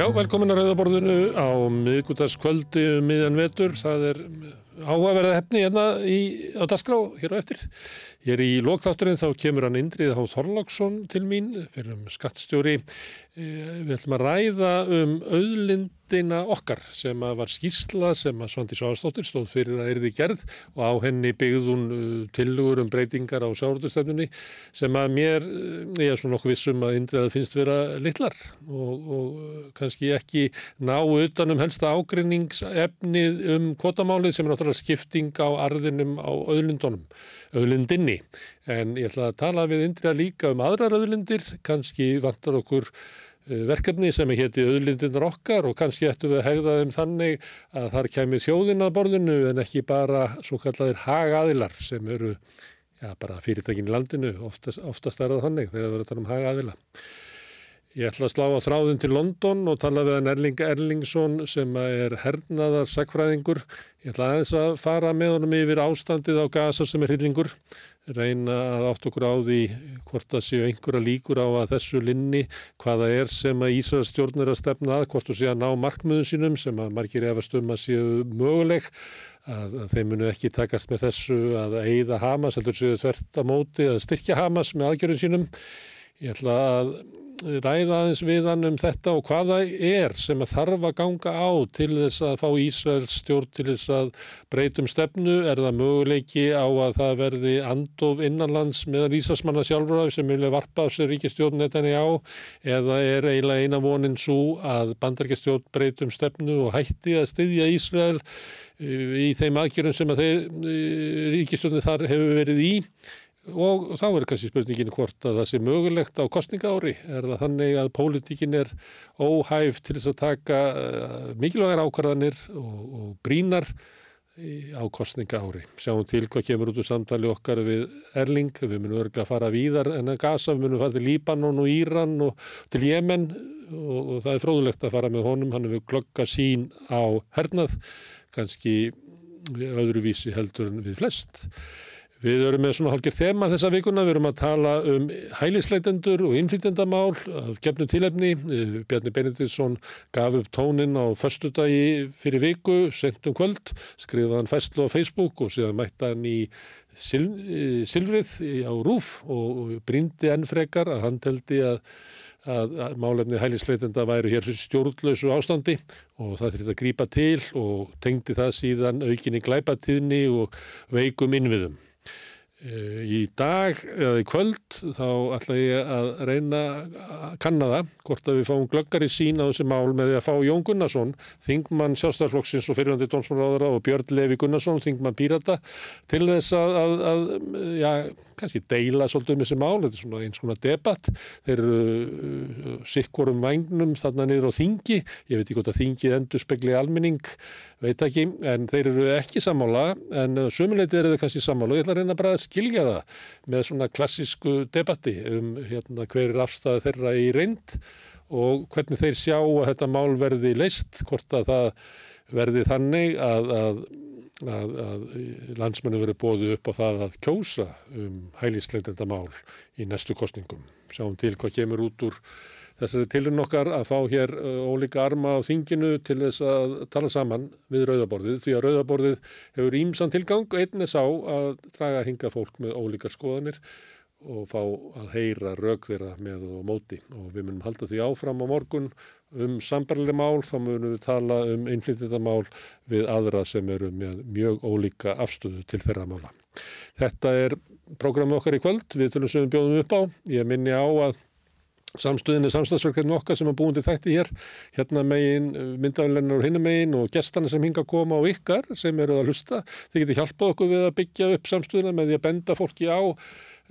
Já, velkomin að Rauðaborðinu á miðgútaskvöldi um miðjan vetur. Það er áhugaverða hefni hérna í, á Dasgrá hér á eftir. Ég er í lókþátturinn, þá kemur hann Indrið Há Þorláksson til mín fyrir um skattstjóri. Eh, við ætlum að ræða um auðlindina okkar sem að var skýrsla sem að Svandi Sváðstóttir stóð fyrir að erði gerð og á henni byggðun uh, tilugur um breytingar á sjáurðustöfnunni sem að mér, eh, ég er svona nokkuð vissum að Indriða finnst vera litlar og, og kannski ekki ná utanum helsta ágrinningsefnið um kvotamálið sem er náttúrulega skipting á arðinum á auðlindunum, auðlindinni. En ég ætla að tala við Indriða líka um aðrar auðlindir, kannski vantar okkur uh, verkefni sem er hétti auðlindirnar okkar og kannski ættum við að hegða um þannig að þar kemur þjóðin að borðinu en ekki bara svo kallar hagaðilar sem eru já, bara fyrirtækin í landinu, oftast, oftast er það þannig þegar við erum að tala um hagaðila. Ég ætla að slá á þráðin til London og tala við hann Erling Erlingsson sem er hernaðar sagfræðingur. Ég ætla aðeins að fara með honum yfir ástandið á gasa sem er hillingur, reyna að átt okkur á því hvort það séu einhverja líkur á að þessu linni, hvaða er sem að Ísraels stjórn er að stefna að, hvort þú sé að ná markmiðun sínum sem að margir efast um að séu möguleg, að, að þeim munu ekki takast með þessu að eigða Hamas, heldur séu þvert á móti að styrkja Hamas með aðgjörðin sínum. Ég ætla að ræða aðeins við hann um þetta og hvaða er sem að þarf að ganga á til þess að fá Ísraels stjórn til þess að breytum stefnu, er það möguleiki á að það verði andof innanlands meðan Ísraelsmanna sjálfur sem vilja varpa á sig ríkistjórn þetta á eða er eiginlega eina vonin svo að bandarkistjórn breytum stefnu og hætti að styðja Ísrael í þeim aðgjörun sem að ríkistjórnir þar hefur verið í og þá er kannski spurningin hvort að það sé mögulegt á kostningaári er það þannig að pólitíkin er óhæf til þess að taka uh, mikilvægar ákvarðanir og, og brínar á kostningaári. Sjáum til hvað kemur út úr samtali okkar við Erling, við munum örgulega að fara víðar en að Gaza, við munum fara til Líbanon og Íran og til Jemen. Og, og það er fróðulegt að fara með honum, hann hefur glögga sín á hernað, kannski öðruvísi heldur en við flest. Við erum með svona hálfgerð þema þessa vikuna, við erum að tala um hælisleitendur og innflytjandamál af gefnum tilefni. Bjarni Benediktsson gaf upp tónin á förstudagi fyrir viku, sentum kvöld, skrifaði hann fæslu á Facebook og síðan mætti hann í sil, Silfrið á Rúf og brindi ennfrekar að hann teldi að, að málefni hælisleitenda væru hér stjórnlausu ástandi og það þurfti að grípa til og tengdi það síðan aukinni glæpatíðni og veikum innviðum. Í dag eða í kvöld þá ætla ég að reyna að kanna það hvort að við fáum glöggar í sín á þessi mál með því að fá Jón Gunnarsson, þingmann sjálfstæðarflokksins og fyrirhandi dónsmálaráðara og Björn Levi Gunnarsson, þingmann Pírata til þess að, að, að já, kannski deila svolítið um þessi mál, þetta er svona eins konar debatt, þeir eru uh, sikkorum vagnum þarna niður á þingi, ég veit ekki hvort að þingi endur spekli almenning, veit ekki, en þeir eru ekki sammála, en sömuleiti eru þau kannski sammála og ég ætla að reyna bara að skilja það með svona klassísku debatti um hérna, hver er afstæði þeirra í reynd og hvernig þeir sjá að þetta mál verði leist, hvort að það verði þannig að, að að, að landsmennu verið bóðu upp á það að kjósa um hælisleitenda mál í næstu kostningum. Sjáum til hvað kemur út úr þessari tilun okkar að fá hér ólíka arma á þinginu til þess að tala saman við rauðaborðið því að rauðaborðið hefur ímsan tilgang einnig sá að draga hinga fólk með ólíkar skoðanir og fá að heyra rauk þeirra með og móti og við munum halda því áfram á morgun um sambarlega mál þá munum við tala um innflytjandamál við aðra sem eru með mjög ólíka afstöðu til þeirra mála. Þetta er prógramu okkar í kvöld, við tulum sem við bjóðum upp á. Ég minni á að samstöðinni samstagsverkefni okkar sem er búin til þætti hér, hérna megin myndaðlennar og hinna megin og gestana sem hinga að koma á ykkar sem eru að hlusta. Þeir geti hjálpað okkur við að byggja upp samstöðina með því að benda fólki á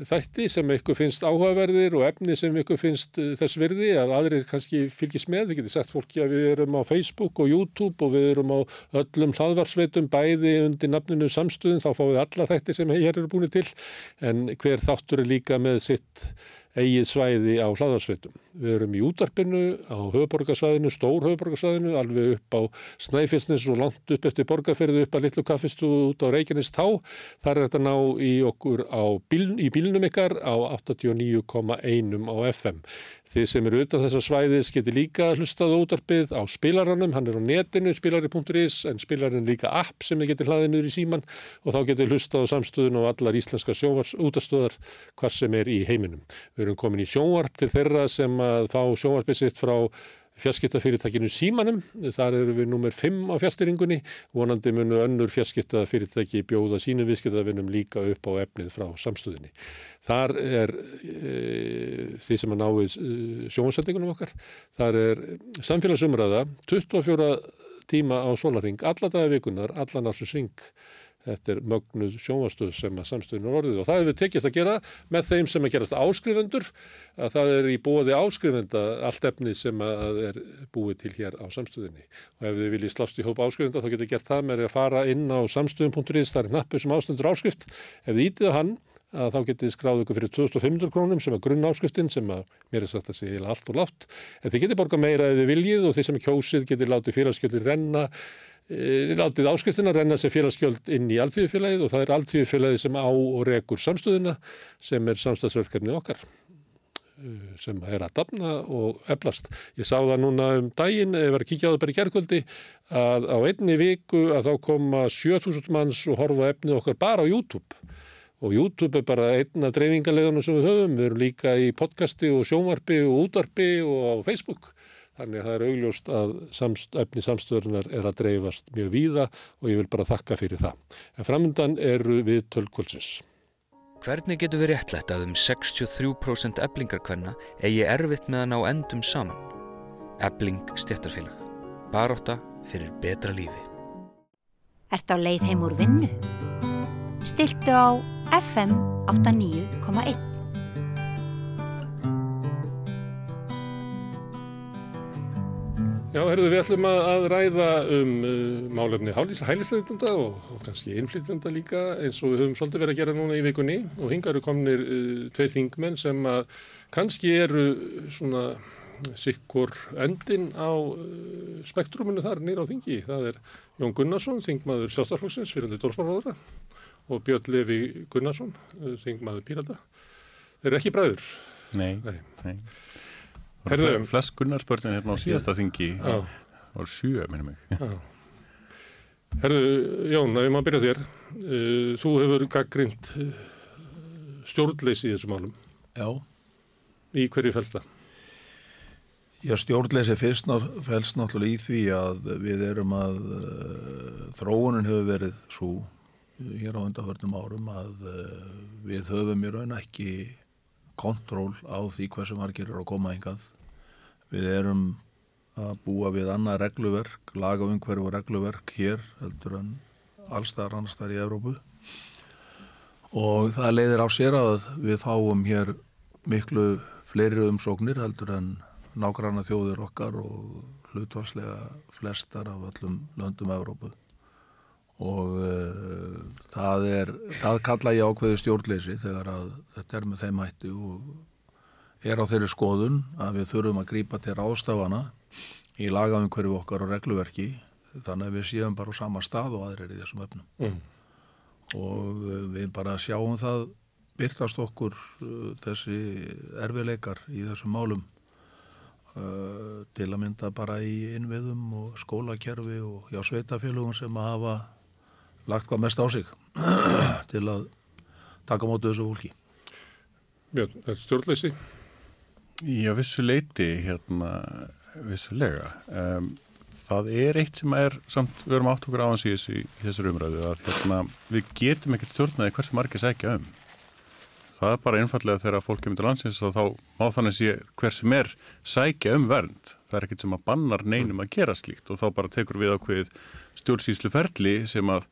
þætti sem ykkur finnst áhugaverðir og efni sem ykkur finnst eh, þess virði að aðrir kannski fylgis með. Þið getur sagt fólki að við erum á Facebook og YouTube og við erum á öllum hlaðvarsveitum bæði undir nafninu samstöðun þá fáum við alla þætti sem hér eru búin til en hver þáttur er líka með sitt eigið svæði á hlaðarsveitum. Við erum í útarpinu á höfuborgarsvæðinu, stór höfuborgarsvæðinu, alveg upp á Snæfellsnes og langt upp eftir borgarferðu upp að litlu kaffistu út á Reykjanest Tá. Þar er þetta ná í okkur bíl, í bílnum ykkar á 89,1 á FM. Þið sem eru utan þessar svæðis getur líka hlustað útarpið á spilaranum, hann er á netinu, spilari.is, en spilarin líka app sem þið getur hlaðið niður í síman og þá getur hlustað á samstöðun og allar íslenska útastöðar hvað sem er í heiminum. Við erum komin í sjónvarp til þeirra sem að fá sjónvarpið sitt frá fjarskiptafyrirtækinu Símanum, þar eru við nummer 5 á fjárstyringunni, vonandi munu önnur fjarskiptafyrirtæki bjóða sínum viðskiptafinnum líka upp á efnið frá samstöðinni. Þar er e, því sem að náðu e, sjónsendingunum okkar, þar er samfélagsumræða 24 tíma á solaring, alla dagar vikunar, alla náttúrs ring Þetta er mögnuð sjónvastöð sem að samstöðinu orðið og það hefur tekist að gera með þeim sem að gerast áskrifendur að það er í bóði áskrifenda allt efni sem að er búið til hér á samstöðinni. Og ef þið viljið slást í hópa áskrifenda þá getur gert það með að fara inn á samstöðum.is það er nappu sem ástendur áskrift. Ef þið ítið á hann að þá getið skráðu ykkur fyrir 2500 krónum sem er grunn áskriftin sem að mér er sagt að sé allt og látt en þið getið borga meira ef þið viljið og þið sem kjósið getið látið félagskjöldin renna látið áskriftina renna sér félagskjöld inn í alþjóðfélagið og það er alþjóðfélagið sem á og rekur samstöðina sem er samstagsverkefni okkar eh, sem er að dafna og eflast. Ég sá það núna um daginn, ef ég var að kíkja á það bara í gerðkvöldi, að á einni viku að þá koma 7000 manns og horfa efnið okkar bara á YouTube og YouTube er bara einna dreifingarleðunum sem við höfum. Við erum líka í podcasti og sjónvarpi og útvarpi og á Facebook Þannig að það er augljóst að samst, efni samstöðunar er að dreifast mjög víða og ég vil bara þakka fyrir það. En framöndan eru við tölkvöldsins. Hvernig getur við réttlætt að um 63% eblingarkvenna eigi erfitt með að ná endum saman? Ebling stjættarfélag. Baróta fyrir betra lífi. Ert á leið heim úr vinnu? Stiltu á FM 89.1 Já, herruðu, við ætlum að ræða um uh, málefni hælisleitenda og, og kannski innflytjenda líka eins og við höfum svolítið verið að gera núna í vikunni og hinga eru komnir uh, tveir þingmenn sem að kannski eru svona sikkur endin á uh, spektruminu þar nýra á þingi. Það er Jón Gunnarsson, þingmaður sjástarflokksins fyrir því dórsmálaróðra og Björn Levi Gunnarsson, uh, þingmaður Pírata. Þeir eru ekki bræður. Nei, nei. nei. Var flest Gunnarsbörnum hérna á síðasta þingi var sjö, minnum mig. Herðu, Jón, ef maður byrja þér uh, þú hefur gaggrind uh, stjórnleysi í þessum álum Já. Í hverju fælst það? Já, stjórnleysi fyrst fælst náttúrulega í því að við erum að uh, þróunin hefur verið svo hér á undanförnum árum að við höfum í raun ekki kontról á því hversu margir eru að koma engað. Við erum að búa við annað regluverk, lagavungverð og regluverk hér heldur en allstaðar annarstaðar í Evrópu og það leiðir á sér að við fáum hér miklu fleiri umsóknir heldur en nágranna þjóðir okkar og hlutvarslega flestar af öllum löndum Evrópu og uh, það er það kalla ég ákveði stjórnleysi þegar að þetta er með þeim hætti og er á þeirri skoðun að við þurfum að grýpa til rástafana í lagaðum hverju okkar og regluverki þannig að við séum bara á sama stað og aðrir í þessum öfnum mm. og uh, við bara sjáum það byrtast okkur uh, þessi erfileikar í þessum málum til að mynda bara í innviðum og skólakerfi og já sveitafélugum sem að hafa lagt hvað mest á sig til að taka mótu þessu fólki. Björn, er þetta stjórnleysi? Já, vissu leiti hérna, vissulega. Um, það er eitt sem er samt, við erum átt okkur á hans í þessu, umræðu að hérna, við getum ekkert stjórnaði hversu margir segja um. Það er bara einfallega þegar fólk kemur til landsins og þá má þannig sé hver sem er sækja um vernd. Það er ekkert sem að bannar neinum að gera slíkt og þá bara tekur við ákveðið stjórnsýslu ferli sem að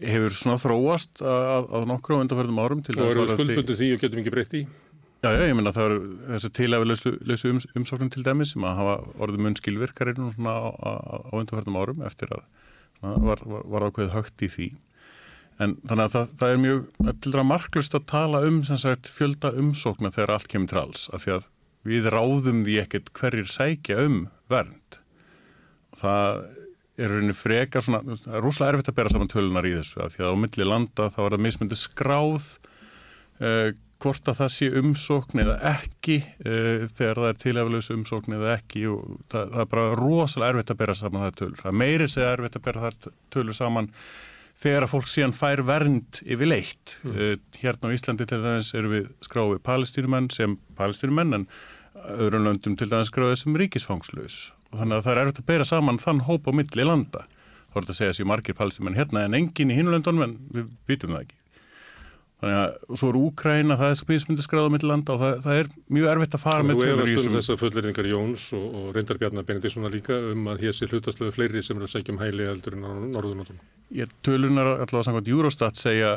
hefur svona þróast að, að nokkru á undarförðum árum og eru skuldbundu því og getum ekki breytt í Já, já, ég menna það eru þessi tilæfilösu ums, umsóknum til dæmis sem að hafa orðið mun skilvirkarinn svona á, á, á undarförðum árum eftir að svona, var, var, var ákveðið högt í því. En þannig að það, það er mjög til dæra marklust að tala um sagt, fjölda umsókna þegar allt kemur til alls af því að við ráðum því ekkert hverjir sækja um vernd. Það er rauninni frekar svona, það er rúslega erfitt að bera saman tölunar í þessu að því að á milli landa þá er það mismundi skráð uh, hvort að það sé umsókn eða ekki uh, þegar það er tilheflaus umsókn eða ekki og það, það er bara rosalega erfitt að bera saman það tölur. Það meiri segja erfitt að bera það tölur saman þegar að fólk síðan fær vernd yfir leitt. Mm. Uh, hérna á Íslandi til dæmis eru við skráið palestínumenn sem palestínumenn en öðrum löndum til dæmis skráið sem ríkisfangslaus. Þannig að það er erfitt að bera saman þann hóp á milli landa. Það voruð að segja séu margir palestínumenn hérna en engin í hinlöndunum en við vitum það ekki. Þannig að svo er Úkræna, það er spísmyndi skráða mitt landa og það, það er mjög erfitt að fara Þú með tölur í efast um þessum. þessar fulleringar Jóns og, og reyndar Bjarnar Benediktssonar líka um að hér sé hlutastlegu fleiri sem eru að sækja um hæli heldur en á Norðurlótum. Ég tölunar allavega samkvæmt Eurostat segja,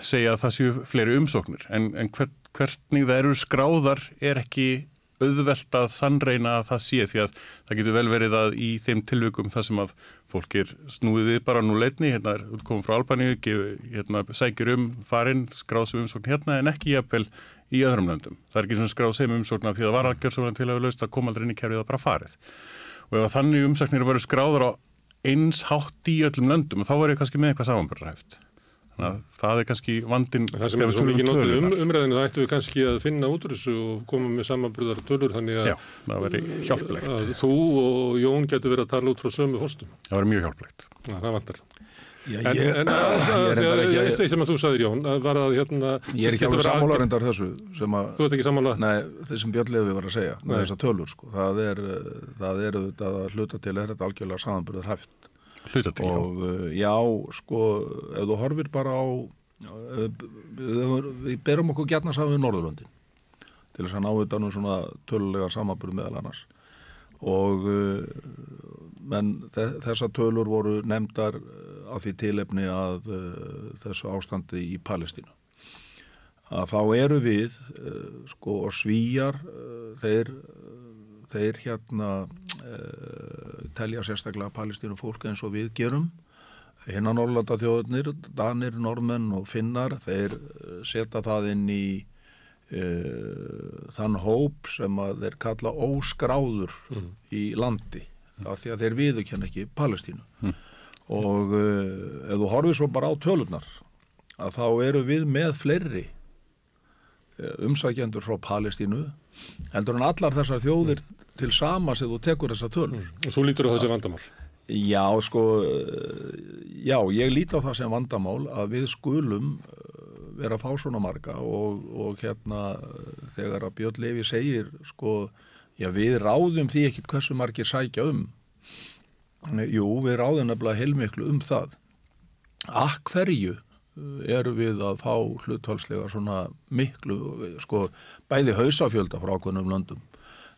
segja að það séu fleiri umsóknir en, en hver, hvernig það eru skráðar er ekki auðvelt að sannreina að það sé því að það getur vel verið að í þeim tilvikum það sem að fólk er snúið við bara nú leitni, hérna er útkomum frá Albaníu, hérna, sækjur um farinn, skráð sem umsókn hérna en ekki jafnvel í öðrum löndum. Það er ekki svona skráð sem umsókn af því að það var aðgjör sem til að við laust að koma aldrei inn í kerfið að bara farið. Og ef að þannig umsóknir voru skráðar á eins hátt í öllum löndum þá var ég kannski með eitthvað samanbörðarhæft. Þannig að það er kannski vandin Það sem er svo mikið notið um umræðinu það ættu við kannski að finna út úr þessu og koma með samanbröðar tölur þannig að, Já, það að þú og Jón getur verið að tala út frá sömu fórstum. Það veri mjög hjálplegt. Ja, það vantar. Já, En, ég, en að, ég að, er eitt sem að þú sagðir Jón, að var að hérna... ég er ekki alveg sammála reyndar þessu sem að, Þú ert ekki sammála? nei, þessum Björn Lefi var að segja með Nei. þessar tölur, sko, það er uh, það er auðvitað að hluta til er Hluta til og uh, já, sko ef þú horfir bara á uh, við, berum okkur gætna við Norðurlöndin til þess að ná þetta nú svona tölulega samanbyrð meðal annars. Og uh, menn þessar tölur voru nefndar á því tilefni að þessu ástandi í Palestínu. Að þá eru við sko og svíjar þeir, þeir hérna telja sérstaklega Palestínu fólk eins og við gerum. Hinnan Norrlanda þjóðurnir, Danir, Normenn og Finnar, þeir uh, setja það inn í uh, þann hóp sem að þeir kalla óskráður í landi af því að þeir viðurkenna ekki Palestínu. Og uh, ef þú horfið svo bara á tölurnar að þá eru við með fleiri umsækjendur frá Palestínu heldur en allar þessar þjóðir til sama sem þú tekur þessar tölur Og þú lítur á þessi vandamál. Já, sko, eh, já, ég líti á það sem vandamál að við skulum eh, vera að fá svona marga og, og hérna þegar að Björn Levi segir, sko, já, við ráðum því ekkit hversu margir sækja um. Jú, við ráðum nefnilega heilmiklu um það. Að hverju eh, eru við að fá hlutvalslega svona miklu, sko, bæði hausafjölda frá ákveðnum löndum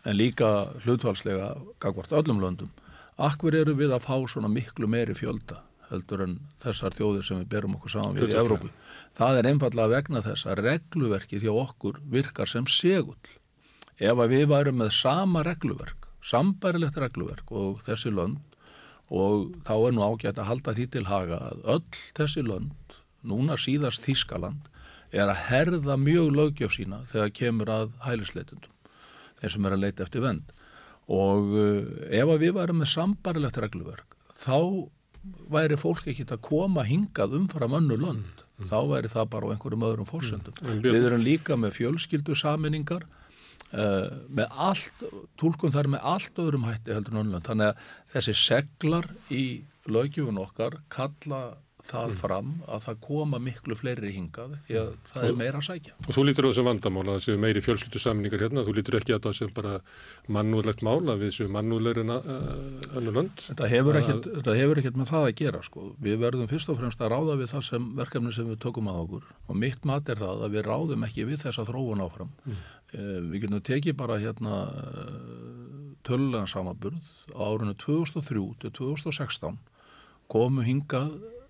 en líka hlutvalslega gagvart öllum löndum. Akkur eru við að fá svona miklu meiri fjölda heldur en þessar þjóðir sem við berum okkur saman við í. Evrópu. Það er einfallega vegna þess að regluverki því okkur virkar sem segull. Ef að við værum með sama regluverk, sambærilegt regluverk og þessi lönd og þá er nú ágætt að halda því til haga að öll þessi lönd, núna síðast Þískaland, er að herða mjög lögjöf sína þegar kemur að hælisleitundum, þeir sem er að leita eftir vend og uh, ef að við værum með sambarilegt regluverk þá væri fólk ekkit að koma hingað umfram önnu lönd. Þá væri það bara á einhverjum öðrum fórsendum En Björn- við erum líka með fjölskyldu saminningar uh, með allt tólkun þar með allt öðrum hætti heldur en önnlönd þannig að þessi seglar í lögjöfun okkar kalla það fram að það koma miklu fleiri hingað því að það er meira að sækja Og þú lítur á þessu vandamál að það séu meiri fjölskyldu samningar hérna, þú lítur ekki á það sem bara mannúðlegt mál að við séum mannúðlegri en annar lönd. Þetta hefur, ekkert með það að gera sko. Við verðum fyrst og fremst að ráða við það sem verkefni sem við tökum að okkur og mitt mat er það að við ráðum ekki við þessa þróun áfram. Mm. við getum tekið bara hérna tölulegan samaburð á árinu 2003 til 2016 komu hingað 13,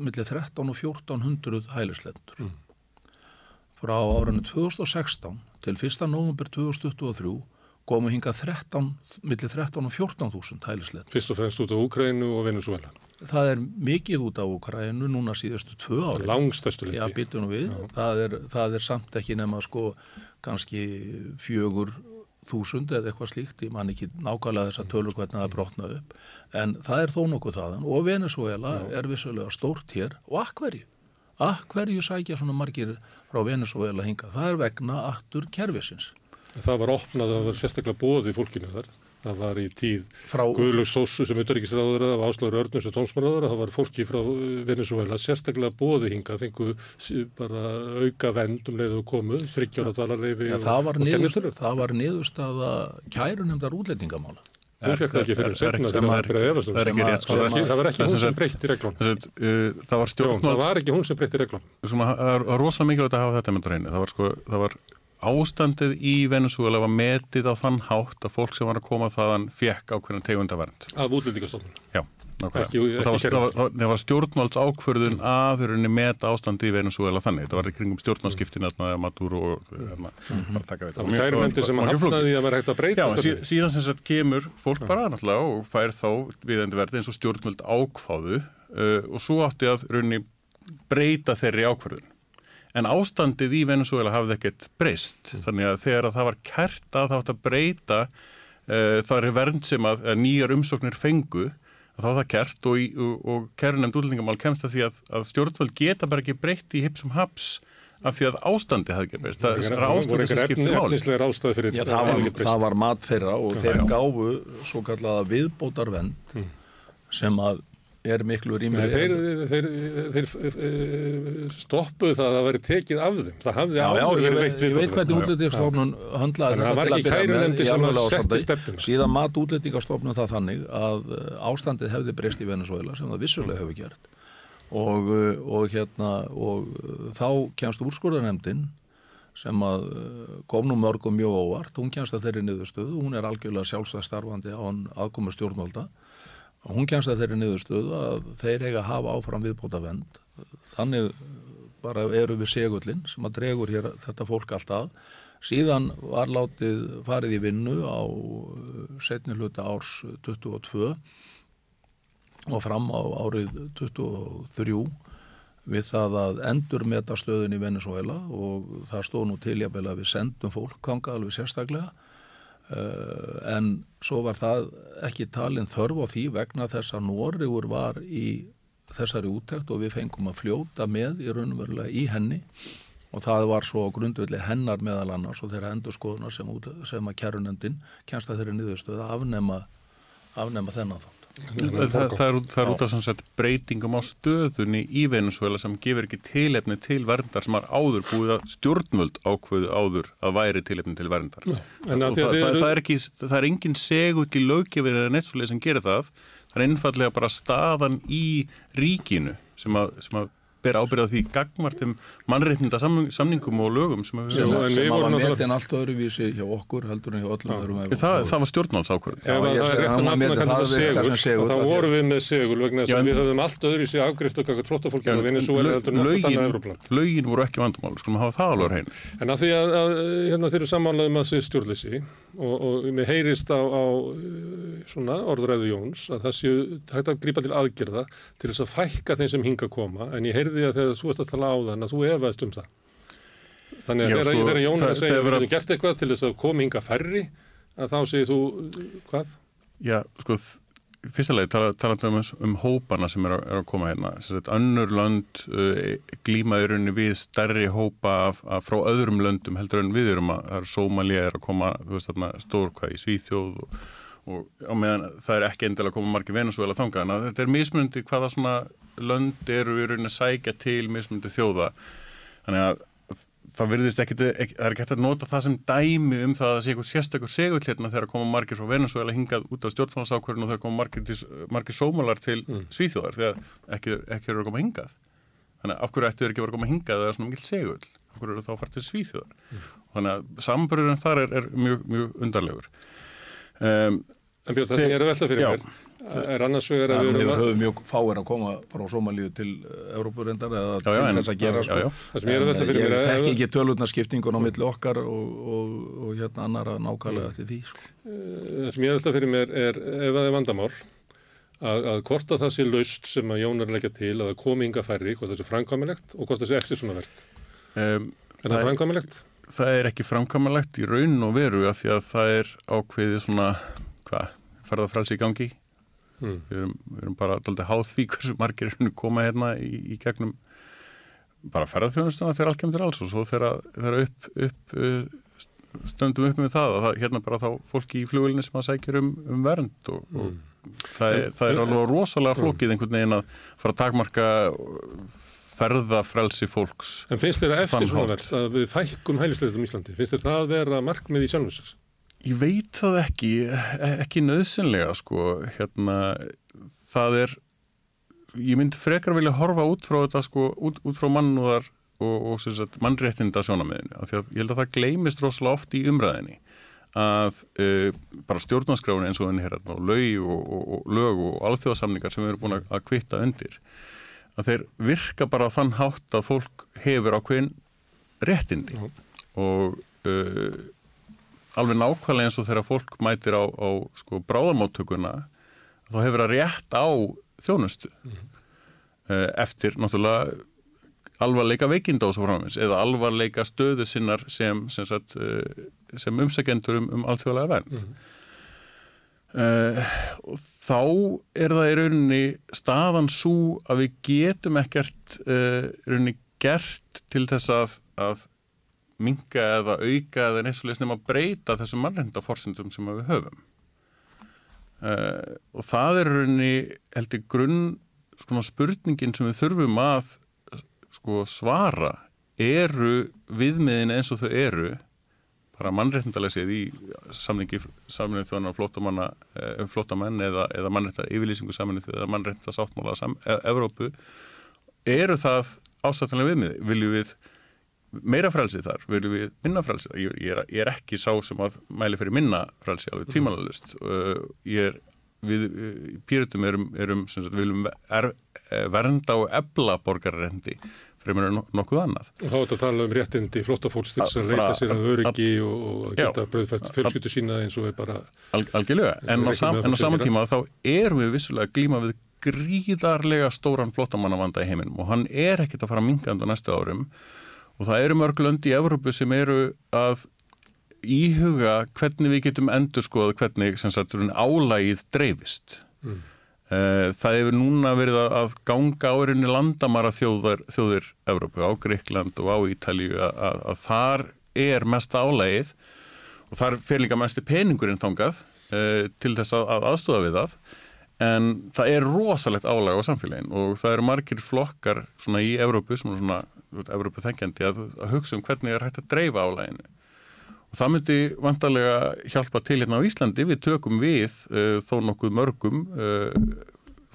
millir 13 og 1400 hælislendur. Mm. Frá árinu 2016 til 1. november 2023 komu hingað 13, millir 13 og 14.000 hælislendur. Fyrst og fremst út á Úkrænu og Venezuela. Það er mikið út á Ukraínu núna síðustu tvö ári. Langstæstu Já, leiti. býtum við. Það er, það er samt ekki nema sko kannski fjögur þúsund eða eitthvað slíkt, ég man ekki nákvæmlega þess að tölur hvernig það brotna upp, en það er þó nokkuð þaðan og Venezuela er vissulega stórt hér og akkverju. að hverju sækja svona margir frá Venezuela hinga, það er vegna aftur kerfisins. Það var opnað, það var sérstaklega bóð í fólkinu þar. Það var í tíð Frá- Guðlöks Þóssu sem auðvitaðriksráður af Áslaugur Örnus og tónsmáraður. Það var fólki frá Venezuela sérstaklega bóði hingað, fengu bara auka vend um leiðu komu, þryggjára dvalarleifi Ja, og, það, var kennitölur. það var niðurstaða kærunemdar útlendingamála. Það Er- er- er- er- það það er ekki rétt, sko. Það var ekki- það var ekki Það er hún sem breytti reglum. Uh, það var Jón, það var ekki hún sem breytti reglum. það er- það er rosalega mikilvægt að hafa þetta með reyni. Það var sko, það var ástandið í Venezuela var metið á þann hátt að fólk sem var að koma þaðan fekk ákveðna tegundavernd. Af útlendingastofnun. Já, nákvæmlega. Ekki- og það var, var, stjórnvalds ákvörðun að þurfinni meta ástandið í Venezuela þannig. Það var í kringum stjórnarskiptin að Maduro og hérna, bara taka þetta. Það var kærumhendi sem hafnaði að vera hægt að breyta Já, sí, stefnunni. síðan sem sagt kemur fólk bara náttúrulega og fær þá viðendi verði eins og stjórnvöld ákváðu uh, og svo átti að raunni breyta þeirri ákvörðun. En ástandið í Venezuela hafði ekkert breyst, þannig að þegar að það var kert að það átti að breyta uh, það er vernd sem að, að nýjar umsóknir fengu, að þá var það kert og, í- og, og kærunemd útlendingamál kemst að því að, að stjórnvöld geta bara ekki breytt í hipsum haps af því að ástandið hafði ekki breyst. Það er voru ástandið sem skiptir máli. Já, það, var, það það var mat þeirra og þeir gáfu svo kallaða viðbótarvend sem að er miklu. Nei, þeir, þeir, þeir, þeir stoppuðu það að það væri tekið af þeim. Það hafði áður verið veit, veitt ég veit hvernig útlendingastofnun höndlaði það var ekki í sem að ástandi. stefnuna. Síðan mat útlendingastofnun það þannig að uh, ástandið hefði breyst í Venezuela sem það vissulega hefur gert og, uh, og hérna og uh, þá kemst úrskurðarnemdin sem að kom nú mörgum mjög óvart, hún kemst að þeirri niðurstöðu, hún er algjörlega sjálfstæð starfandi á hann aðkomu stjórnvalda og hún kemst að þeirri niðurstöðu að þeir eiga að hafa áfram viðbóta vend þannig bara eru við segullin sem að dregur hér þetta fólk alltaf síðan var látið farið í vinnu á uh, setni hluta árs 22 og fram á árið 23 við það að endur meta stöðun í Venezuela og það stóð nú til jafnvel að við sendum fólk kanga alveg sérstaklega en svo var það ekki talin þörf á því vegna þess að Nóriður var í þessari úttekt og við fengum að fljóta með í raunverulega í henni og það var svo grundvelli hennar meðal annars og þeirra endur skoðunar sem, sem að kærunendin kennst að þeirri niðurstöðu að afnema, afnema þennan þátt. Það, það, er, út- það er út af sagt, breytingum á stöðunni í Venezuela sem gefur ekki tilefni til verndar sem var áður búið að stjórnvöld ákveðu áður að væri tilefni til verndar. Og það, eru- það, er ekki, það er engin segull í löggefið eða neitt sem gerir það. Það er einfallega bara staðan í ríkinu sem að, sem að bera ábyrða því gagmartum mannreitninda samningum og lögum sem Sem- sem vorum var náttúrulega- metin allt öðruvísi hjá okkur heldur en hjá öllum öðrum það, það var ég það er segi, rétt hann að var nafna kannski segul, og þá það vorum við með segur vegna þess að við höfum allt öðru í sig afgriðst og annað Evrópland. lögin voru ekki vandumál, skulum hafa það alveg á hreinu. En að því að, að hérna þeir eru samanlega að séu stjórnleysi og, og mér heyrist á, svona orðræðu Jóns að það séu hægt að grípa til aðgerða til þess að fækka þeim sem hinga koma en ég heyrði að þegar þú ert að tala á þann að þú efaðist um það. Þannig að þegar, sko, þegar Jón er það- að við hefum gert eitthvað til þess að koma hinga færri að þá segir þú, hvað? Já, sko, leið tala, talandi um, um hópana sem er að, er að koma hérna. Sagt, önnur lönd uh, glímaðurinn við stærri hópa af, af frá öðrum löndum heldur en við erum að, það er að koma, þú veist þarna, stór hvað í Svíþjóð og, og á meðan það er ekki endilega koma margir Venezuela þangað, en þetta er mismundi hvaða svona lönd eru í rauninni að sækja til mismundi þjóða. Þannig að það virðist ekki, ekki, það er ekki hægt að nota það sem dæmi um það að það sé eitthvað sérstakur segull hérna þegar koma margir frá Venezuela hingað út af stjórnfélagsákvörðinu og þegar koma margir, margir sómalar til Svíþjóðar þegar ekki, ekki eru að koma hingað. Þannig að hverju ættu þeir ekki að koma hingað eða svona mikil segull? Hverju eru þá að fara til Svíþjóðar? Þannig að samburðurinn þar er, er mjög, mjög undarlegur. Um, En Björn, það sem ég er að velta fyrir mér er annars vegar að við að, höfum mjög fáir að koma frá Somalíu til Európurendar eða Já, til þess að gera já. það sem ég er að velta En, fyrir Ég mér er þekki ekki tölvutnarskiptingun á milli okkar og, og, og hérna annara nákvæmlega eftir því sko. það sem ég er að velta fyrir mér er ef það er vandamál að, að hvort að það sé laust sem að Jón að leggja til að það komi ynga færri, hvort það sé framkvæmilegt og hvort það sé eftir svona verðt. um, Er það framkvæmilegt? það er ekki framkvæmalegt í raun og veru af því að það er ákveðið svona, hvað, ferðarfrælsi í gangi Mm. við, erum, við erum bara daldið háð því hversu margir er koma hérna í, í gegnum bara ferðarþjónustuna þegar allt kemur til alls og svo þegar, upp, upp uh, stöndum upp með það að það, hérna bara þá fólki í flugulinu sem að sækja um, um vernd og, og það, er, það er alveg rosalega flókið einhvern veginn að fara að takmarka ferðafrelsi fólks En finnst þér að eftir svona verð að við fækkum hælisleitum í Íslandi? Finnst þér það að vera markmið í sjálfum sér? Ég veit það ekki, e- ekki nöðsynlega sko, hérna, það er, ég myndi frekar vilja horfa út frá þetta sko, út, út frá mannúðar og, og sagt, mannréttinda sjónamiðinu, af því að ég held að það gleymist rosalega oft í umræðinni að uh, bara stjórnarskráin eins og henni hérna og lög og, og, og lög og alþjóðasamningar sem við erum búin að, kvitta undir að þeir virka bara á þann hátt að fólk hefur ákveðin réttindi Já. og uh, alveg nákvæmlega eins og þegar fólk mætir á, á sko, bráðamáttökuna þá hefur það rétt á þjónustu. Uh, eftir náttúrulega alvarleika veikinda og svo framins eða alvarleika stöðu sinnar sem, sem, sagt, uh, sem umsækjendur um, um alþjóðlega vernd. Uh, og þá er það í rauninni staðan svo að við getum ekkert uh, rauninni gert til þess að, að minga eða auka eða neitt svo leysnum að breyta þessum mannreyndaforsendum sem við höfum. Uh, og það er í rauninni heldur grunn sko, spurningin sem við þurfum að sko, svara eru viðmiðin eins og þau eru bara mannreyndalega séð í samlingi samlingi þjóðan á flótamanna eh, flótamenn eða, eða mannreynda yfirlýsingu samlingi eða mannreynda sáttmála sam, e Evrópu eru það ásættanlega viðmiði viljum við meira frelsi þar, viljum við minna frelsi þar? Ég, ég, er, ég er ekki sá sem að mæli fyrir minna frelsi alveg tímanalust uh, ég er við pýritum erum, erum sem sagt, viljum er, eh, vernda og ebla borgarrendi fremur en nokkuð annað. Og þá er þetta að tala um réttindi flóttafólks til þess að leita sér að öryggi og, og geta bröðfætt fjölskyldu sína eins og er bara Al, algjörlega, en á, við sam, en á saman tíma þá erum við vissulega glíma við gríðarlega stóran flottamannavanda í heiminum og hann er ekkit að fara minkandi á næstu árum og það eru mörg lönd í Evrópu sem eru að íhuga hvernig við getum endur skoða hvernig sem sagt álægið dreifist. Mm. Eh, það hefur núna verið að- ganga á rauninni landamara þjóðar, þjóðir Evrópu, á Greikland og á Ítalíu að, að, þar er mesta álægið og þar fer líka mesti peningurinn þangað uh, til þess að, að aðstóða við það. En það er rosalegt álæg á samfélagin og það eru margir flokkar svona í Evrópu, svona, svona Evrópu þengjandi að, að hugsa um hvernig er hægt að dreifa álæginu og það myndi vantarlega hjálpa til hérna á Íslandi, við tökum við uh, þó nokkuð mörgum uh,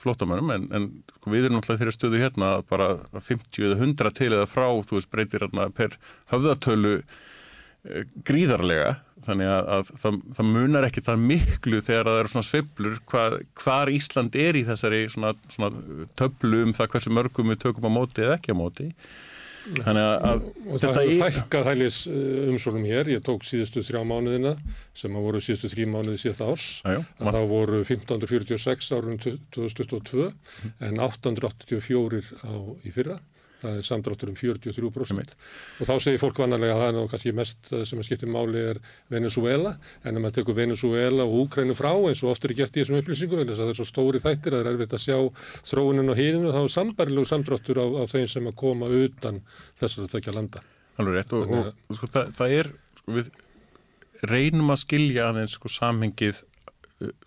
flótamönnum en, en sko, við erum náttúrulega þeirra stöðu hérna bara 50 eða 100 til eða frá þú veist breytir hérna per höfðatölu uh, gríðarlega. Þannig að, að það, það munar ekki það miklu þegar það eru svona sveiflur hvar, hvar Ísland er í þessari svona, svona töflu um það hversu mörgum við tökum á móti eða ekki á móti þannig að, að og það þetta er fækkað hælis umsóknum hér, ég tók síðustu þrjá mánuðina sem að voru síðustu þrjí mánuði síðasta árs. Já. að þá voru 1546 árun 2022 en 884 á í fyrra það er samdráttur um 43% Einmitt. og þá segir fólk vannarlega að það er nú kannski mest eh, sem að skiptir máli er Venezuela en ef maður tekur Venezuela og Úkrænu frá eins og oftur er gert í þessum upplýsingum en þess að það er svo stóri þættir að það er erfitt að sjá þróunin á hýrinu þá er sambarilegu samdráttur á, á þeim sem að koma utan þess að það ekki að landa. Alveg rétt og, og, og sko, það, það er, sko, við reynum að skilja aðeins sko samhengið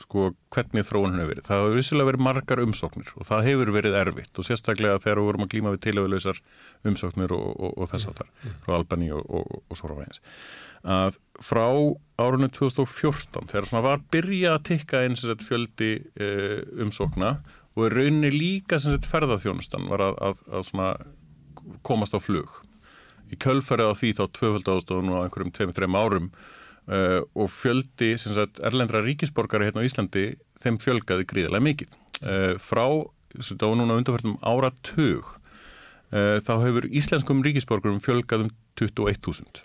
sko hvernig þróun hefur verið. Það hefur vissilega verið margar umsóknir og það hefur verið erfitt og sérstaklega þegar við vorum að glíma við tilöfuleysar umsóknir og, og, og þess áttar frá Albani og, og svo frá vegins. Að frá árunni 2014 þegar svona var byrja að tikka eins og fjöldi uh, umsókna og í rauninni líka sem sagt ferðarþjónustan var að, að, að svona komast á flug í kjölfarið á því þá tvöfaldástóðun og einhverjum tveim, þreim árum uh, og fjöldi sagt, erlendra ríkisborgari hérna á Íslandi þeim fjölgaði gríðarlega mikið. Uh, frá, þetta var núna undarfærtum áratug, uh, þá hefur íslenskum ríkisborgurum fjölgað um 21.000.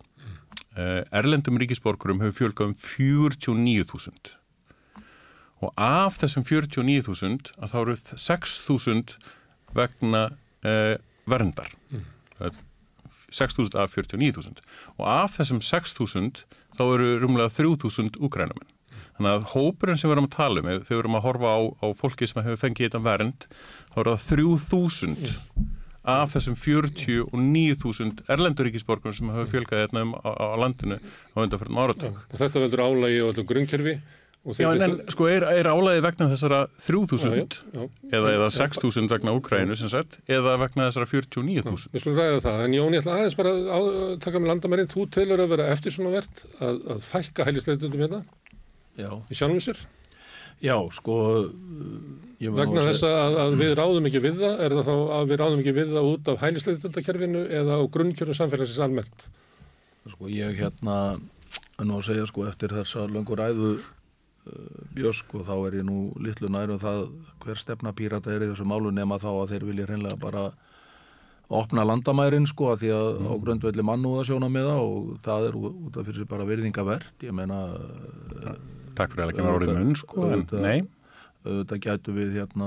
Uh, erlendum ríkisborgurum hefur fjölgað um 49.000 og af þessum 49.000 að þá eru 6.000 vegna verndar. Er 6.000 af 49.000 og af þessum 6.000 þá eru rúmlega 3.000 úkrænamenn. Þannig að hópurinn sem við erum að tala um, þegar við erum að horfa á, á fólki sem hefur fengið þetta vernd, þá eru það 3.000 af þessum 49.000 erlenduríkisborgum sem hafa fjölgað hérna um á, á landinu á undanferðum áratug. Og þetta veldur álægi og grunnkerfi. Já, en, en sko er, er álæði vegna þessara Já, 3.000 já, já. eða, eða 6.000 vegna Úkrænu sem sagt, eða vegna þessara 49.000? Við skulum ræða það, en Jón, ég ætla aðeins bara að á- taka með landamærin. Þú telur að vera eftir svona verð að, að fækka hælisleitundum hérna Já, í sjálfum sér já, sko vegna að þess að, að við ráðum ekki við það er það þá að við ráðum ekki við það út af hælisleitundakerfinu eða á grunnkjörum samfélagsins almennt sko ég hérna nú að segja sko eftir þessa löngu ræðu uh, Björns sko þá er ég nú litlu nærum það hver stefna pírata er í þessu málu nema þá að þeir vilja hreinlega bara opna landamærin sko að því að á grundvelli mannúða sjóna með það og það er út af fyrir bara virðingavert ég meina Takk fyrir að ekki vera orðið munn, sko, en nei. Auðvitað gætu við hérna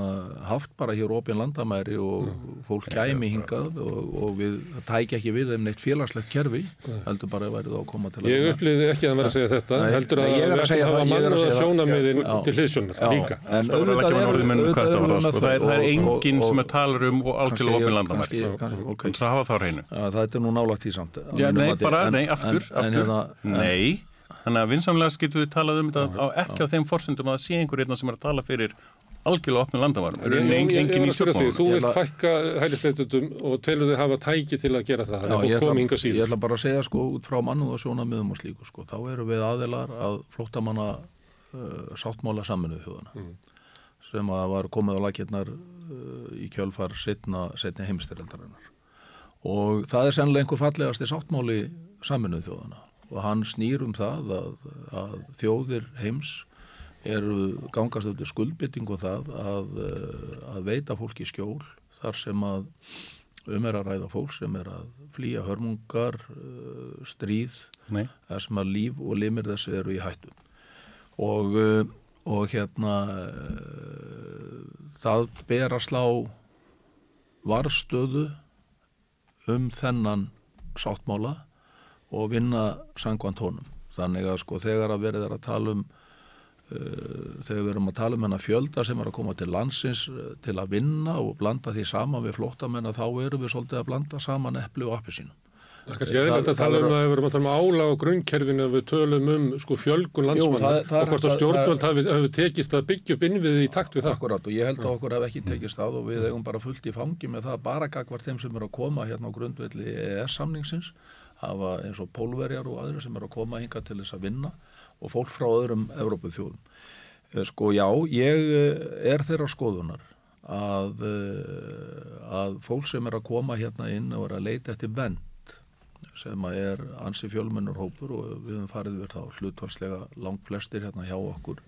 haft bara hér opin landamæri og fólk kæmi hingað og, og við það tækja ekki við þeim neitt félagslegt kerfi heldur bara að væri þá að koma til að Ég upplýði ekki að það verið að segja þetta Nei, heldur að ég er við að ættum segja að það, hafa ég er að mannúða segja það. sjónamiðin til hliðsjónar líka. Það. Það er, það og- og- enginn og- sem er talar um og algjörlega Kannski- opin landamæri. kannski- kannski- ok. Þannig að hafa það á hreinu. Já, það er nú nálægt í samt nei, bara, nei, aftur, hérna- Nei, þannig að vinsamlega getum við talað um þetta ekki á þeim forsendum að það sé einhver hérna sem er að tala fyrir algjörlega opnum Er enginn var í stjórnmálum. þú vilt fækka hælisleitundum og telur þið hafa tæki til að gera það Já, ég ætla, ég ætla bara að segja sko út frá mannúða sjónamiðum og slíku sko, þá eru við aðilar að flóttamanna uh, sáttmála saminuð þjóðana Mm. sem að var komið á lakirnar uh, í kjölfar setna, setni heimstyreldarinnar og það er sennilega einhver fallegasti sáttmáli saminuð þjóðana og hann snýr um það að, að þjóðir heims eru gangast auðvitað skuldbyttingu það að, uh, að veita fólki skjól þar sem að um er að ræða fólk sem er að flýja hörmungar, uh, stríð, Nei, þar sem að líf og limir þessi eru í hættu. Og, uh, og hérna það ber að slá varstöðu um þennan sáttmála og vinna sangvant honum. Þannig að sko þegar að verið er að tala um uh, þegar við erum að tala um hennar fjölda sem er að koma til landsins uh, til að vinna og blanda því saman við flóttamenn að þá erum við svolítið að blanda saman epli og appi sínum. Það er kannski eðlilegt að tala um að við erum að tala um álag á grunnkerfinu að við tölum um sko fjölgun landsmanna og hvort að að- stjórnvöld hafi, hafi tekist að byggja upp innviði í takt við það. Akkurat og ég held að okkur hef ekki tekist það og við eigum bara fullt í fangi með það bara gagvart þeim sem eru að koma hérna á grundvelli EES samningsins hafa eins og pólverjar og aðrir sem eru að koma hinga til þess að vinna og fólk frá öðrum Evrópuð þjóðum. Eh, Sko já, ég eh, er þeirra skoðunar að, eh, að fólk sem er að koma hérna inn og er að leita eftir vend sem að er ansi fjölmennur hópur og við höfum farið við þá hlutvarslega langt flestir hérna hjá okkur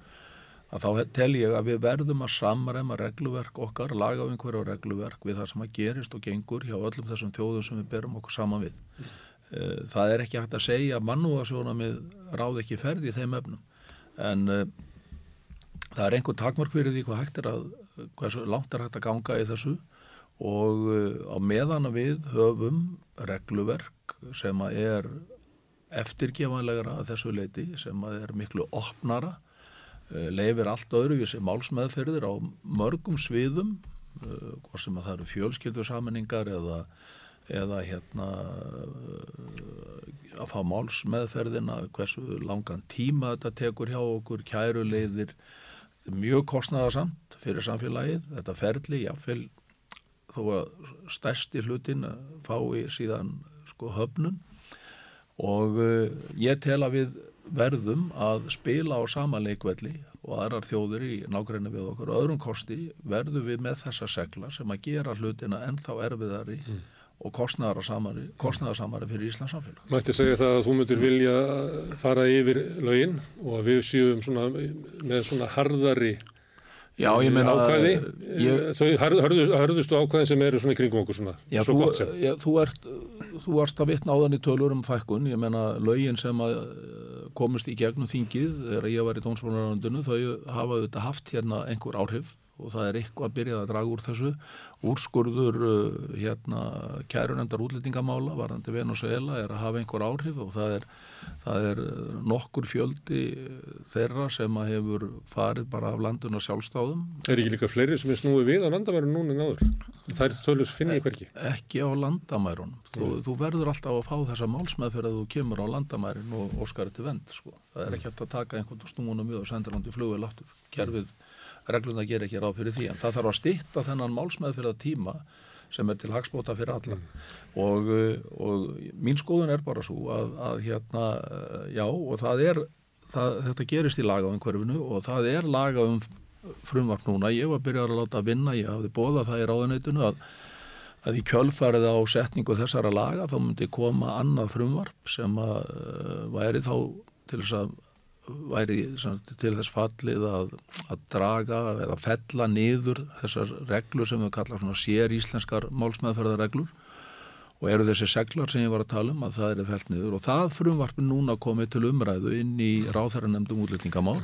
að þá tel ég að við verðum að samræma regluverk okkar, laga um hverju regluverk við það sem að gerist og gengur hjá öllum þessum þjóðum sem við berum okkur saman við. Eh, Það er ekki hægt að segja að mannúðasjónamið ráð ekki ferð í þeim efnum. En uh, það er einhver takmörk fyrir því hvað hægt er að, hversu langt er hægt að ganga í þessu. Og uh, á meðan við höfum regluverk sem að er eftirgefanlegra að þessu leiti sem að er miklu opnara uh, leifir allt öðruvísi málsmeðferðir á mörgum sviðum hvort sem að það eru fjölskyldusaminningar eða, eða hérna að fá málsmeðferðina hversu langan tíma þetta tekur hjá okkur, kæruleiðir mjög kostnaðarsamt fyrir samfélagið, þetta ferli jáfnvel þó að stærsti hlutin fái síðan sko höfnun. Og uh, ég tel að við verðum að spila á sama leikvelli og aðrar þjóður í nákvæmlega við okkur. Öðrum kosti verðum við með þessa segla sem að gera hlutina ennþá erfiðari og kostnaðarsamari, kostnaðarsamari fyrir Íslands samfélag. Mætti segja það að þú myndir vilja fara yfir lögin og að við séum svona, með svona harðari Já, ég meina ákvæði, ég, þau harð, hörðu, hörðustu ákvæðin sem eru svona í kringum okkur svona, Já, svo þú, gott sem. já, þú, ert, þú varst að vitna á þannig tölur um fækkun, ég menna lögin sem að eh, komist í gegnum þingið þegar ég var í tónsmálaröndinu, þau hafa auðvitað haft hérna einhver áhrif og það er eitthvað að byrja að draga úr þessu úrskurður uh, hérna kærunendar útlendingamála varandi Venezuela er að hafa einhver áhrif og það er, það er uh, nokkur fjöldi þeirra sem að hefur farið bara af landuna sjálfstáðum Er ekki líka fleiri sem er snúið við á landamæru núna en áður? Það er tölus finn ég hverki. ekki á landamærunum þú, þú verður alltaf að fá þessa málsmeðferð að þú kemur á landamærin og óskar til vend sko. það er ekki hægt að taka einhvern snúunum við og senda regluna gerir ekki ráð fyrir því en það þarf að stýtta þennan málsmeðferð tíma sem er til hagspóta fyrir alla. Og, uh, og mín skoðun er bara svo að, að hérna, uh, já og það er það, þetta gerist í laga um hverfinu og það er laga um frumvart núna, ég var byrjar að láta að vinna ég hafði bóðað það í ráðuneytinu að að í kjölfarið á setningu þessara laga þá myndi koma annað frumvarp sem að uh, væri þá til þess að væri til þess fallið að, að draga eða fella niður þessar reglur sem við kalla svona sér íslenskar málsmeðferðarreglur. Og eru þessi seglar sem ég var að tala um að það er felt niður. Og það frumvarpin núna komið til umræðu inn í ráþæranemdum útlýtningamál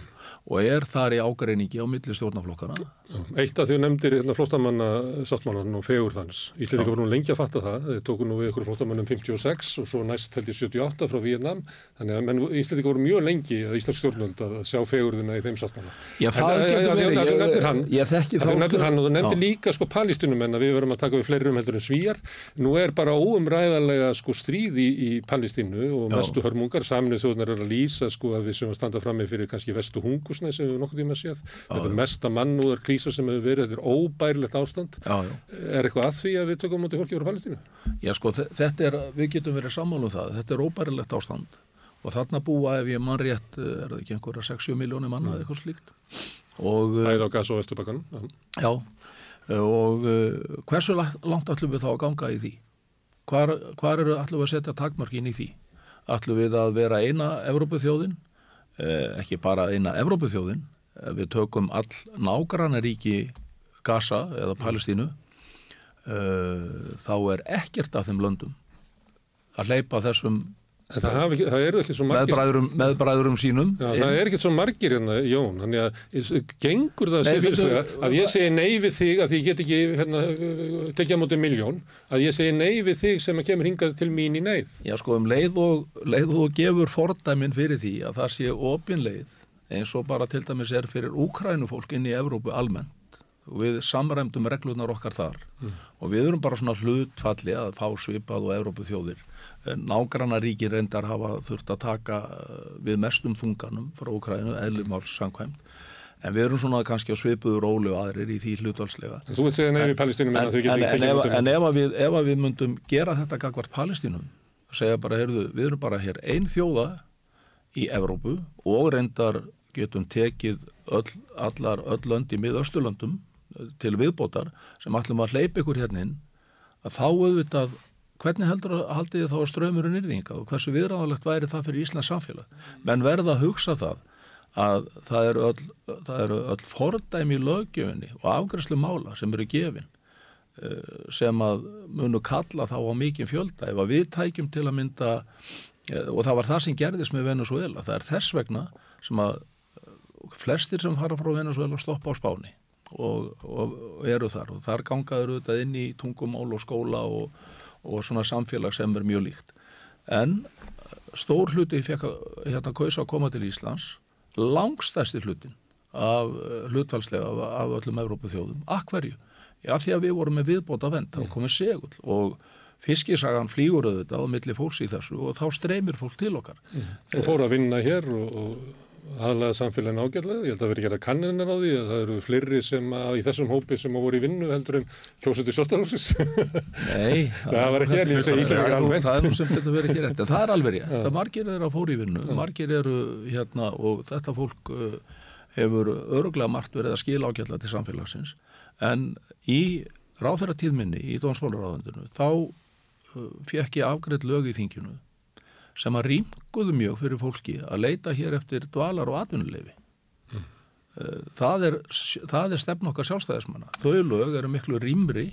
og er þar í ágreiningi á milli stjórnaflokkana. Eitt af því að nefndir hérna flóttamanna sáttmálan og fegur þanns. Íslandika voru nú lengi að fatta það. Þeir tóku nú við ykkur flóttamannum 56 og svo næst held ég 78 frá Vietnam. Þannig að Íslandika voru mjög lengi að Íslands stjórnvöld að sjá fegurðina í þeim sáttmála. Já, það getur verið. Þú nefndir hann. Ég þekki þá. Þú nefndir hann og þú nefndir líka sko palestinum en að við verum að taka við fleiri um heldur en svíjar. Nú er bara óumræðarlega sko stríð í, Palestínu og mestu hörmungar. Saminuð þjóðnar er að lýsa sko að við sem að standa fram með fyrir kannski vestu hungusnæð sem við nokkuð tíma séð. Þetta er mesta mannúðar krísa sem hefur verið. Þetta er óbærilegt ástand. Já, já. Er eitthvað að því að við tökum mútið fólki frá Palestínu? Já sko þetta er, við getum verið sammáluð um það. Þetta er óbærilegt ástand og þarna búa ef ég mann rétt, er það ekki einhverja 60 miljónir manna eða eitthvað slíkt. Æða á gas og vestubakkanum. Já og uh, hversu langt ætlum við þá að ganga í því? Hvar, hvar eru ætlum við að setja takmarkin í því? Ætlum við að vera eina Evrópuþjóðin, eh, ekki bara eina Evrópuþjóðin, við tökum all nágrannaríki Gaza eða Palestínu, eh, þá er ekkert af þeim löndum að leipa þessum Það, ekki, það eru ekki svo margir. Meðbræðurum, meðbræðurum sínum. Já, það er ekki svo margir hérna, Jón. Þannig að gengur það sér fyrirstlega að ég segi nei við þig að ég get ekki hérna, tekja móti miljón að ég segi nei við þig sem að kemur hingað til mín í neyð. Já sko um leið og, leið og gefur fordæmin fyrir því að það sé opin leið eins og bara til dæmis er fyrir úkrænufólk inn í Evrópu almennt og við samræmdum reglunar okkar þar. Mm. og við erum bara svona hlutfalli að fá svipað og Evrópu þjóðir nágrannaríkin reyndar hafa þurft að taka við mestum þunganum frá Ukrænu, eðlumáls samkvæmt. En við erum svona kannski á svipuður ólu aðrir í því hlutvalslega Þú veit segja nefnir Palestínum en, en, en, en ef, við, ef við myndum gera þetta gagvart Palestínum segja bara, heyrðu, við erum bara hér ein þjóða í Evrópu og reyndar getum tekið öll, allar öll lönd í miðausturlöndum til viðbótar sem ætlum að hleypa ykkur hérna inn að þá auðvitað hvernig heldur að haldið þá að ströymurinn yrðinga og hversu viðráðalegt væri það fyrir Íslands samfélag? Menn verða að hugsa það að það eru öll, eru öll fordæmi í lögjöfinni og afgræslu mála sem eru gefin sem að munu kalla þá á mikið fjölda. Ef að við tækjum til að mynda og það var það sem gerðist með Venezuela það er þess vegna sem að flestir sem fara frá Venezuela stoppa á spáni og, og, og eru þar. Og þar gangaður auðvitað inn í tungumál og skóla og og svona samfélag sem er mjög líkt. En stór hluti fekk að hérna kausa að koma til Íslands, langstæsti hlutin af hlutfalslega af, af öllum Evrópu þjóðum. Akverju? Já, því að við vorum með viðbóta vend, þá komið segull og fiskisagan flýgur auðvitað á milli fólks í þessu og þá streymir fólk til okkar. Mm. Og fóru að vinna hér og, og aðlaða samfélagin ágætlega. Ég held að vera ekki að kanninar á því að það eru fleiri sem að, í þessum hópi sem að voru í vinnu heldur en hljósuði sjóstalósis. Nei. það var ekki hér, ég segi Íslandið alveg. Það er nú sem þetta verið ekki rétt, en það er alveg rétt. Það margir eru að fóru í vinnu, margir eru hérna og þetta fólk uh, hefur öruglega margt verið að skila ágætlega til samfélagsins. En í ráþæra tíðminni í Dómsmálaráðundinu þá uh, fekk ég afgreitt lög í þinginu sem að rýmguðu mjög fyrir fólki að leita hér eftir dvalar og atvinnuleifi. Mm. Það er, er stefn okkar sjálfstæðismanna. Þau lög eru miklu rýmri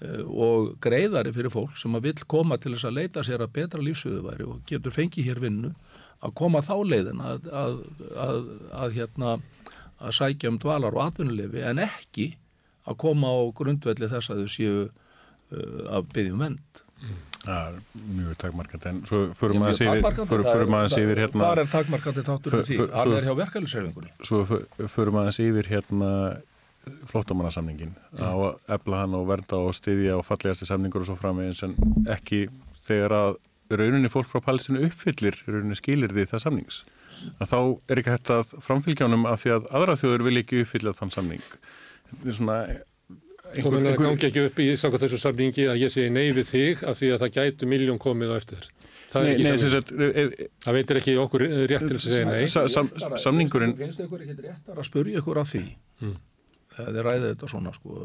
og greiðari fyrir fólk sem að vil koma til þess að leita sér að betra lífsviðuværi og getur fengið hér vinnu að koma þá leiðin að, að, að, að hérna að sækja um dvalar og atvinnulefi en ekki að koma á grundvelli þess að þau séu uh, að byggja um vend. Það er mjög takmarkant en svo förum maður það fyrir maður yfir hérna Hvað er takmarkandi þáttur För- því? för- Hann svo- er hjá verkefælisreifingunni. svo förum maður yfir hérna flóttamannasamningin á að efla hann og vernda og styðja og fallegasti samningur og svo framvegins en ekki þegar að rauninni fólk frá Palestínu uppfyllir rauninni skilir því það samnings að þá er ekki hægt að framfylgja honum af því að aðra þjóður vil ekki uppfylla þann samning þetta er svona Að það gangi ekki upp í samkvæmt þessu samningi að ég segi nei við þig af því að það gætu miljón komið á eftir. Það, er Nei, ekki nei, sem samningur. sagt, e- e- það veitir ekki okkur rétt til að segja nei. sa- sam- samningurinn Finnst ykkur ekki réttar að spurja ykkur að því? Mm. Þegar þið ræðið þetta svona sko,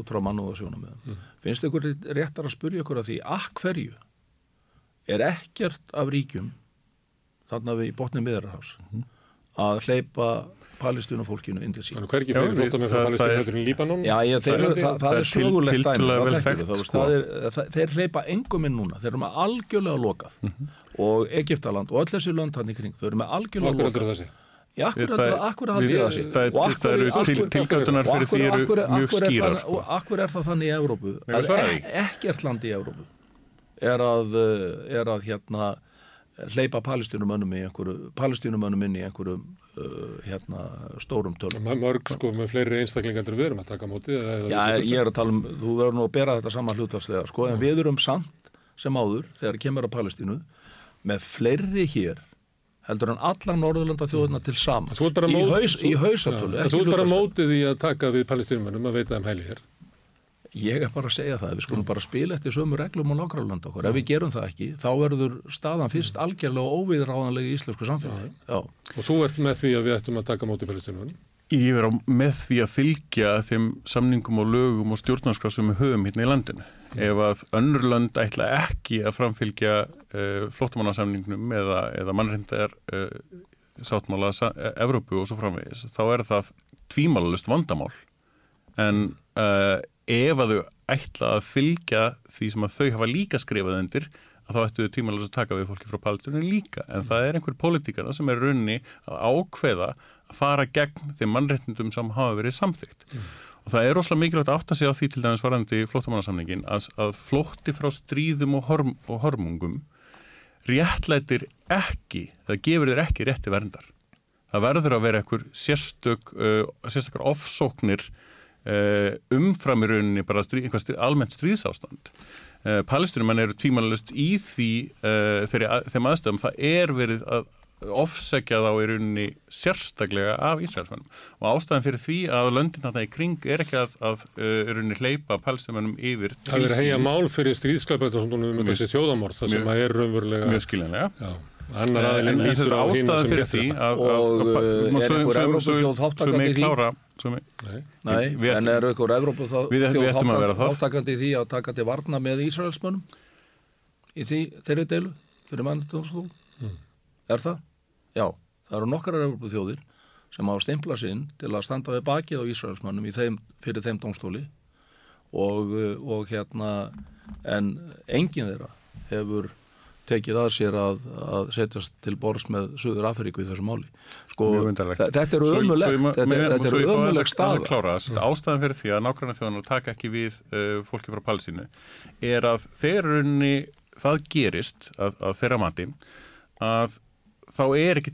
út frá mannúða sjónum með. Finnst ykkur réttar að spurja ykkur að því að hverju er ekkert af ríkjum þarna við í botnið miðarhás að hleypa palestínum fólkinu inn til sín. Þannig hvergi Já, fyrir flótamenn frá það- Palestínu er- heldur en Líbanon. Já, ég, þeir, það, það, það er er til- sögulegt dæmi, sko. er, þeir hleypa engum inn núna, þeir eru með algjörlega lokað og Egiptaland og öll þessi lönd hann í kring, þau eru með algjörlega Okkur heldur lokað það sé. Já, akkur er- við- það sé það er- eru hverju- til- akkur- tilgáturnar og fyrir því eru mjög er skýrar, sko. Og akkur er það þannig í Evrópu Nei, að e- ekkert land í Evrópu er að, eh, er að hérna hleypa palestínumönnum í einhverju palestínumönnum inn í einhverjum hérna stórum tölum. Mörg sko með fleiri einstaklingar en við erum að taka á eða Já, ég er að tala um, þú verður nú að bera þetta saman hlutvarslega, sko, en við erum samt sem áður, þegar kemur að Palestínu með fleiri hér heldur en allar Norðurlanda þjóðuna til saman í, mót- haus, í hausartölu, Já, ekki Þú ert bara mótið í að taka við palestínumönnum að veita þeim hæli hér. Ég er bara að segja það, við skulum bara spila eftir sömu reglum og nágraflanda okkur, ef við gerum það ekki þá verður staðan fyrst algjörlega óviðráðanlega í íslensku samfélagi. Já, Og þú ert með því að við ættum að taka á móti palestínumönnum. Ég er með því að fylgja þeim samningum og lögum og stjórnarskrá sem við höfum hérna í landinu. Ef að önnur lönd ætla ekki að framfylgja uh, flóttamannasamningnum eða, eða mannrindar uh, sáttmála sa e- Evrópu og svo framvegis, þá er það tvímálalust vandamál. En uh, ef að þau ætla að fylgja því sem að þau hafa líka skrifað undir, að þá ættu þau tvímálalust að taka við fólki frá Palestínu líka. En það er einhver pólitíkana sem er runni að ákveða að fara gegn þeim mannréttindum sem hafa verið samþygt. Og það er rosalega mikilvægt að átta sig á því til dæmis varandi flóttamannasamningin að, að flótti frá stríðum og, horm, og hormungum réttlætir ekki, það gefur þér ekki rétti verndar. Það verður að vera einhver sérstök, uh, sérstakar offsóknir umfram í rauninni bara stríð, stríð, almennt stríðsástand. Uh, Palestinumenn eru tvímanlust í því uh, þeirri, þeim aðstöðum það er verið að ofsækja þá í rauninni sérstaklega af Ísraelsmennum og ástæðan fyrir því að löndin þarna í kring er ekki að, að uh, rauninni hleypa palestinumennum yfir Það er heia mál fyrir stríðsklæpættur um þessi þjóðamort, það sem að er raunverulega... mjög skiljanlega. Já, annar en lítur á hinn sem fyrir réttur því að... að, Og, að, að, er einhver svo mig í því? Nei. Nei, Við en er ykkur Evrópu þá Við- við ættum að vera það. þáttakandi í því að taka til varna með Ísraelsmönnum í því, þeirri deilu fyrir mannutjónstól Hmm. er það? Já, það eru nokkrar Evrópu þjóðir sem hafa stempla sinn til að standa við bakið á Ísraelsmönnum í þeim, fyrir þeim dómstóli og, uh, og hérna en enginn þeirra hefur tekið að sér að, að setjast til borðs með Suður Afríku í þessu máli. Sko, þetta er ég ömulegt, þetta, mér- er- þetta svo er ég fá aðeins ömuleg að- aðeins að staða. það. Ástæðan fyrir því að nákvæmna þjóðanar taka ekki við uh, fólki frá Palestínu er að þegar runni það gerist að, að þeirra mati að þá er ekki,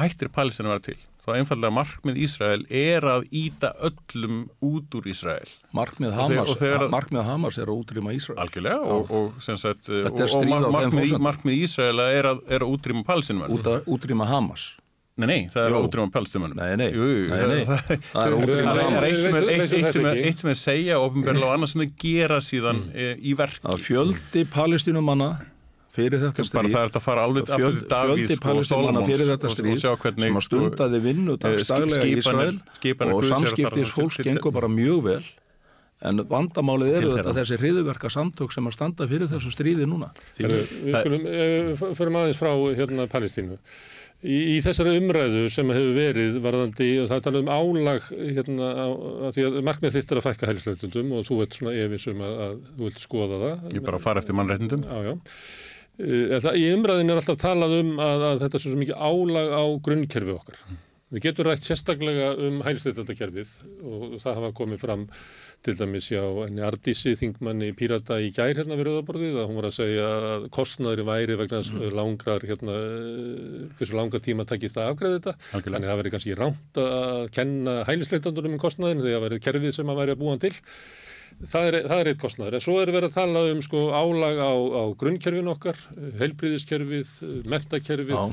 hættir Palestínu að vera til. Þá einfallega markmið Ísrael er að íta öllum út úr Ísrael. Markmið Hamas, og þegar- markmið Hamas er að útrýma Ísrael. Algjörlega og, og, sagt, og, mar markmið, markmið Ísrael er að, er að útrýma Palestínu. Út að útrýma Hamas. Nei, nei, það er að útrýma Palestínu. Nei, nei. Jú, jú, Nei, nei. það- Það er er Hamas. eitt sem er- eitt- sem er- eitt sem er segja ofinberlega og annars sem er gera síðan mm. í verki. Að fjöldi palestínumanna fyrir þetta bara stríð það er þetta að fara alveg aftur til fjöldi og Solomons fyrir þetta og, stríð og sjá hvernig sem að stundaði vinnu eh, dagstaglega í Ísrael og samskiptis til- gengur bara mjög vel en vandamálið eru þetta þessi hriðuverka samtök sem að standa fyrir þessu stríði núna við skulum, uh, förum aðeins frá hérna Palestínu. Í, í þessari umræðu sem hefur verið varðandi, og það er talað um álag hérna, að því að markmið þitt er að fækka hælisleitundum og þú veit svona efins um að, að þú vilt skoða það. Ég bara fara eftir mannréttindum. Já, já. Uh, það, í umræðinu er alltaf talað um að, að þetta er svo mikið álag á grunnkerfi okkar. Við getum rætt sérstaklega um hælisleitöndakerfið og það hafa komið fram til dæmis hjá enni Ardísi þingmanni Pírata í gær hérna við Rauðaborðið að hún var að segja að kostnaður væri vegna mm. langrar hérna, hversu langa tíma takist að afgreða þetta Algjörlega. þannig að það veri kannski rámt að kenna hælisleitundunum um kostnaðin þegar það verið kerfið sem að væri að búa til það er, það er eitt kostnaður en svo er verið að tala um sko álag á, á grunnkerfin okkar, heilbríðiskerfið mentakerfið Já.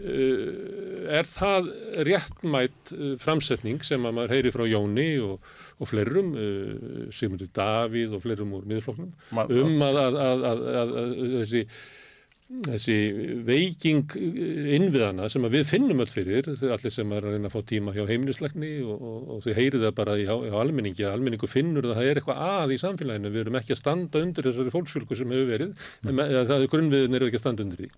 Uh, er það réttmætt uh, framsetning sem að maður heyri frá Jóni og, og fleirum, uh, Sigmundur Davíð og fleirum úr miðfloknum, um að, að, að, að þessi, þessi veiking uh, innviðana sem við finnum öll fyrir, allir sem er að reyna að fá tíma hjá heimilislegni og, og, og þau heyri það bara hjá, hjá almenningi, að almenningu finnur að það er eitthvað að í samfélaginu, við erum ekki að standa undir þessari fólksfjölku sem hefur verið, en með- eða það grunnviðin eru ekki að standa undir því.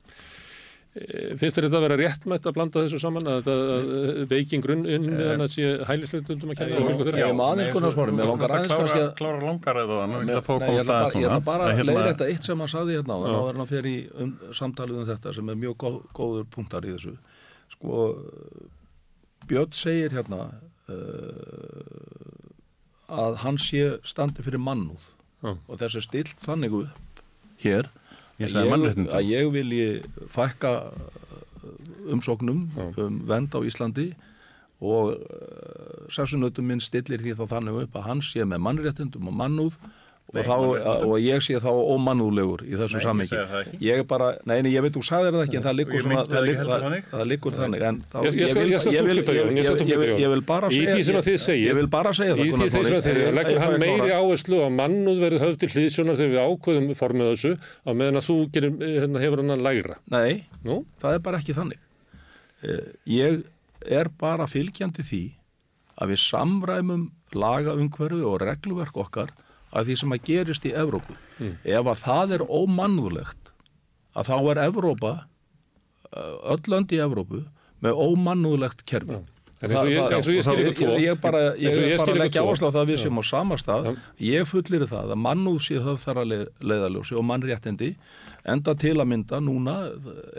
Eh, Finnst þetta að vera réttmætt að blanda þessu saman að, að, að veikin grunn innviðan að sé hælisleitundum að kenna og fylgja þeirra? já, má aðeins konar smári, mér langar aðeins klára, kannski að- klára langar eða þannig, að fá að ég ætla aðeins bara, ég ætla núna. bara Að að hérna- leiða þetta eitt sem hann saði hérna á áður en hann fer í um, samtalið um þetta sem er mjög góð, góður punktar í þessu. Sko Björn segir hérna uh, að hann sé standi fyrir mannúð. Og þessi stilt þannig upp hér Ég mannréttindum. að ég vilji fækka umsóknum Já. um vend á Íslandi og uh, sassunautum minn stillir því þá þannig upp að hann sé með mannréttindum og mannúð og, þá, og ég sé þá ómannúðlegur í þessu samhengi. ég er bara, nei, nei, ég veit þú sagðir það ekki en það liggur svona það liggur- þannig. Ég- vil- bara Í segja því sem að þið ég- segið- ég vil bara segja Í það því sem að þið leggur hann meiri áherslu á mannúð verið höfð til hlýðsjónar þegar við ákveðum formið þessu á meðan að þú gerir, hérna, hefur hann að lægra. nei, Nú? það er bara ekki þannig. Eh, ég er bara fylgjandi því að við samræmum lagaumhverfi og regluverk okkar að því sem að gerist í Evrópu. Ef að það er ómannúðlegt að þá er Evrópa eh, öll lönd í Evrópu með ómannúðlegt kerfi. Já. En eins og ég- og ég skil ykkur tvo- ég, ég bara, ég, ég ég bara leggja áherslu á það að við séum á sama stað. Já. ég fullir það að mannúð sé höfð þar að leið, leiðaljósi og mannréttindi enda til að mynda núna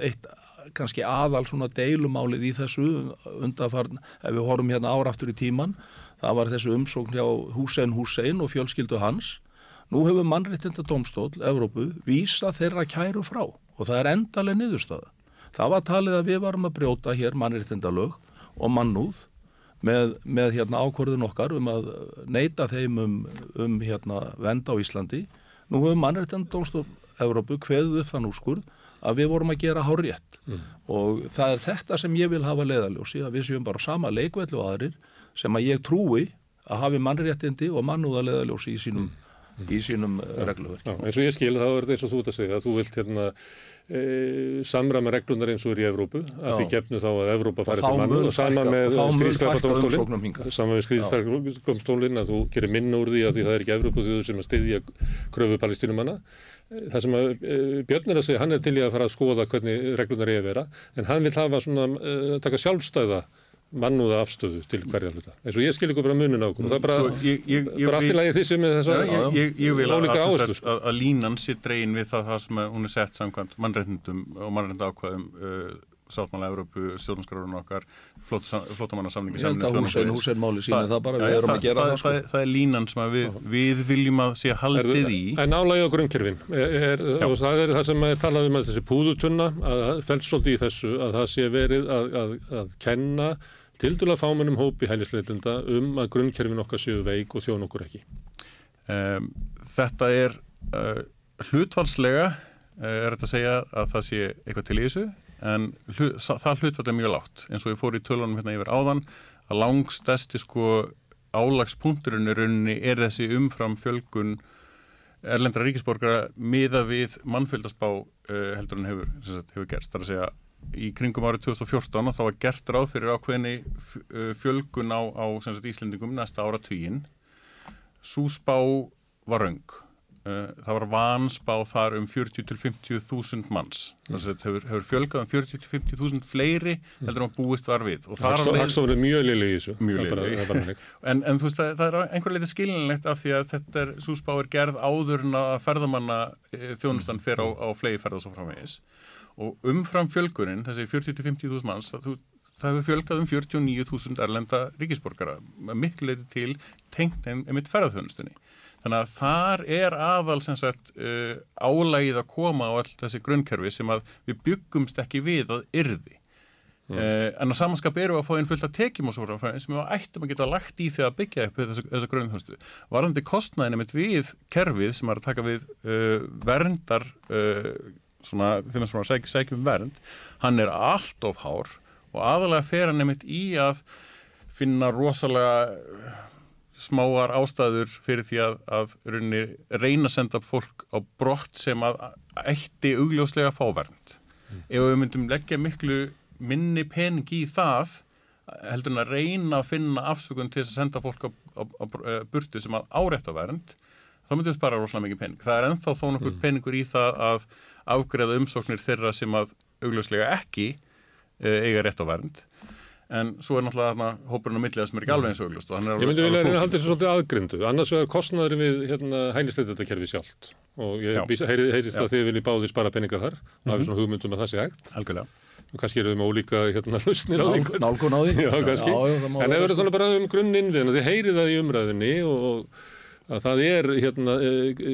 eitt kannski aðal svona deilumálið í þessu undanfarn, ef við horfum hérna áraftur í tíman það var þessu umsókn hjá Hussein Hussein og fjölskyldu hans. Nú hefur mannréttinda domstól Evrópu vísa þeirra kæru frá og það er endaleg niðurstaða. Það var talið að við varum að brjóta hér mannréttindalög og mannúð með, með hérna ákvörðun okkar um að neyta þeim um, um hérna vend á Íslandi. Nú hefur mannréttindadómstof Evrópu kveðið upp þann úrskurð að við vorum að gera hár rétt. Og það er þetta sem ég vil hafa leiðaljósi að við séum bara sama leikvellu og aðrir sem að ég trúi að hafi mannréttindi og mannúða leiðaljósi í sínum, í sínum ja. regluverk. Já, eins og ég skil þá er þetta eins og þú ert að segja að þú vilt hérna e, samræma reglunar eins og er í Evrópu að því gefnu þá að Evrópa fari Þá til mann og sama með hingað. sama með skrýðskapardómstólinn að þú gerir minna úr því að því það er ekki Evrópu þjóður sem að styðja kröfu palestínumanna það sem að Björn er að segja, hann er til í að fara að skoða hvernig reglunar er að vera en hann vil hafa svona, taka sjálfstæða mannúða afstöðu til hverja hluta. Eins og ég skil ykkur bara munin á okkur og það er bara, Sko, ég- ég- ég bara allt í vil- lagi þessi með þessa Já, ég, ég, ég vil að, að, að, sko. að, að línan sé dregin við það, það sem að hún er sett samkvæmt mannreitnindum og mannreinda ákvæðum uh, sáttmála Evrópu, stjórnarskrarun okkar flótamannasamningi Ég held að Hussein, Hussein máli síni það bara, við erum að gera það, það, það, sko. það, það er línan sem að við, við viljum að sé haldið í. En álagi á grunnkerfin er, er, og það er það sem er talað um að þessi púðutunna að það svolítið í þessu að það sé verið að, að, að kenna tildulega fámennum hópi hælisleitenda um að grunnkerfin okkar séu veik og þjón okkur ekki. um, Þetta er uh, hlutvalslega uh, er þetta að segja að það sé eitthvað til í þessu en hlut, það hlutfall er mjög lágt eins og ég fór í tölunum hérna yfir áðan að langstæsti sko álagspunkturinn í rauninni er þessi umfram fjölgun erlendra ríkisborgara miða við mannfjöldaspá uh, heldur en hefur, hefur gerst. Það er að segja í kringum árið 2014 og þá var gert ráð fyrir ákveðinni uh, fjölgun á, á sagt, Íslendingum næsta ára tuginn. Sú spá var raung. Uh, það var vanspá þar um 40 til 50 þúsund manns. Mm. Það hefur, hefur fjölgað um 40 til 50 þúsund fleiri heldur en að búist var við. Hagstofur er mjög liðlega í þessu. Mjög þannig. En, en þú veist, það, það er einhver leiti skilinlegt af því að þetta er, svo spá er gerð áður en að ferðamanna þjónustan fer á, á flegi ferð og framvegis. Og umfram fjölgunin, þessi 40-50 þús manns, það, það hefur fjölgað um 49.000 erlenda ríkisborgara, miklu leiti til tengt einmitt ferðarþjónustunni. Þannig að þar er aðal sagt uh, álægið að koma á all þessi grunnkerfi sem að við byggumst ekki við að yrði. Mm. Uh, en á samanskap eru að fá einn fullt að tekjum og svo sem við ættum að geta lagt í því að byggja upp þessa, þessa grunnþjónustu. Varðandi kostnæðin einmitt við kerfið sem er að taka við uh, verndar svona, þeim sem að segjum vernd, hann er allt of hár og aðalega fer hann einmitt í að finna rosalega smáar ástæður fyrir því að, að reyna að senda fólk á brott sem að ætti augljóslega fávernd. Mm. Ef við myndum leggja miklu minni pening í það heldur en að reyna að finna afsökun til að senda fólk á, á, á burtu sem að árætta vernd, þá myndum við spara rosalega mikið pening. Það er enþá þó nokkur mm. peningur í það að afgreða umsóknir þeirra sem að augljóslega ekki e, eiga rétt á vernd. En svo er náttúrulega hópurinn á milliða sem er ekki alveg eins og augljóst Ég myndi vilja reyna að halda þessu svolítið aðgrindu annars vegar kostnaður við hérna, hænisteytatakerfi sjálft. Og ég heyri, heyrist Já. að þið viljið báðir spara peninga þar og mm -hmm. hafi svona hugmyndum að það sé Algjörlega. Og kannski eru við með ólíka hérna lausnir á því Nálgun á því. En ef við erum bara um grunninviðin þið heyrið það í umræðinni og að það er hérna, e, e,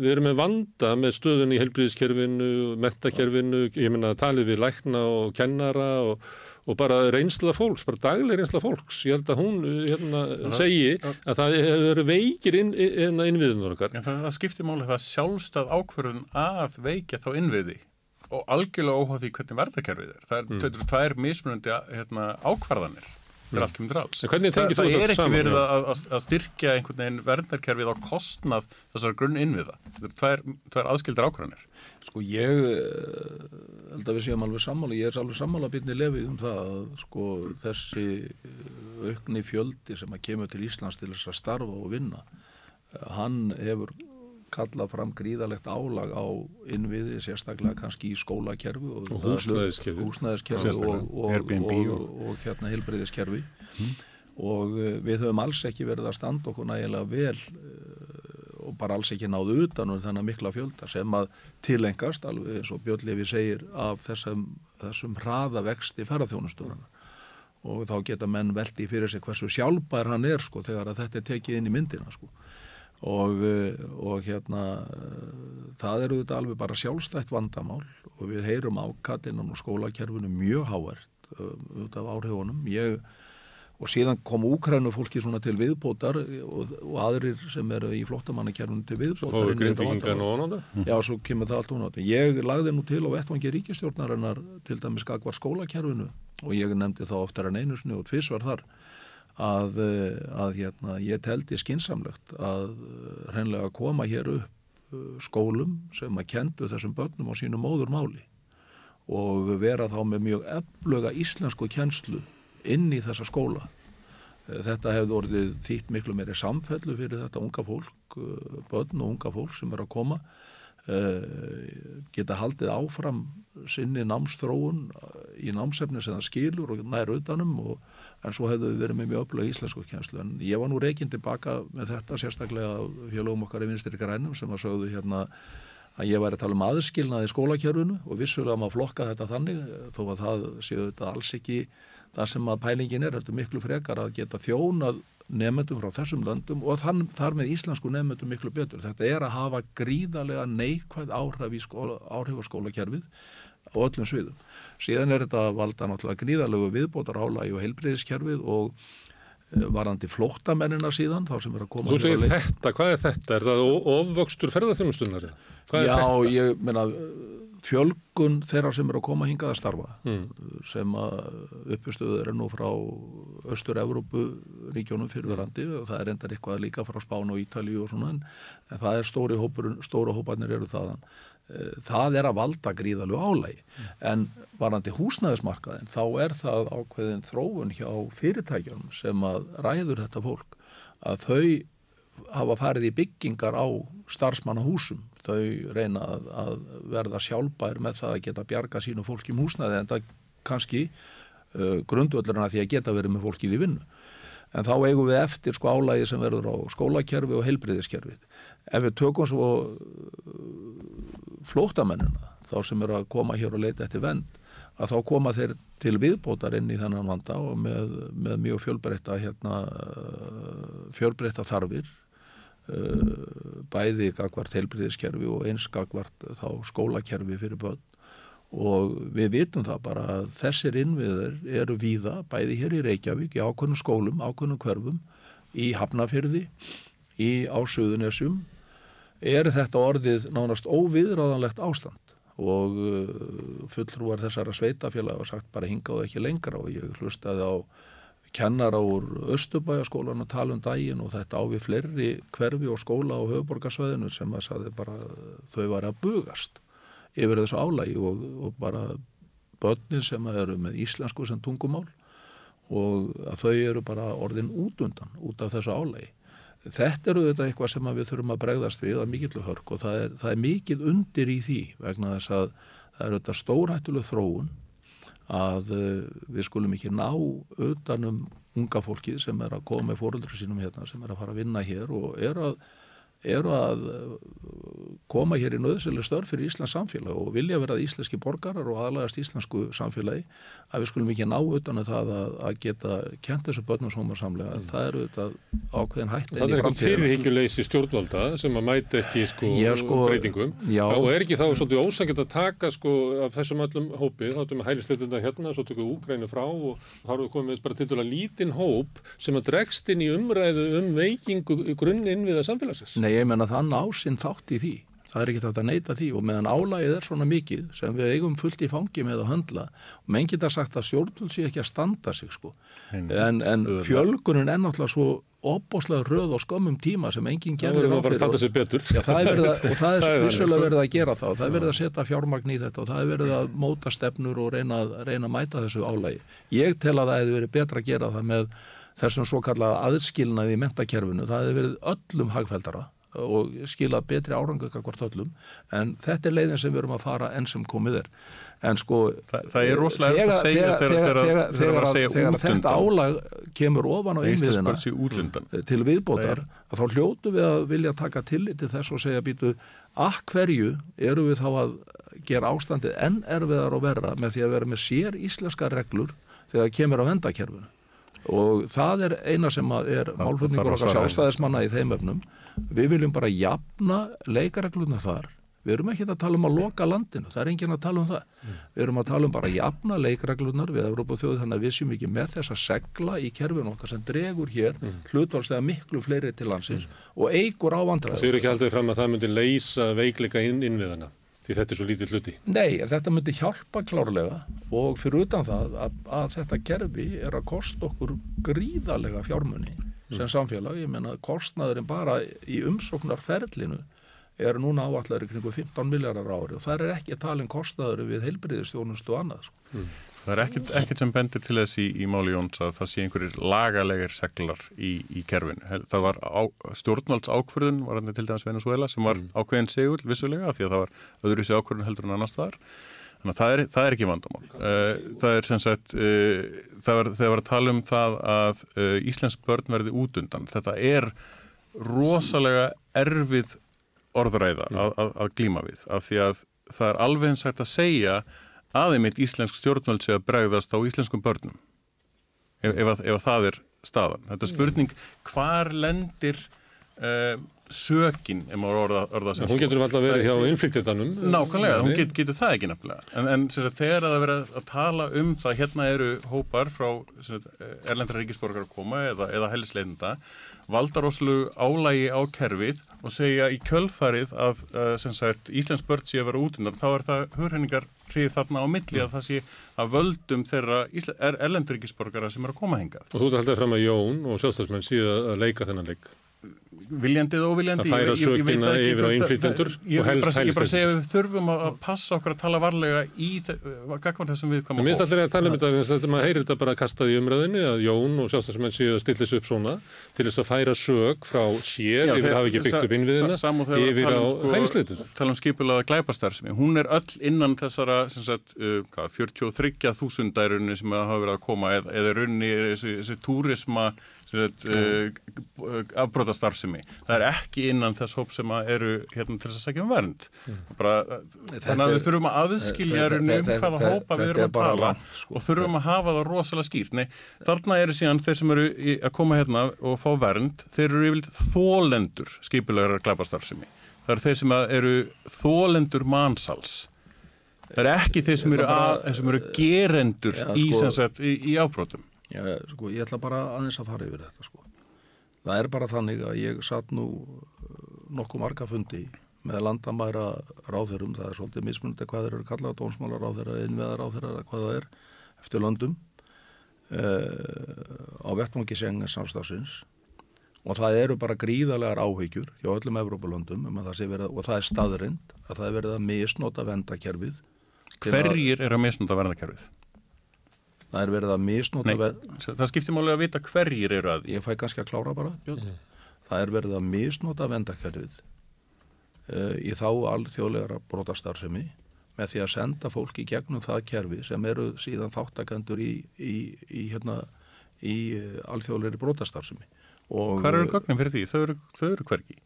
við erum með vanda með stöðun í helbriðiskerfinu, metakerfinu, ég menna að talið við lækna og kennara og, og bara reynsla fólks, bara dagleg reynsla fólks. Ég held að hún hérna, segi að það eru veikir inn, inn, innviðunum okkar. En það, það skiptir máli það sjálfstað ákverðun að veikja þá innviði og algjörlega óháð því hvernig verðakerfið er. Það er mm. tvær mismunandi hérna, ákvarðanir er allt kemur til alls. Það, það er ekki saman, verið að, að styrkja einhvern veginn verndarkerfið á kostnað þessar grunn innviða. Það er tvær aðskildar ákvarðanir. Sko ég eh, held að við séum alveg sammála, ég er alveg sammála byrni lefið um það að sko þessi eh, aukni fjöldi sem að kemur til Íslands til þess að starfa og vinna, eh, hann hefur kalla fram gríðalegt álag á innviði, sérstaklega kannski í skólakerfi og, og húsnæðiskerfi, húsnæðiskerfi og, og, og hérna heilbreyðiskerfi hmm. og uh, við höfum alls ekki verið að standa okkur nægilega vel uh, og bara alls ekki náðu utan og þannig mikla fjölda sem að tilengast, alveg eins og Björn Levi segir, af þessum, þessum hraða vexti ferðarþjónustunana og þá geta menn veldi fyrir sig hversu sjálfbær hann er sko þegar að þetta er tekið inn í myndina sko og, eh, og hérna það eru þetta alveg bara sjálfstætt vandamál og við heyrum ákallinnan og skólakerfinu mjög hávert út af áhrifunum. Ég, og síðan kom úkrænu fólki svona til viðbótar og, og aðrir sem eru í flottamannakerfinu til viðbótar Svo Já, svo kemur það allt ónáta Ég lagði nú til á vettvangi ríkistjórnarinnar til dæmis skakvar skólakerfinu og ég nefndi þá oftar en einu snið og tviss var þar að, eh, að hérna, ég teldi skinsamlegt að eh, hreinlega koma hér upp eh, skólum sem að kendu þessum börnum á sínu móður máli og vera þá með mjög efluga íslensku kjenslu inn í þessa skóla. Þetta hefði orðið þýtt miklu meiri samfellu fyrir þetta unga fólk, börn og unga fólk sem er að koma geta haldið áfram sinni námstróun í námsefni sem það skilur og nær utanum og, en svo hefðu við verið með mjög öflög íslensku kjænslu en ég var nú reyginn tilbaka með þetta sérstaklega fjölugum okkar í vinstir grænum sem að sögðu hérna að ég væri að tala um aðskilnaði í skólakjörfunu og vissulega maður flokka þetta þannig þó að það séu þetta alls ekki það sem að pælingin er, þetta er miklu frekar að geta þjónað nefndum frá þessum löndum og þann, þar með íslensku nefndum miklu betur. Þetta er að hafa gríðarlega neikvæð áhrif á skólakerfið á öllum sviðum. Síðan er þetta valda náttúrulega gríðarlegu viðbótar álægi og heilbreyðiskerfið og eh, varandi flóttamennina síðan þá sem er að koma Þú segir þetta, hvað er þetta? Er það ofvöxtur ferðarþjónustunar? Já, ég menna fjölgun þeirra sem eru að koma hingað að starfa mm. sem að uppustuður er nú frá Östur-Európu ríkjónum fyrirverandi og það er endar eitthvað líka frá Spán og Ítali og svona en, það er stóri hópur, stóra hópanir eru þaðan það er að valda gríðalu álægi mm. en varandi húsnæðismarkaðin þá er það ákveðin þróun hjá fyrirtækjum sem að ræður þetta fólk að þau hafa farið í byggingar á starfsmannahúsum þau reyna að, að verða sjálfbær með það að geta bjarga sínu fólki í húsnaði en það kannski uh, grundvöldurinn að því að geta verið með fólkið í vinnu. En þá eigum við eftir sko álægi sem verður á skólakerfi og heilbriðiskerfi. Ef við tökum svo flótamennina, þá sem eru að koma hér og leita eftir vend, að þá koma þeir til viðbótar inn í þennan vanda og með, með mjög fjölbreytta hérna, fjölbreytta þarfir bæði gagvart heilbriðiskerfi og eins gagvart þá skólakerfi fyrir börn. Og við vitum það bara að þessir innviður eru víða bæði hér í Reykjavík, í ákveðnum skólum, ákveðnum hverfum, í Hafnafyrði, í Ásöðunessum er þetta orðið nánast óviðráðanlegt ástand. Og uh, fulltrúar þessara sveitafélag var sagt bara hingaðu ekki lengra og ég hlustaði á kennara úr Östubæjaskólan og tala um daginn og þetta á við fleiri hverfi og skóla á höfuborgarsvæðinu sem að saði bara þau var að bugast yfir þessu álægi og, og bara börnin sem eru með íslensku sem tungumál og að þau eru bara orðin út undan út af þessu álægi Þetta eru þetta eitthvað sem við þurfum að bregðast við að mikillu hörk og það er, það er mikil undir í því vegna þess að það eru þetta stórhættuleg þróun að uh, við skulum ekki ná utanum unga fólkið sem er að koma með fóröldru sínum hérna sem er að fara að vinna hér og er að eru að uh, koma hér í nöðsölu störf fyrir Íslands samfélag og vilja verað íslenski borgarar og aðlægast íslensku samfélagi að við skulum ekki ná utan um það að, að geta kent þessu börnum sómarsamlega mm. það eru þetta ákveðin hætt Það er eitthvað fyrirhyggjuleysi stjórnvalda sem að mæta ekki sko, já, sko breytingum já. og er ekki þá svolítið ósangjönd að taka sko af þessum öllum hópi þá erum við hælisleitunda hérna, svo tökum við Úgrænu frá og þá erum við komið bara til dæla lítinn hóp sem að dregst inn í umræðu um veikingu grunnin ég menna það ná sinn þátt í því. Það er ekki þetta að neyta því og meðan álægið er svona mikið sem við eigum fullt í fangi með að höndla og menn geta sagt að stjórnvöld sé ekki að standa sig sko. En, en fjölgunin er náttúrulega svo opbóslega röð og skömmum tíma sem enginn er verið að, og það er vissulega verið að gera það og það er verið að setja fjármagn í þetta og það er verið að móta stefnur og reyna, reyna að mæta þessu álægi. Ég tel að það hefur verið betra að gera það með þessum svo kallaða aðskilnaði í mentakerfinu. Það hefur verið öllum hagfældara og skila betri árangu hvort öllum. En þetta er leiðin sem við erum að fara enn sem komið er. En sko Þa, það er rosalega að segja þegar, þegar, þegar þetta álag kemur ofan á einmiðina til viðbótar að þá hljótu við að vilja taka tillit til þess og segja býtu að hverju eru við þá að gera ástandið enn erfiðar og verra með því að vera með sér íslenska reglur þegar það kemur á vendakerfunu og það er eina sem er málflutningur okkar sjálfstæðismanna í þeim öfnum við viljum bara jafna leikaregluna þar við erum ekki að tala um að loka landinu það er engin að tala um það mm. við erum að tala um bara jafna leikareglunar við Európa þjóðu þannig að við séum ekki með þess að segla í kerfinu okkar sem dregur hér mm. hlutvalstega miklu fleiri til landsins mm. og eigur á vandræð Það séur ekki aldrei fram að það myndi leysa veikleika inn, innviðana Því þetta er svo lítið hluti. Nei, þetta myndi hjálpa klárlega og fyrir utan það að, að þetta kerfi er að kosta okkur gríðalega fjármunni sem mm. samfélag. Ég menna kostnaðurinn bara í umsóknarferlinu er núna áallar kringu 15 miljardar ári og það er ekki um kostnaður við heilbriðistjónustu og annað. Sko. Mm. Það er ekkert, ekkert sem bendir til þess í, í máli Jóns að það sé einhverjir lagalegir seglar í, í kerfinu. Það var á, stjórnvalds ákvörðun, var hann til dæmis Venezuela, sem var mm. ákveðin segur vissulega, því að það var öðru sig ákvörðun heldur en annars þar. Þannig að það er, það er ekki vandamál. Uh, það er sem sagt, uh, það var, þegar var að tala um það að uh, Íslensk börn verði út undan. Þetta er rosalega erfið orðræða mm. að, að, að glíma við, af því að það er alveg eins að segja aðeimitt íslensk stjórnvöld sé að bregðast á íslenskum börnum ef, ef, að, ef að það er staðan. Þetta er spurning hvar lendir uh, sökin, ef maður orða, orða sem Hún getur alltaf verið hjá innflýttitanum Nákvæmlega, hún get, getur það ekki nefnilega. En, en sagt, þegar það verið að tala um það hérna eru hópar frá erlendra ríkisborgar að koma eða, eða hellisleitunda valdar óslu álægi á kerfið og segja í kjölfarið að uh, sagt, Íslands börn sé að vera útinnar þá er það hurhenningar hrið þarna á milli að það sé að völdum þeirra er, erlendur ríkisborgara sem er að koma hengað Og þú að að viljandið og óviljandi að færa sökina yfir á innflytjendur og helst helst ég bara segja að við þurfum að passa okkur að tala varlega í þessum við komum mér ætla að tala um þetta maður heyrir þetta bara að kasta í umræðinu að Jón og sjálfstæðsmenn séu að stilla þessu upp svona til þess að færa sök frá sér yfir að hafa ekki byggt upp innviðina yfir á hælisleitur um tala um skipulaða glæpastarfsmi hún er öll innan þessara 43.000 dærunni sem hafa verið að koma eða uh, afbrótastarfsemi starfsemi. Það er ekki innan þess hóp sem að eru hérna til þess að segja um vernd. Bara, þannig að við þurfum að aðskilja um hvaða hópa við erum er að tala sko. og þurfum að hafa það rosalega skýrt. Nei, þarna eru síðan þeir sem eru í, að koma hérna og fá vernd, þeir eru yfirleitt þólendur skipulegar glæpastarfsemi. Það eru þeir sem að eru þólendur mansals. Það eru ekki þeir sem eru, að, sem eru gerendur Já, í, sko- sagt, í, í ábrotum. Já, sko, ég ætla bara aðeins að fara yfir þetta sko. Það er bara þannig að ég satt nú uh, nokkuð marga fundi með landamæra ráðherrum, það er svolítið mismunandi hvað þeir eru kallað, dónsmála ráðherra, innveða ráðherra, hvað það er eftir löndum uh, á vettvangi sengen samstafsins og það eru bara gríðarlegar áhyggjur hjá öllum Evrópulöndum um að það og það er staðrind að það er verið að misnota vendakerfið Hverjir eru að misnúta verðarkerfið? Það er verið að misnota Nei, ver, það skiptir máli að vita hverjir eru að ég fæ kannski að klára bara Björn. það er verið að misnota vendakerfið uh, í þá alþjóðlegra brotastarfsemi með því að senda fólk í gegnum það kerfi sem eru síðan þáttakendur í, í, í, hérna, í uh, alþjóðlegri brotastarfsemi og Hvað eru gögnin fyrir því? Þau eru, þau eru hvergi.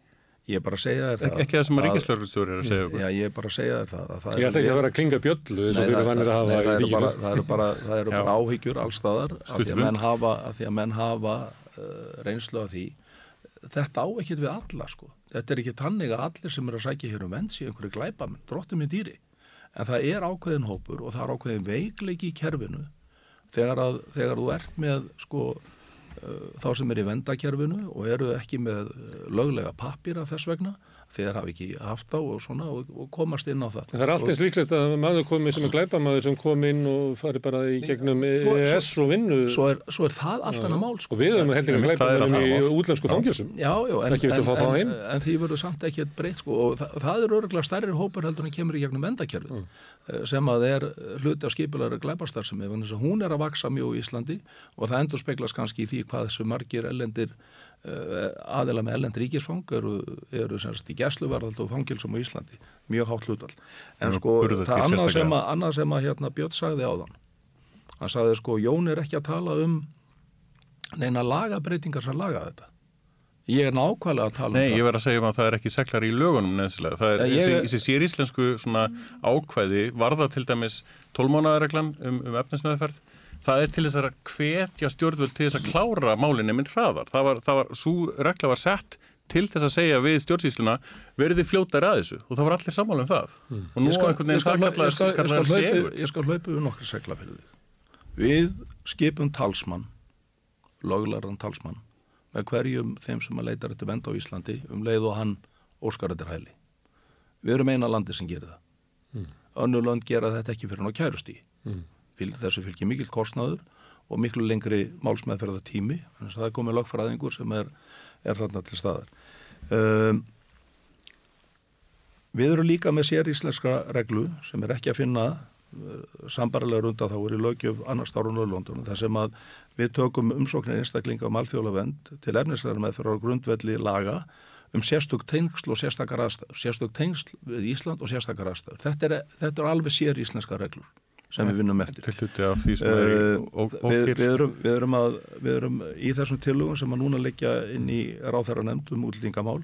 Ég er bara að segja þér það Ek, ekki það sem að ríkislörgustjóri er að segja okkur. Já, ég er bara að segja þér það að það Ég ætla ekki að vera að klinga bjöllu eins og þeir eru vannir að hafa í ríkinu. það eru bara, það eru Já. bara áhyggjur allstaðar af því að menn hafa, að því að menn hafa uh, reynslu af því þetta á ekkert við alla sko þetta er ekki tannig að allir sem eru að sækja hér um vend séu einhverju glæpamenn, dróttum í dýri en það er ákveðin hópur og það er ákveðin veikleiki í kerfinu þegar, að, þegar þú ert með sko þá sem er í vendakerfinu og eru ekki með löglega pappira þess vegna þegar hafi ekki haft á og svona og, og komast inn á það. Það er allt eins líklegt að maður komi sem er glæpamaður sem kom inn og fari bara í gegnum Svo- ES og vinnu. svo er, svo er það allt annað mál sko. og við höfum það er glæpamaður í útlensku fangjusum. Já, já, en, en, en, en því verður samt ekki eitt breytt sko. Og það, það er örgulega stærri hópur heldur en kemur í gegnum vendakerfið Mm. eh, sem að er hluti af skipulegri glæparstarfsemi vegna þess að hún er að vaksa mjög í Íslandi og það endur speglast kannski í því hvað þessu margir ellendir aðila með ellend ríkisfang eru, eru semst í gæsluvarðald og fangilsum á Íslandi, mjög hátt hlutvall en Eru sko það annað sem, að, annað sem að hérna Björn sagði á þann hann sagði sko Jón er ekki að tala um neina lagabreitingar sem laga þetta. Ég er nákvæmlega að tala Nei, um ég verð að segja um að það er ekki seglar í lögunum neðsilega. Það er ég- þessi, þessi sér íslensku svona ákvæði varða til dæmis tólmánaðareglan um, um efnismeðferð. Það er til þess að hvetja stjórnvöld til þess að klára málinni minn hraðar. Það var, það var, svo regla var sett til þess að segja við stjórnsýsluna fljótar að þessu og það var allir sammála um það. Og nú einhvern veginn það kallaði segur. Ég skal hlaupa við nokkru segla fyrir því. Við skipum talsmann, löglarðan talsmann, með hverjum þeim sem að leita þetta venda á Íslandi um leið og hann óskar þetta hæli. Við erum eina landi sem gerir það. Mm. Önnur land gera þetta ekki fyrir hann á kærustí. Mm. Þessu fylgir mikill kostnaður og miklu lengri málsmeðferða tími, þannig að það er komið lögfræðingur sem er, er þarna til staðar. Um, Við erum líka með sér íslenska reglu sem er ekki að finna sambarilega runda þá er í lögjöf annars ára Norrlóndunum þar sem að við tökum umsóknir einstaklinga um alþjóðlavend til efnislegar meðferðar á grundvelli laga um sérstök tengsl og sérstakar aðstæður sérstök tengsl við Ísland og sérstakar aðstæður þetta er, þetta er alveg sér íslenska reglur sem við vinnum eftir Til hluti af því sem og, og, við, við, erum, við, erum að, við erum í þessum tillögum sem að núna leggja inn í ráþæra nefndum útlýtingamál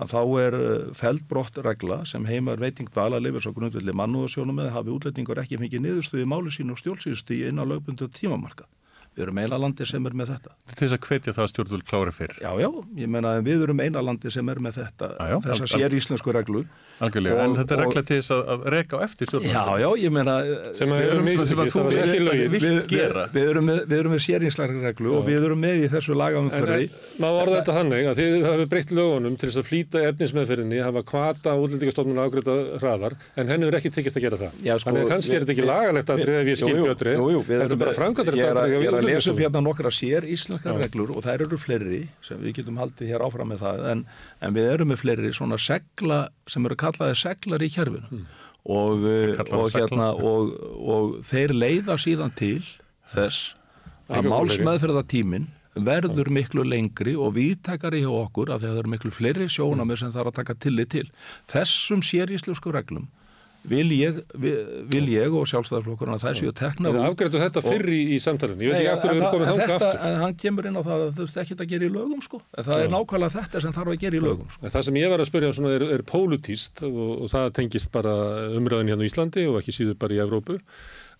að þá er uh, feldbrott regla sem heimar veiting dvala lifis á grundvelli mannúðasjónum eða hafi útlendingur ekki fengið niðurstöði máli sín og stjólsýðusti inn á lögbundu tímamarka. Við erum eina landi sem er með þetta. til þess að hvetja það að stjórnvöld klári fyrr. Já, já, ég meina að við erum eina landi sem er með þetta, Já, já, þessa sér íslensku reglu. Algjörlega, en þetta er regla til þess að, að reka á eftir stjórnvöld. Já, já, ég meina... Sem að við eru erum- með, með sérinslæri reglu og við erum með í þessu En lagaumhverfi. maður orða þetta þannig að þið hafi breytt lögunum til þess að flýta efnismeðferðinni, hafa kvata útlendingastofnun ágreita hraðar, en henni er ekki tekist að gera það. Já, sko, Þannig að kannski er þetta ekki við- lagalegt að að, lesa upp hérna nokkra sér íslenskar reglur og þær eru fleiri sem við getum haldið hér áfram með það en, en við erum með fleiri svona segla sem eru kallaði seglar í kjærfinu og, uh, Kalla þá og, hérna, og, og þeir leiða síðan til þess að Líka málsmeðferðatímin verður miklu lengri og vítakari hjá okkur af því að það eru miklu fleiri sjónamir sem það er að taka tillit til. Þessum sér íslensku reglum vil ég, vil, vil ég og sjálfstæðarflokkurinn að það séu tekna Við afgrættu þetta fyrr í, í samtalenu, ég veit ekki af hverju við erum það- komið þetta- aftur. en hann kemur inn á það að þú veist ekki að gera í lögum sko. Það er nákvæmlega þetta sem þarf að gera í lögum sko. En Það sem ég var að spyrja svona er, er pólutíst og, og það tengist bara umræðin hérna í Íslandi og ekki síður bara í Evrópu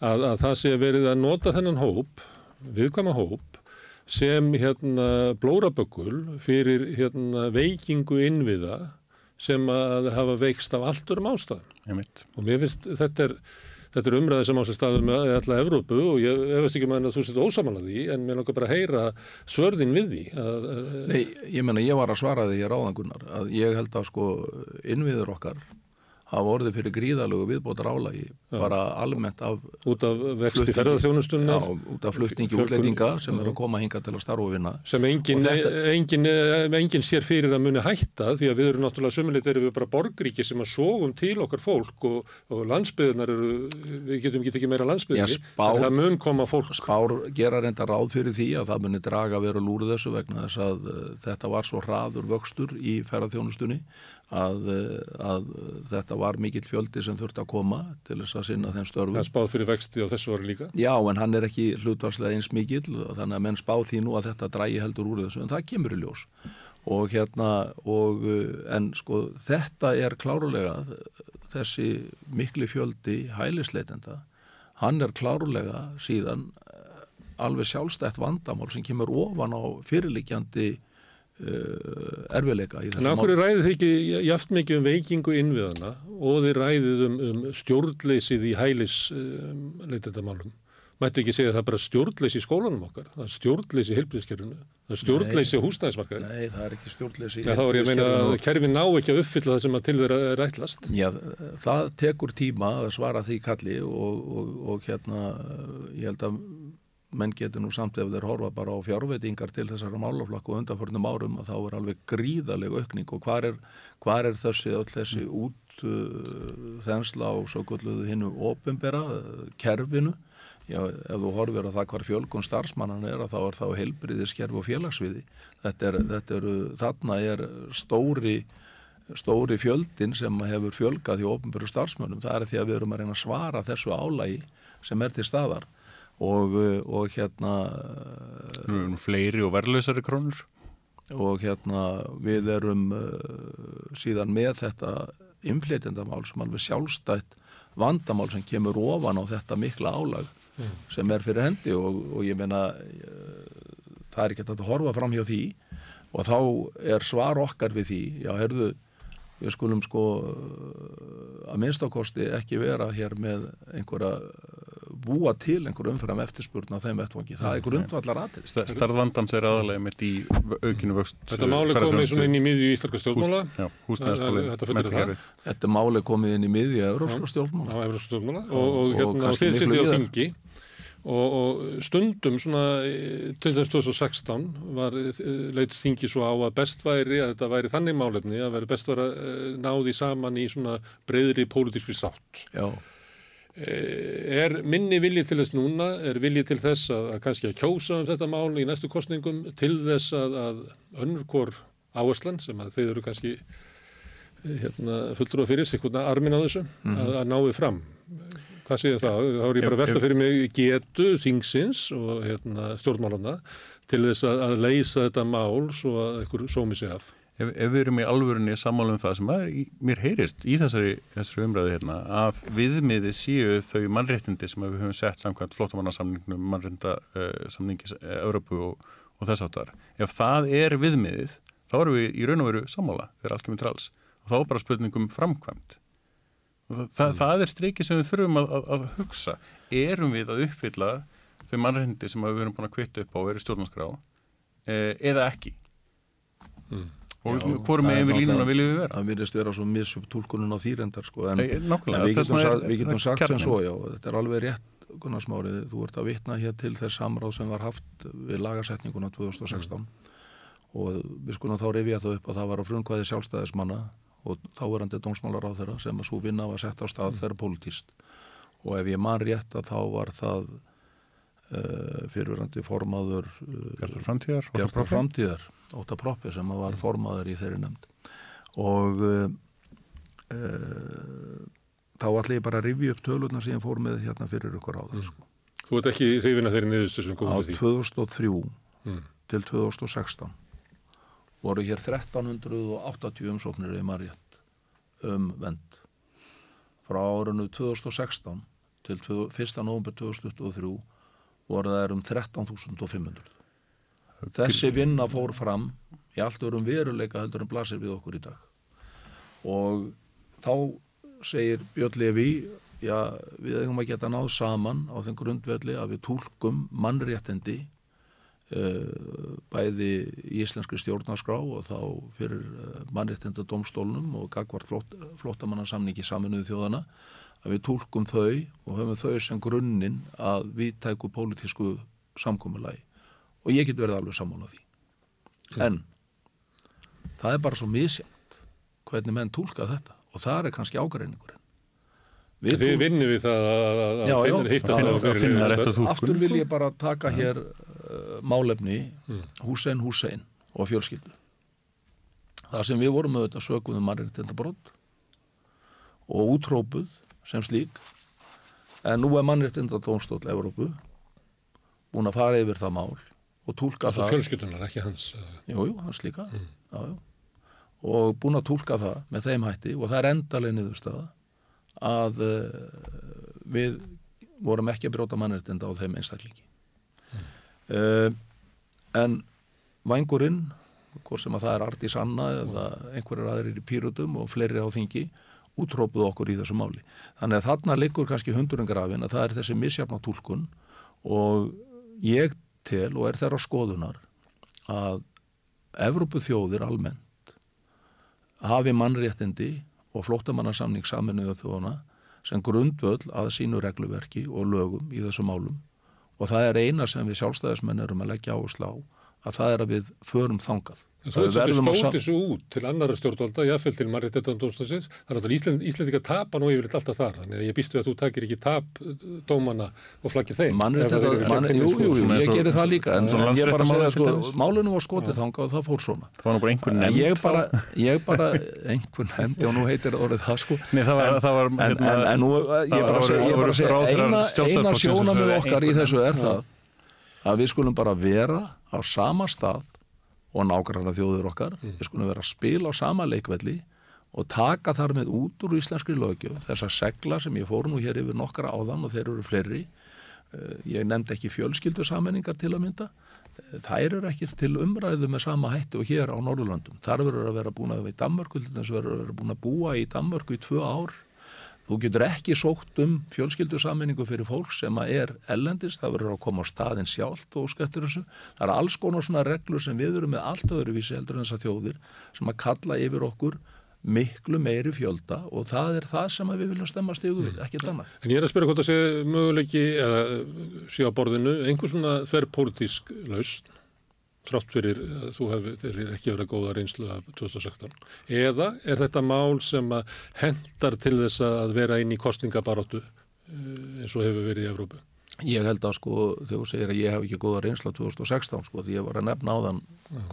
að, að það sé verið að nota þennan hóp, viðkvæma hóp sem hérna blóraböggul fyrir hérna veikingu innviða sem að hafa veikst af allt örum ástæðum. ég mitt. Og mér finnst þetta er, þetta er umræði sem á sér staðum með alla Evrópu og ég hefast ekki með að þú setja ósamála því en mér langar bara að heyra svörðin við því. Að, Nei, ég menna ég var að svara því ég ráðangunnar að ég held að sko innviður okkar hafa orðið fyrir gríðalögu viðbótar álagi bara almennt af út af vexti ferðarþjónustunnar út af flutningi útlendinga sem eru að koma hinga til að starfa og vinna. Sem engin, þetta- engin, engin sér fyrir að muni hætta því að við erum náttúrulega sömulegt erum við bara borgríki sem að sógum til okkar fólk og, og landsbyðunar eru, við getum ekki tekið meira landsbyðinni, en það mun koma fólk. Spár gera reynda ráð fyrir því að það muni draga veru lúr þessu vegna þess að uh, þetta var svo hraður vöxtur í ferðarþjónustunni að, uh, að þetta var mikill fjöldi sem þurfti að koma til þess að sinna þeim störfum. það spáð fyrir vexti á þessu ári líka Já, en hann er ekki hlutvarslega eins mikill þannig að menn spá því nú að þetta drægi heldur úr þessu en það kemur í ljós og hérna og uh, en sko þetta er klárulega þessi mikli fjöldi hælisleitenda hann er klárulega síðan uh, alveg sjálfstætt vandamál sem kemur ofan á fyrirlikjandi uh, erfileika í en þessum af hverju ræðið þið ekki jaft mikið um veikingu innviðana og þið ræðið um, um stjórnleysið í hælis um, leitendamálum? Mætti ekki segja að það er bara stjórnleysi í skólanum okkar það er stjórnleysi í heilbríðiskerfinu það er stjórnleysi í húsnæðismarkaði Nei, það er ekki stjórnleysi Já, þá er ég að meina að kerfi ná ekki að uppfylla það sem að til þeirra er ætlast. Já, það tekur tíma að svara því kalli og, og, og hérna ég held að menn getur nú samt ef þeir horfa bara á fjárveitingar til þessara málaflokku undanförnum árum að þá er alveg gríðaleg aukning. Og hvar er, hvar er þessi, öll þessi út uh, þensla á svo gulluðu hinnu ofinbera uh, kerfinu? Já, ef þú horfir að það hvar fjölgun starfsmannan er að þá er þá heilbriðiskerfi og félagsviði þetta er, þetta er, þarna er stóri stóri fjöldin sem hefur fjölgað í ofnbjörgu starfsmönnum, það er því að við erum að reyna að svara þessu álægi sem er til staðar og, uh, og hérna Nú erum fleiri og verðlausari krónur. og hérna við erum uh, síðan með þetta innflytjandamál sem alveg sjálfstætt vandamál sem kemur ofan á þetta mikla álag sem er fyrir hendi og, og ég meina uh, það er ekki hægt að horfa fram hjá því og þá er svar okkar við því, já, herðu við skulum sko að minnstakosti ekki vera hér með einhverja búa til einhverju umfram eftirspurn á þeim vettfangi, það er grundvallar aðrið Starðvandans er aðalega mitt í aukinu vöxt. Þetta máli komið svona inn í miðju íslenska stjórnmála. Já, húsnæðaskólinn, Þetta fullir það. Þetta máli komið inn í miðju Európska á stjórnmála. Stjórnmála. Og, og, og hérna, þið sittið á þingi. Og, og stundum svona eh, til þess 2016 var leitt þingi svo á að best væri að þetta væri þannig málefni að væri best væri að eh, ná því saman í svona breyðri pólitískri sátt. Já, Eh, Er minni vilji til þess núna, er vilji til þess að, að kannski að kjósa um þetta mál í næstu kostningum til þess að, að önnur hvort áherslan sem að þeir eru kannski eh, hérna, fullur fyrir sig hvernig armin á þessu að, að náðu fram. Hvað segir það? Þá er ég bara að velta fyrir mig getu þingsins og hérna, stjórnmálana til þess að, að leysa þetta mál svo að einhver sómi sig af. Ef, ef við erum í alvörunni sammálum það sem er, í, mér heyrist í þessari, þessari umræðu hérna að viðmiði séu þau mannréttindi sem við höfum sett samkvæmt flóttamannasamningnum mannréttinda uh, uh, Európu og, og þess áttar. Ef það er viðmiðið þá erum við í raun og veru sammála þegar allt kemur til alls og þá er bara spurningum framkvæmt. Og það, mm. það er streiki sem við þurfum að, að, að hugsa. Erum við að uppfylla þau mannréttindi sem við erum búin að kvitta upp á og eru stjórnarskrá eh, eða ekki? og Já, hvorum það er megin við línuna viljum við vera? Það virðist vera svo misup tólkunum á þýrendar sko, en, Nei, en við getum, er- við getum sagt sem svo, já, þetta er alveg rétt Gunnar Smárið, þú ert að vitna hér til þess samráð sem var haft við lagasetninguna 2016 og við skulum þá rifja það upp að það var á frumkvæði sjálfstæðismanna og þáverandi dómsmálar á þeirra sem að svo vinna var sett á stað þeirra politíst og ef ég man rétt að þá var það fyrirverandi formaður uh, Bjartur framtíðar Proppé. framtíðar Óta Proppi sem var formaður í þeirri nefnd og uh, þá ætla ég bara að rifja upp tölurna sem ég fór með hérna fyrir ykkur á það sko. Þú ert ekki hrifin að þeirri niðurstu sem á til því. 2003 Mm. til 2016 voru hér 1380 umsóknir í Marjett um vend frá árinu 2016 til 1. november 2023 voru það um 13.500 þessi vinna fór fram í allt örum veruleika heldur en blasir við okkur í dag. Og þá segir Björn Levi já, við eigum að geta náð saman á þeim grundvelli að við túlkum mannréttindi uh, bæði í íslenskri stjórnarskrá og þá fyrir uh, mannréttinda domstólnum og gagvart flott, flottamannarsamningi saminuðu þjóðana að við túlkum þau og höfum þau sem grunninn að við tæku pólitísku samkommulagi og ég get verið alveg sammála því. En það er bara svo misjænt hvernig menn túlka þetta. Og það er kannski ágreiningurinn. Við Þið vinnum við það að, að, Já, að finna, Já, finna, að finna rétta túlkun. Aftur vil ég bara taka hér uh, málefni Hussein Hussein og fjölskyldu. Það sem við vorum auðvitað sökuðum mannréttindabrótt og útrópuð sem slík. En nú er mannréttindadónstóll Evrópu búin að fara yfir það mál og túlka Það það. er fjölskyldunar, ekki hans. uh, Jú, hans líka. Já, já. og búin að túlka það með þeim hætti og það er endaleg niðurstaða að uh, við vorum ekki að brjóta mannréttinda á þeim einstaklingi. Uh, en vængurinn hvort sem að það er Artís Anna eða einhverjar aðrir í pýrutum og fleiri á þingi útrópuð okkur í þessu máli þannig að þarna liggur kannski hundurinn grafin að það er þessi misjafna túlkun og ég tel og er þeirra skoðunar að Evrópu þjóðir almennt hafi mannréttindi og flóttamannarsamning saminuðu þjóðana sem grundvöld að sínu regluverki og lögum í þessu málum og það er eina sem við sjálfstæðismenn erum að leggja áherslu á að það er að við förum þangað. Þú Að að að sam- þessu út til annara stjórnvalda, jáfnvel til Marréttindandómstasins. Það er náttúrulega Ísland, Íslandika tapa nú yfirleitt alltaf þar. Þannig að ég býstu að þú takir ekki tap uh, dómana og flaggir þeim. Það eru mann- Jú, þeim jú, jú, ég gerir það líka en, en ég bara landsréttarmála segja til sko, málinu var skotið þangað og það fór svona. Það var nú bara einhver nefnd ég bara, ég bara einhver nefndi og nú heitir orðið það sko Nei, það var, það var, en, hérna, nú, ég það bara bara ráðherrar eina, sjónamið okkar í þessu er nefnd. það að við skulum bara vera á sama stað og nágrannar þjóður okkar við skulum vera að spila á sama leikvelli og taka þar með út úr íslenskri lögjöf þessar segla sem ég fór nú hér yfir nokkra áðan og þeir eru fleiri. Eh, ég nefndi ekki fjölskyldu sammenningar til að mynda. Eh, þær eru ekki til umræðu með sama hætti og hér á Norðurlöndum. Þar verður að vera búin að við í Danmörku þess verður að vera búin að búa í Danmörku í tvö ár þú getur ekki sótt um fjölskyldu sammenningu fyrir fólk sem að er ellendist, það verður að koma á staðin sjálft og skettur þessu, það eru alls konar svona reglur sem við erum með allt öðruvísi heldur en þessar þjóðir sem að kalla yfir okkur miklu meiri fjölda og það er það sem að við viljum stemma stigu við, ekkert annað. En ég er að spyrja hvort það sé möguleiki eða sé á borðinu einhver svona þverrpólitísk lausn trátt fyrir að þú hefur ekki verið góða reynslu af 2016 eða er þetta mál sem að hendar til þess að vera inn í kostningabaróttu eh, eins og hefur verið í Evrópu? Ég held að sko þegar þú segir að ég hef ekki góða reynsla 2016 sko því ég var að nefna á þann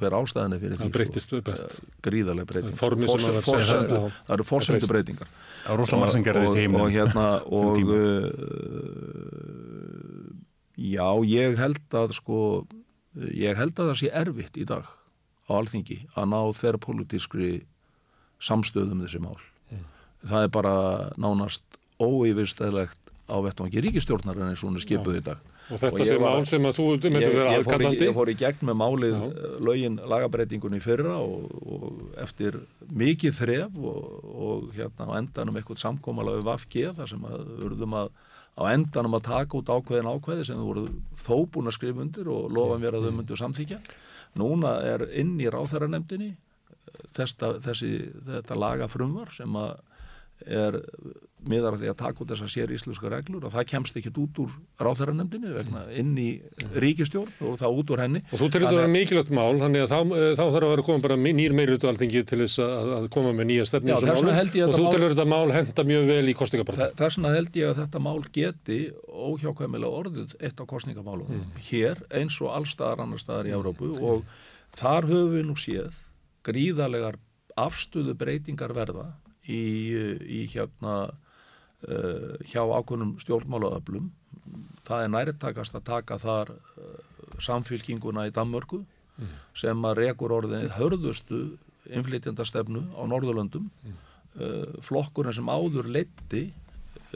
hver ástæðan er fyrir það því breytist sko, best. Gríðarlega breyting. Formið sem Forse- að var forsendu- sett, já. það eru forsendu breytingar. Og, hérna og uh, já ég held að sko ég held að það sé erfitt í dag á alþingi að ná þverrpolítiskri samstöðum um þessi mál. Það er bara nánast óyfirstæðlegt á vettvangi ríkistjórnar en eins og hún er skipuð í dag. Og þetta Og sé var- mál sem að þú myndir ég, vera aðkallandi. ég fór í gegn með málið Já. eh, lögin lagabreitingunni fyrra og, og eftir mikið þref og, og hérna á endanum eitthvað samkómalega við VFG þar sem að urðum að á endanum að taka út ákveðin ákveði sem þú voru þó búin að skrifa undir og lofa mér að þau myndu samþykja. Núna er inn í ráþæranemdini þesta, þessi, þetta laga frumvar sem að er miðar að því að taka út þessar sér íslenska reglur og það kemst ekki út úr ráþæranemdini vegna inn í ríkistjórn og það út úr henni. Og þú til þetta að vera mikilvægt mál þannig að þá, eh, þá þarf að vera koma bara nýr meiritu alþingi til þess að, að koma með nýja stefni og þú til þetta mál henda mjög vel í kostningabartu Þa- Þess vegna held ég að þetta mál geti óhjákvæmilega orðið eitt af kostningamálum hér eins og allstaðar annar staðar í Evrópu og þar höfum við nú séð gríðalegar afstöðu breytingar verða í, í hérna uh, hjá ákveðnum stjórnmálaöflum. Það er næriðtakast að taka þar uh, samfylkinguna í Danmörku sem að rekur orðið hörðustu innflytjandastefnu á Norðurlöndum. Uh, flokkurinn sem áður leiti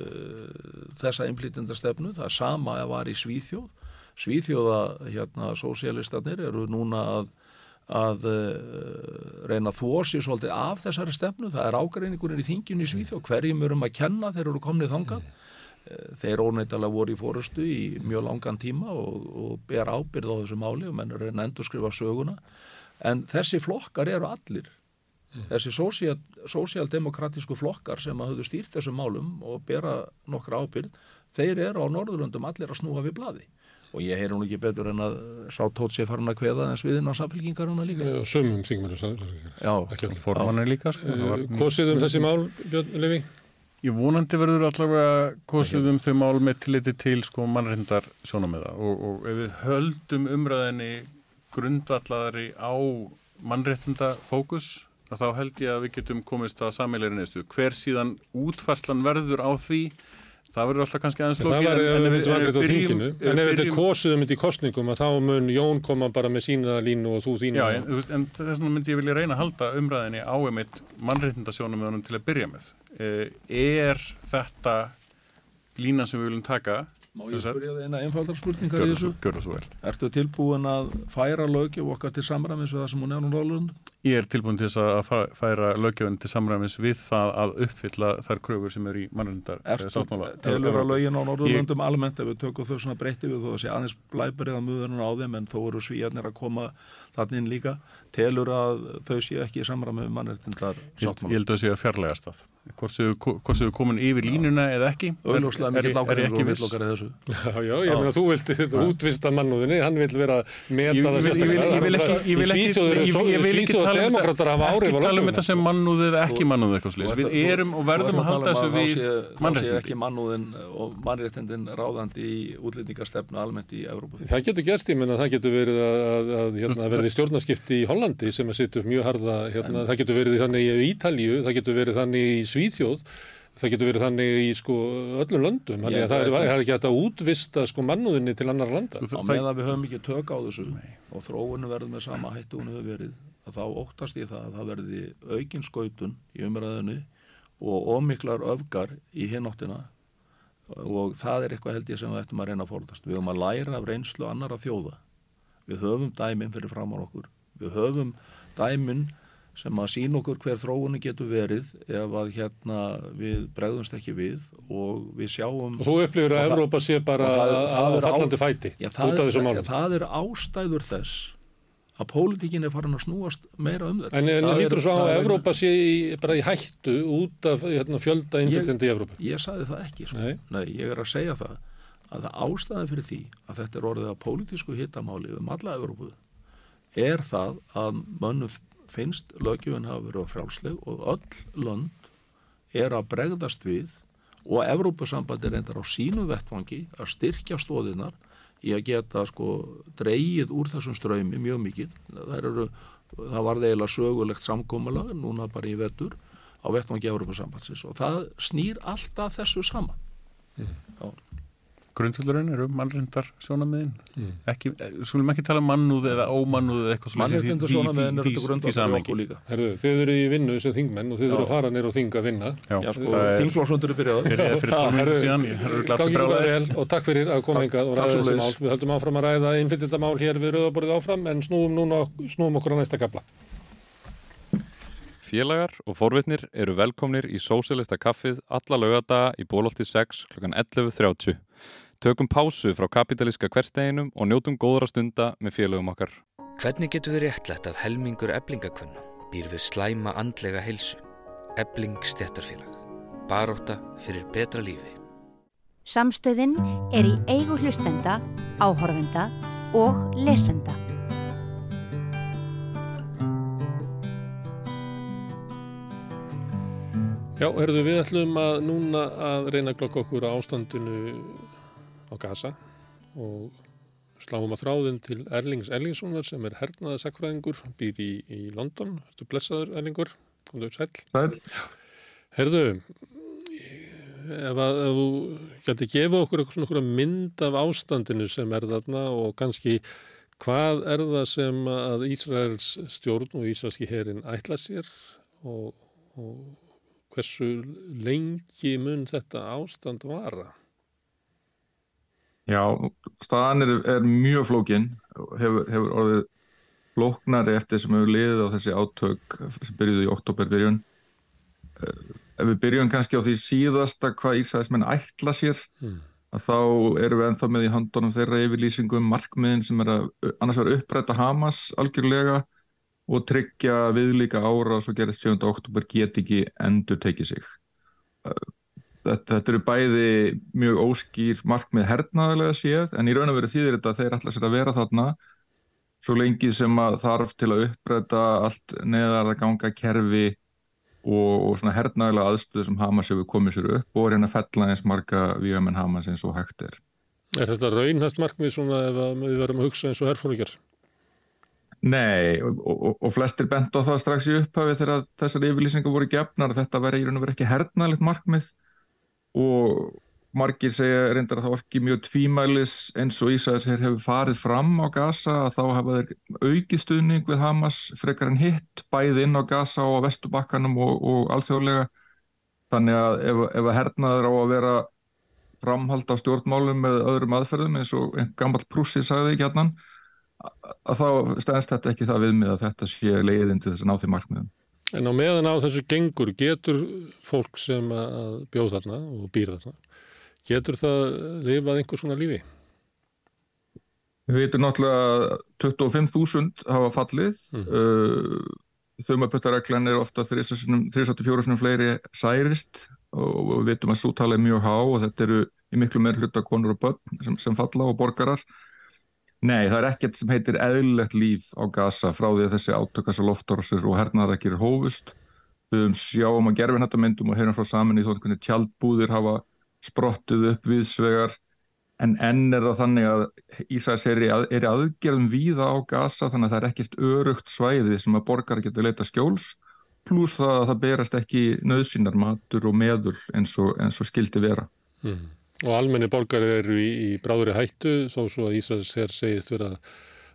uh, þessa innflytjandastefnu, það er sama að var í Svíþjóð. Svíþjóða, hérna, sósialistarnir eru núna að að uh, reyna að þósi svolítið af þessari stefnu, það er ágreiningunir í þingjunni í Svíþjóð, hverjum erum að kenna þeir eru komnið þangað? Mm. þeir óneitalega voru í fórustu í mjög langan tíma og, og ber ábyrð á þessu máli og menn er reyna að endur skrifa söguna. En þessi flokkar eru allir. Mm. þessi sósialdemokratísku flokkar sem að höfðu stýrt þessum málum og bera nokkra ábyrð þeir eru á Norðurlöndum allir að snúa við bladi og ég heyr hún ekki betur en að sá tótt sér farin að kveða en sviðin á samfélkingaruna líka. Já, sömum þingmennum Já, formanir líka sko, Kosið um þessi mál, Björn Levi? Ég vonandi verður allavega kosið um þau mál með tilliti til sko mannrindar sjónamiða og, og ef við höldum umræðinni grundvalladari á mannréttinda fókus þá held ég að við getum komist að sameilegri neðstu. Hver síðan útfarslan verður á því Það verður alltaf kannski aðeins lókið. Það var ef við vangrið á þinginu, en ef þetta er kosið um þetta í kostningum að þá mun Jón koma bara með sína línu og þú þínu. Já, en, en þess vegna myndi ég vilja reyna að halda umræðinni á með honum til að byrja með. Er þetta línan sem við viljum taka? Má ég spyrja það eina einfaldar spurningar í þessu? Gjör það svo vel. Ertu tilbúin að færa lögjöf okkar til samræmis við það sem hún nefnum Rólund? Ég er tilbúin til þess að færa lögjöfun til samræmis við það að uppfylla þær kröfur sem eru í mannrindar sáttmála. Telur að lögin á Norðurlöndum ég... almennt ef við tökum þau svona breytti við þó að sé aðeins blæberið að muðurinn á þeim en þó eru svíjarnir að koma þannig inn líka. Telur að þau séu ekki í samræmi við mannrindar sáttmála? Ég held að þau séu að fjarlægast það. Hvort séu komin yfir línuna eða ekki. Auðvitað mikið lákarinn og villokar eða þessu. Já, já, ég meina þú vilt útvista mannúðinni, hann vil vera meta það sérstaklega. Ég vil ekki demokrater hafa árið á landinu. Ekki tala um þetta sem mannúð eða ekki mannúð eitthvað slúðis. Við erum og verðum að halda þessu við mannréttindi. Það sé ekki mannúðin og mannréttindin ráðandi í útlendingastefnu almennt í Európa. Það getur gerst, ég menna það getur verið að verði stjórnarskipti í Hollandi sem að setja mjög harða, hérna, það getur verið þannig í Ítalju, það getur verið þannig í Svíþjóð það getur verið þannig í sko öllum löndum. Þannig að það er, er ekki. hægt að útvista sko mannúðinni til annar landa. Á meðan við höfum ekki tök á þessu. Og þróunum verður með sama hættu hún hefur verið að þá óttast ég það að það verði aukin skautun í umræðinu og ómiklar öfgar í hináttina og það er eitthvað held ég sem við ættum að reyna að fórðast. Við höfum að læra af reynslu annar að þjóða. Við höfum dæminn fyrir fram á okkur. Við höfum dæminn sem að sín okkur hver þróunni getur verið ef að hérna við bregðumst ekki við og við sjáum og þú upplifir að Evrópa sé bara að fallandi fæti já, út af þessu málum ja, það er ástæður þess að pólitíkin er farin að snúast meira um þetta En, en lítur þú svo á að Evrópa sé í, bara í hættu út af hérna, fjölda innflytjandi í Evrópa? Ég sagði það ekki sko. Nei. Nei, ég er að segja það að það ástæðan fyrir því að þetta er orðið að pólitísku hittamáli um alla Evrópu er það að mönnum finnst lögjum hafa verið frálsleg og öll lönd er að bregðast við og Evrópusamband er endar á sínu vettfangi að styrkja stóðinar í að geta sko dreyið úr þessum ströymi mjög mikið. Það, eru, það var eiginlega sögulegt samkómulag núna bara í vetur á vettvangi Európa-sambandsins og það snýr alltaf þessu saman. Mm grundvöldurinn eru mannrindar sjónamiðin mm. ekki, eh, skulum ekki tala um mannúð eða ómannúð eða eitthvað mannrindar sjónamiðin eru þetta grundvöldur okkur líka. Herðu, þið eru í vinnu sem þingmenn og þið eru að fara neyru og þinga að vinna sko, þingflóksundur er byrjað og takk fyrir að koma hingað og ræða þessi mál. Við höldum áfram að ræða innflytjandamál hér við rauðaborðið áfram en snúum núna snúum okkur á næsta kapla Félagar og forvitnir eru velkomnir í Sósilista kaffið alla lögadaga í bólólti 6 kl. 11.30 Tökum pásu frá kapitalíska hversteginum og njótum góðra stunda með félögum okkar. Hvernig getur við réttlætt að helmingur eblingakvönna býr við slæma andlega heilsu? Ebling stjættarfélag. Baróta fyrir betra lífi. Samstöðin er í eigu hlustenda, áhorfenda og lesenda. Já, erðu við ætlum að núna að reyna að glokka okkur á ástandinu á Gaza og sláum að þráðum til Erlings Erlingssonar sem er hernaða sakfræðingur, býr í, í London. Þú blessaður Erlingur, komðu upp sæl. Sæl. Herðu, ef, að, ef þú gæti gefa okkur eitthvað mynd af ástandinu sem er þarna og kannski hvað er það sem að Ísraels stjórn og Ísraelski herin ætla sér og, og hversu lengi mun þetta ástand vara? Já, staðan er, er mjög flókin hefur, hefur orðið flóknari eftir sem hefur liðið á þessi átök sem byrjuði í oktoberbyrjun ef við byrjum kannski á því síðasta hvað Ísæðismenn ætla sér mm. að þá erum við ennþá með í handunum þeirra yfirlýsingum markmiðin sem er að annars vera upprætta Hamas algjörlega og tryggja viðlíka ára og svo gerist 7. oktober get ekki endur tekið sig þetta, þetta eru bæði mjög óskýr markmið hernaðilega séð en í raun og veru þýðir þetta að þeir ætla sér að vera þarna svo lengi sem að þarf til að uppræta allt neðar að ganga kerfi og, og svona hernaðilega aðstöðu sem Hamas hefur komið sér upp og reyna að fella eins marga VMN Hamas eins og hægt er. Er þetta raunhæft markmið svona ef við verðum að hugsa eins og herfóringar? Nei og, og, og flestir bent á það strax í upphafi þegar þessar yfirlýsingar voru gefnar að þetta veri í raun og veri ekki hernaðilegt markmið og margir segja reyndar að það orki mjög tvímælis eins og Ísæðis hefur farið fram á Gaza að þá hafa þeir auki stuðning við Hamas frekar en hitt bæði inn á Gaza og á Vestubakkanum og, og alþjóðlega þannig að ef, ef að hernaður á að vera framhald á stjórnmálum með öðrum aðferðum eins og einn gammal prússi sagði ekki hérna að þá stendst þetta ekki það viðmið að þetta sé leiðin til þess að ná því markmiðum. En á meðan á þessu gengur getur fólk sem að bjóð þarna og býr þarna Getur það lifað einhvers svona lífi? Við veitum náttúrulega 25.000 hafa fallið. Mm. Uh, Þauðmapöttareglan er ofta 34 sinum fleiri særist og við veitum að sútala er mjög há og þetta eru í miklu meir hluta konur og börn sem, sem falla og borgarar. Nei, það er ekkert sem heitir eðlilegt líf á gasa frá því að þessi átökasa loftarásir og hernaðarækir er hófust. Við sjáum að gerfin þetta myndum og heyrum frá saman í þótt hvernig tjaldbúðir hafa sprottuð upp viðsvegar en enn er það þannig að Ísæs er, er aðgerðum víða á gasa þannig að það er ekkert örugt svæði sem að borgar getur leita skjóls pluss það að það berast ekki nöðsynnar matur og meðul eins og, eins og skildi vera. Mm. Og almenni borgar eru í, í bráðri hættu þó svo að Ísæs er segist vera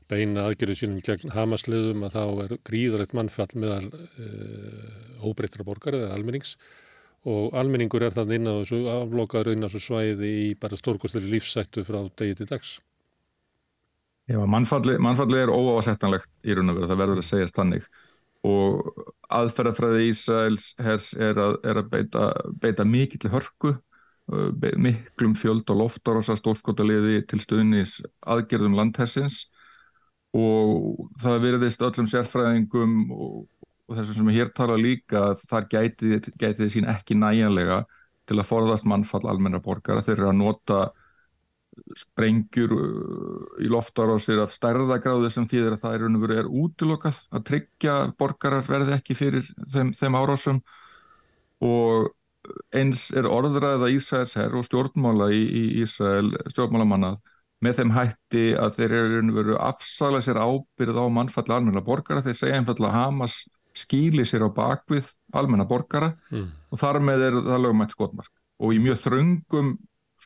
beina aðgerðu sínum gegn hamasliðum að þá er gríðarlegt mannfall meðal e, óbreyttra borgar eða almennings og almenningur er það inn á þessu aflokaður inn á þessu svæði í bara stórkostleri lífsættu frá degi til dags. Já, mannfalli, mannfalli er óásettanlegt í raun og veru, það verður að segjast þannig og aðferðafræði Ísraels hers er að, er að beita, beita mikill hörku, miklum fjöld og loftar og stórskotaliði til stuðnis aðgerðum landhersins. Og það verðist öllum sérfræðingum og og þessum sem hér tala líka þar gæti, gæti þið sín ekki næjanlega til að forðast mannfall almenna borgara. Þeir eru að nota sprengjur uh, í loftarásir af stærðagráði sem þýðir að það er, er útilokað að tryggja borgarar verði ekki fyrir þeim, þeim árásum. Og eins er orðræða Ísraels herr og stjórnmála í, í Ísrael stjórnmálamannað með þeim hætti að þeir eru afsala sér ábyrð á mannfall almenna borgara þeir segja einfallega að Hamas skýli sér á bakvið almenna borgara mm. og þar með er það lögumætt skotmark og í mjög þröngum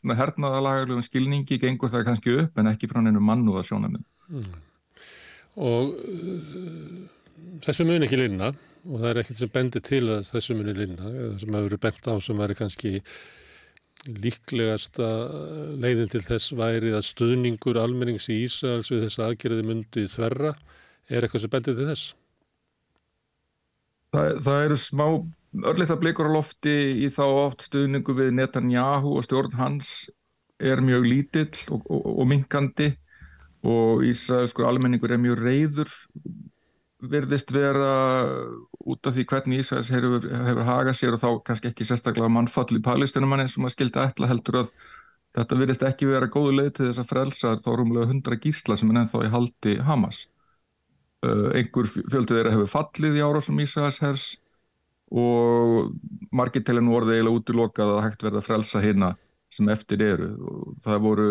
hernaðalagarlegum skilningi gengur það kannski upp en ekki frá nefnum mannúða sjónum mm. og þessu mun ekki linna og það er ekkert sem bendir til að þessu muni linna eða sem hefur verið bent á sem væri kannski líklegasta leiðin til þess væri að stuðningur almennings í Ísæls við þess aðgerði myndi þverra. Er eitthvað sem bendir til þess? Það, það eru smá örleita blikur á lofti í þá átt stuðningu við Netanyahu og stjórn hans er mjög lítill og, og, og minkandi og Ísraelskur almenningur er mjög reyður verðist vera út af því hvernig Ísraels hefur, hefur hagað sér og þá kannski ekki sérstaklega mannfall í palestinum hann eins og maður skildi ætla heldur að þetta verðist ekki vera góðu leið til þess að frelsa þá rúmlega 100 gísla sem er ennþá í haldi Hamas. Uh, einhver fjöldið þeirra hefur fallið í árásum Ísæðars hers og margir til enn voru eiginlega útilokað að hægt verða að frelsa hérna sem eftir eru. Og það voru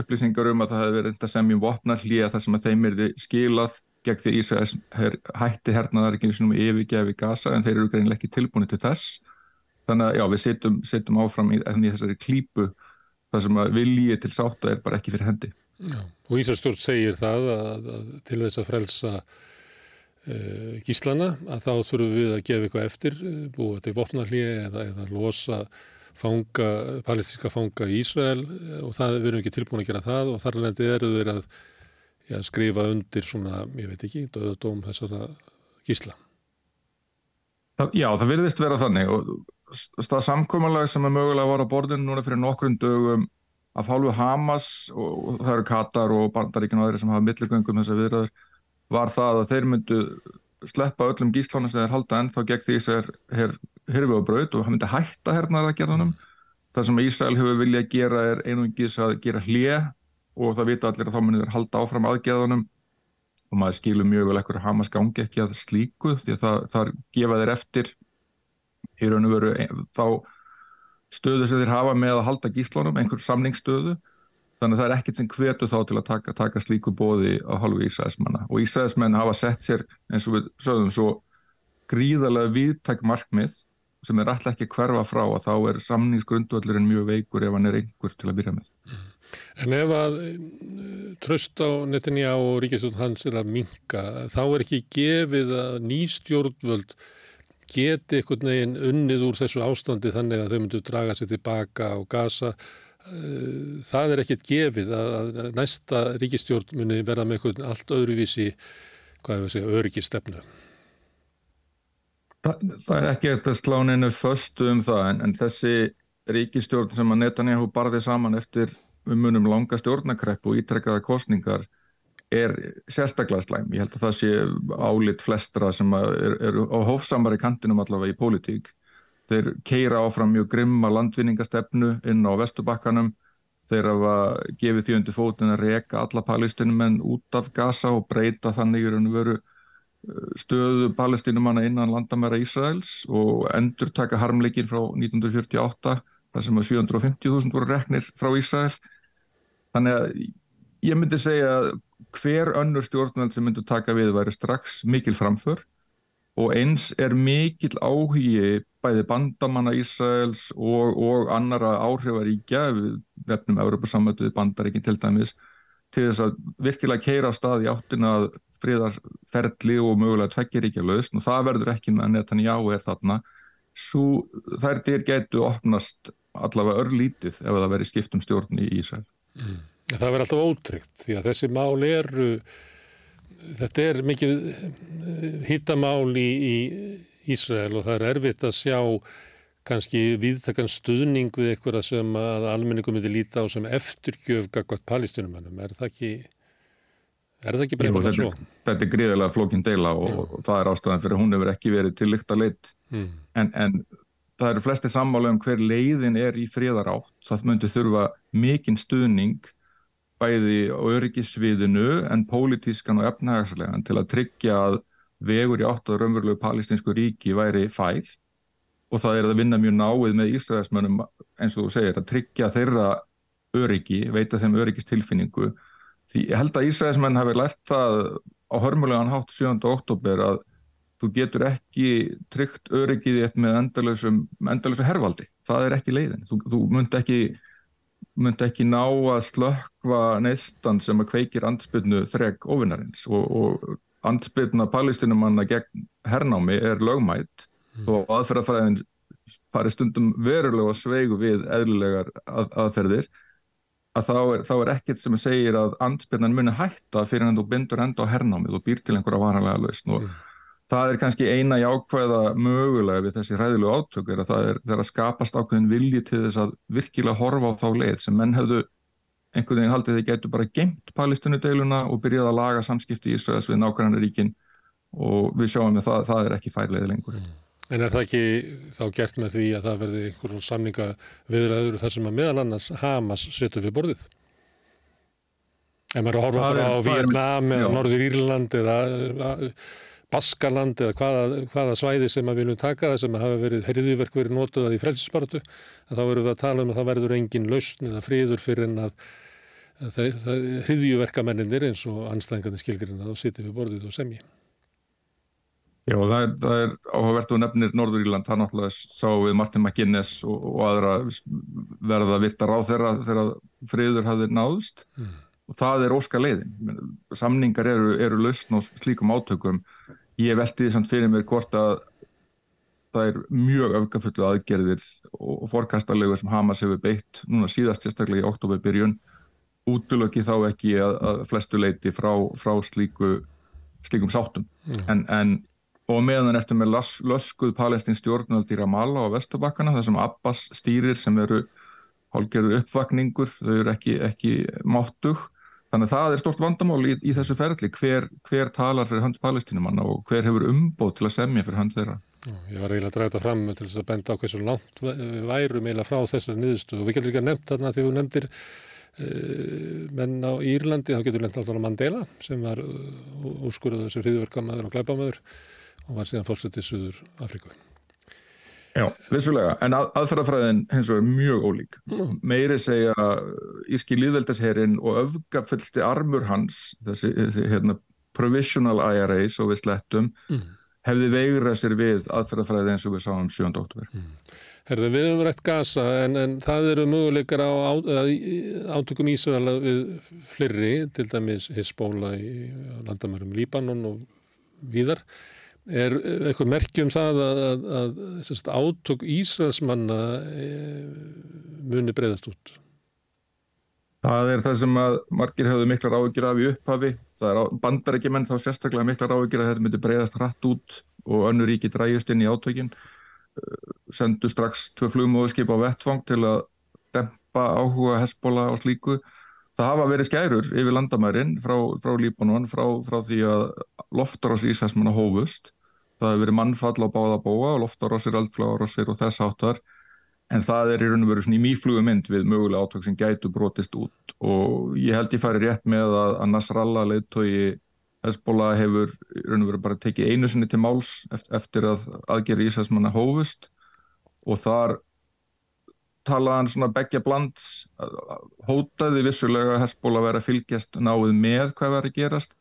upplýsingar um að það hefði verið semjum vopnar hlýja þar sem að þeim er skilað gegn því Ísæðars her, hætti hernaðar ekki um yfirgefi gasa en þeir eru greinlega ekki tilbúinu til þess. þannig að já, við setjum, setjum áfram í, í þessari klípu þar sem að viljið til sátta er bara ekki fyrir hendi. Já, og Ísarstjórn segir það að, að til þess að frelsa uh, gíslana að þá þurfum við að gefa eitthvað eftir, uh, búa til vopnarlíi eða, eða losa fanga, palestíska fanga í Ísrael uh, og það við erum ekki tilbúin að gera það og þar lendi eru við að já, skrifa undir svona, ég veit ekki, döðadóm þessara gísla. Já, það virðist vera þannig og það samkomalag sem er mögulega að vara á borðinu núna fyrir nokkrum dögum að fálfu Hamas og, það eru Katar og Bandaríkinu og aðri sem hafa milligöngum þess að viðraður var það að þeir myndu sleppa öllum gíslónu sem þeir halda ennþá gegn því er hirfi og braut og það myndi hætta hernaða að gera hannum. Það sem Ísrael hefur viljað gera er einungis að gera hlje og það vita allir að þá þeir halda áfram aðgeðanum og maður skilur mjög vel ekkur að Hamas gangi ekki að slíku því að það, það gefa þeir eftir í raun og veru þá stöðu sem þeir hafa með að halda gíslunum, einhver samningsstöðu. Þannig að það er ekkert sem hvetu þá til að taka, taka slíku bóði á halvu Ísæðismanna og Ísæðismenn hafa sett sér eins og við sögum svo gríðarlega viðtæk markmið sem er alltaf ekki hverfa frá að þá er samningsgrundvöldurinn mjög veikur ef hann er einhver til að byrja með. En ef að eh, tröst á netinja og ríkistjórn hans er að minka, þá er ekki gefið að nýstjórnvöld geti einhvern veginn unnið úr þessu ástandi þannig að þau myndu draga sér tilbaka á gasa eh, það er ekkert gefið að næsta ríkistjórn muni verða með einhvern allt öðruvísi hvað að segja, öryggistefnu Það, það er ekki eftir að slá neinu föstu um það en, en þessi ríkistjórn sem að Netanyahu barði saman eftir um munum langa stjórnakrepp og ítrekkaða kostningar er sérstaklega slæm. Ég held að það sé álit flestra sem eru er á hófsamari kantinum allavega í pólitík. Þeir keira áfram mjög grimma landvinningastefnu inn á Vestubakkanum. Þeir hafa gefið þjóndi fótinn að reka alla palestinum en út af Gaza og breyta þannig í raun og veru uh, stöðu palestinumanna innan landamæra Ísraels og endur taka harmleikin frá 1948 þar sem að 750.000 voru reknir frá Ísrael. Þannig að ég myndi segja að hver önnur stjórnveld sem myndur taka við væri strax mikil framför og eins er mikil áhugi bæði bandamanna Ísraels og, og annara áhrifaríkja, vefnum Európa-samötuði bandaríkin til dæmis, til þess að virkilega keira stað í áttina fríðarferðli og mögulega tveggjaríkja lausn og það verður ekki með að Netanyahu er þarna. Þær dyr getur opnast allavega örlítið ef það verður skiptum stjórn í Ísrael. Mm. Það verður alltaf ótryggt því að þessi mál eru, þetta er mikið hittamál í, í Ísrael og það er erfitt að sjá kannski viðtakan stuðning við eitthvað sem að almenningum myndi líta á sem eftirgjöf gagvat palestinumannum. Er það ekki, ekki breyfað það svo? Þetta er gríðilega flókin deila og, og það er ástæðan fyrir hún hefur ekki verið til lykt að leitt. Mm. En, en það eru flesti sammála um hver leiðin er í fríðar átt. Það myndi þurfa mikinn stuðning bæði á öryggisviðinu en pólitískan og efnahagslegan til að tryggja að vegur í átt og raunverulegu palestinsku ríki væri fæl og það er að vinna mjög náið með Ísraelsmönnum eins og þú segir að tryggja þeirra öryggi, veita þeim öryggistilfinningu því ég held að Ísraelsmenn hafi lært það á hörmulegan hátt 7. oktober að þú getur ekki tryggt öryggið eitt með endalösu hervaldi, það er ekki leiðin, þú, þú munt ekki ekki ná að slökva neistan sem að kveikir ansbyrnu þreg ofinnarins og, og ansbyrna palestinumanna gegn hernámi er lögmætt mm. og aðferðafræðin fari stundum verulega sveigu við eðlulegar að, aðferðir að þá er, þá er ekkert sem segir að ansbyrnan muni hætta fyrir en þú bindur enda á hernámið og býr til einhverja varanlega lausn og mm það er kannski eina jákvæða mögulega við þessi hræðilegu átök er að það er, er að skapast ákveðin vilji til þess að virkilega horfa á þá leið sem menn hefðu einhvern veginn haldið þeir getur bara geimt palistunnideiluna og byrjað að laga samskipti í Ísraels við nákvæmlega ríkin og við sjáum að það, það er ekki færlega lengur. Mm. En er það ekki þá gert með því að það verði einhverjum samninga viðræður þar sem að meðal annars Hamas setur við borðið? Ef maður horfa bara á Vietnam eða Norður Írland eða Baskaland eða hvaða, hvaða svæði sem við viljum taka það sem hafa verið herriðverk verið notuðað í frelsispartu þá verðum við að tala um að það verður engin lausn eða fríður fyrir en að, að hriðjuverkamenninir eins og anstæðingarnir skilgirinn að þá sittum við borðið og semji. Já, það er, það er áhugavert og nefnir Norður Íland, það náttúrulega sá við Martin McGuinness og, og aðra verða vittar á þeirra þegar friður hafði náðust mm. og það er óska leiðin. Samningar eru, eru lausn og slíkum átökum. Ég veldi því samt fyrir mér hvort að það er mjög öfgafullu aðgerðir og fórkastarlegu sem Hamas hefur beitt núna síðast sérstaklega í oktoberbyrjun útlöki þá ekki að, að flestu leiti frá, frá slíku, slíkum sáttum mm. en, en og meðan eftir með löskuð palestins stjórnald í Ramallah og Vestubakkana þar sem Abbas stýrir sem eru hálgerðu uppvakningur, þau eru ekki, ekki máttug, þannig að það er stort vandamál í, í þessu ferli, hver, hver talar fyrir hand palestinumanna og hver hefur umbót til að semja fyrir hand þeirra Ég var eiginlega að draga þetta fram til þess að benda á hversu langt værum eiginlega frá þessari niðurstu og við getum líka nefnt þarna þegar þú nefndir uh, menn á Írlandi, þá getur við nefnt alltaf Mandela sem var uh, úrskurðað þessu hriðverkamæður og glæbamæður og var síðan fórstuð til Suður Afríku. Já, vissulega, en að, aðferðafræðin hins vegar mjög ólík. Mm. Meiri segja Írski líðveldasherin og öfgafellsti armur hans, þessi, þessi hérna, provisional IRA, svo við slettum, mm. hefði veigrað sér við aðferðafræði eins og við sáum 7. oktober. Mm. Herðu, við höfum rætt gasa en, en það eru möguleikar á átökum Ísraela við flirri, til dæmis Hisbóla í landamærum Líbanon og víðar. Er eitthvað merkjum það að, að, að, að átök Ísraelsmanna e, muni breyðast út? Það er það sem að margir hefðu miklar áhugir af í upphafi. Það er bandar ekki menn þá sérstaklega miklar áhugir að þetta myndi breyðast hratt út og önnu ríki dræjust inn í átökinn. Sendu strax tvö flugmóðskip á vettvang til að dempa áhuga hessbóla og slíku. Það hafa verið skærur yfir landamærin frá, frá Líbanon, frá, frá því að loftar ás Ísraelsmanna hófust það hefur verið mannfall á báða bóa og loftarósir, eldflárósir og þess áttar en það er í raun og veru svona í mýflugu mynd við mögulega átök sem gætu brotist út. Og ég held ég færi rétt með að, að Nasrallah leittói Hezbollah hefur í raun og veru bara tekið einu sinni til máls eftir að aðgeri Ísæsmanna hófust. Og þar talaði hann svona begja bland hótaði vissulega Hezbollah verið að fylgjast náið með hvað verið gerast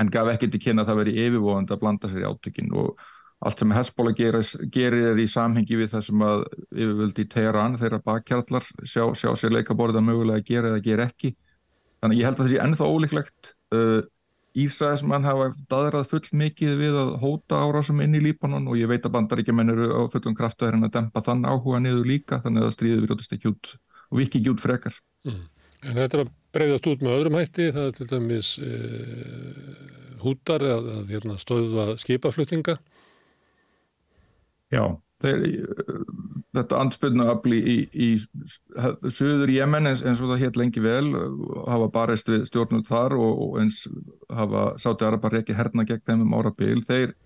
en gaf ekki til kynna að það veri yfirvóðand að blanda sér í átökinn og allt sem Hezbollah gerir er í samhengi við það sem að yfirvöldi í Teheran þeirra bakkjarlar sjá, sjá sér leikaborða mögulega að gera eða gera ekki. Þannig ég held að það sé ennþá ólíklegt. Uh, Ísraelsmann hafa dadrað full mikið við að hóta árásum inn í Líbanon og ég veit að bandaríkjumenn eru á fullum kraftaður en að dempa þann áhuga niður líka þannig að stríðið virðast ekki út og viki ekki út frekar. Mm. En þetta er að breyðast út með öðrum hætti, það er til dæmis e, hútar að, að hérna, stöðva skipaflutninga. Já, þeir, þetta ansbyrnuafli í, í, í söður Jemen eins, eins og það hétt lengi vel hafa barist við stjórnum þar og, og eins hafa sátti Arabar ekki herna gegn þeim um ára bíl. Þeir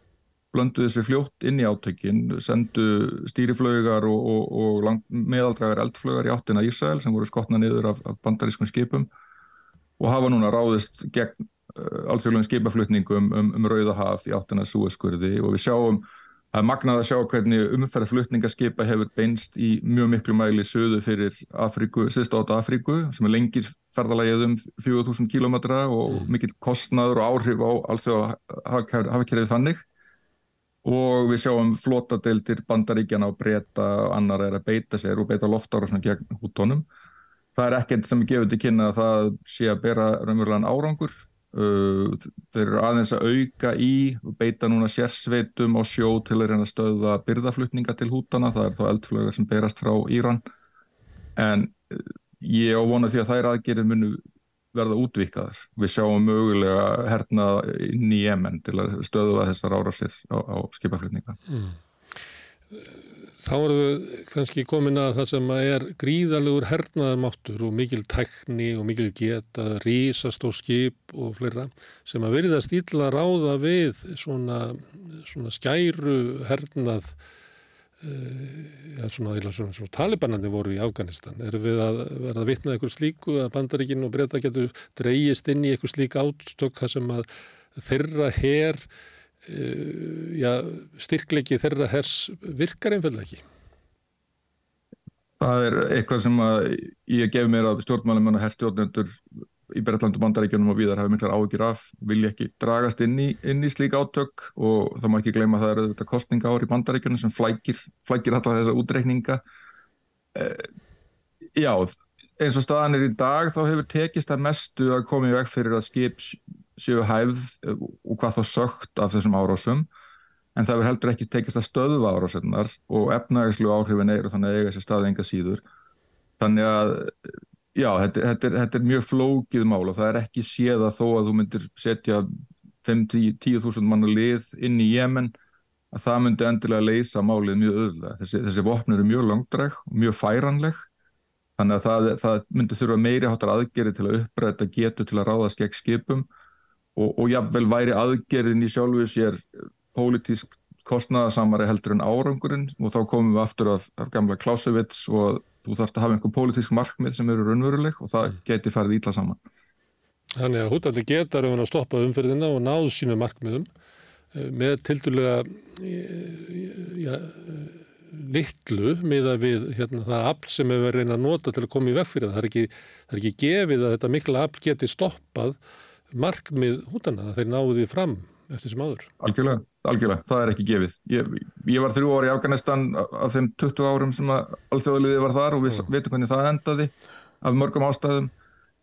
blönduði sér fljótt inn í átökin, sendu stýriflögar og, og, og meðaldragar eldflögar í áttina Ísæl sem voru skotna niður af, af bandarískun skipum og hafa núna ráðist gegn uh, alþjóðlegum skipaflutningum um, um Rauðahaf í áttina Súeskurði og við sjáum að magnað að sjá hvernig umferðarflutningaskipa hefur beinst í mjög miklu mæli söðu fyrir Afríku, sýst átta Afríku sem er lengir ferðalagið um 4000 km og mm. mikill kostnaður og áhrif á alþjóða hafkerfið þannig og við sjáum flotadeildir bandaríkjana og breyta annar er að beita sér og beita loftára gegn húttónum. Það er ekkert sem gefur til kynna að það sé að bera raunverulegan árangur. Uh, þeir eru aðeins að auka í og beita núna sérsveitum á sjó til að reyna að stöða byrðaflutninga til hútana. Það er þá eldflögar sem berast frá Íran. En uh, ég ávona því að þær aðgerir munu verða útvíkaðar. Við sjáum mögulega herna inn í Jemen til að stöðuða þessar árásir á, á skipaflutninga. Mm. Þá erum við kannski komin að það sem að er gríðalegur hernaðarmáttur og mikil tekni og mikil geta, rísast og skip og fleira sem að verða stíla ráða við svona, svona skæru hernað Eh, ja, svona, svona, svona talibanandi voru í Afganistan. Erum við að verða að vitna eitthvað slíku að bandaríkinn og breyta getur dreyjist inn í eitthvað slík átstokk þar sem að þeirra her uh, ja, styrklegi þeirra hers virkar einfallega ekki? Það er eitthvað sem að ég gef mér að stjórnmálum og herstjórnendur í Breitlandu bandaríkjunum og viðar hafi miklar áhugir af, vilja ekki dragast inn í, inn í slík átök og það má ekki gleyma að það eru þetta kostninga ár í bandaríkjunum sem flækir, flækir alltaf þessa útreikninga. Eh, já, eins og staðan er í dag þá hefur tekist að mestu að koma í veg fyrir að skip séu hæfð og hvað þá sögt af þessum árásum en það verður heldur ekki tekist að stöðva árásennar og efnaðislu áhrifin eru þannig að eiga sér staði enga síður. Þannig að já, þetta, þetta, er, þetta er mjög flókið mál og það er ekki séð að þó að þú myndir setja 5-10.000 manna lið inn í Jemen að það myndi endilega leysa málið mjög öðlega. Þessi, þessi vopn eru mjög langdreg og mjög færanleg þannig að það, það myndi þurfa meiri hátar aðgerið til að uppræta getu til að ráðast gegn skipum og, og jáfnvel væri aðgerðin í sjálfu sér pólitísk kostnaðasamari heldur en árangurinn og þá komum við aftur af, af gamla Clausewitz og þú þarfst að hafa einhver pólitísk markmið sem eru raunveruleg og það mm. geti farið ítla saman. Þannig að hútandi getar um að stoppa umferðina og náðu sínu markmiðum eh, með tildulega ja, litlu miða við hérna, það afl sem hefur verið reyna að nota til að koma í veg fyrir það. Það er ekki, það er ekki gefið að þetta mikla afl geti stoppað markmið hútana, þeir náðu því fram eftir sem áður. Algjörlega, algjörlega, það er ekki gefið. Ég, ég var þrjú ári í Afganistan af þeim 20 árum sem alþjóðaliði var þar og við mm. veitum hvernig það endaði af mörgum ástæðum.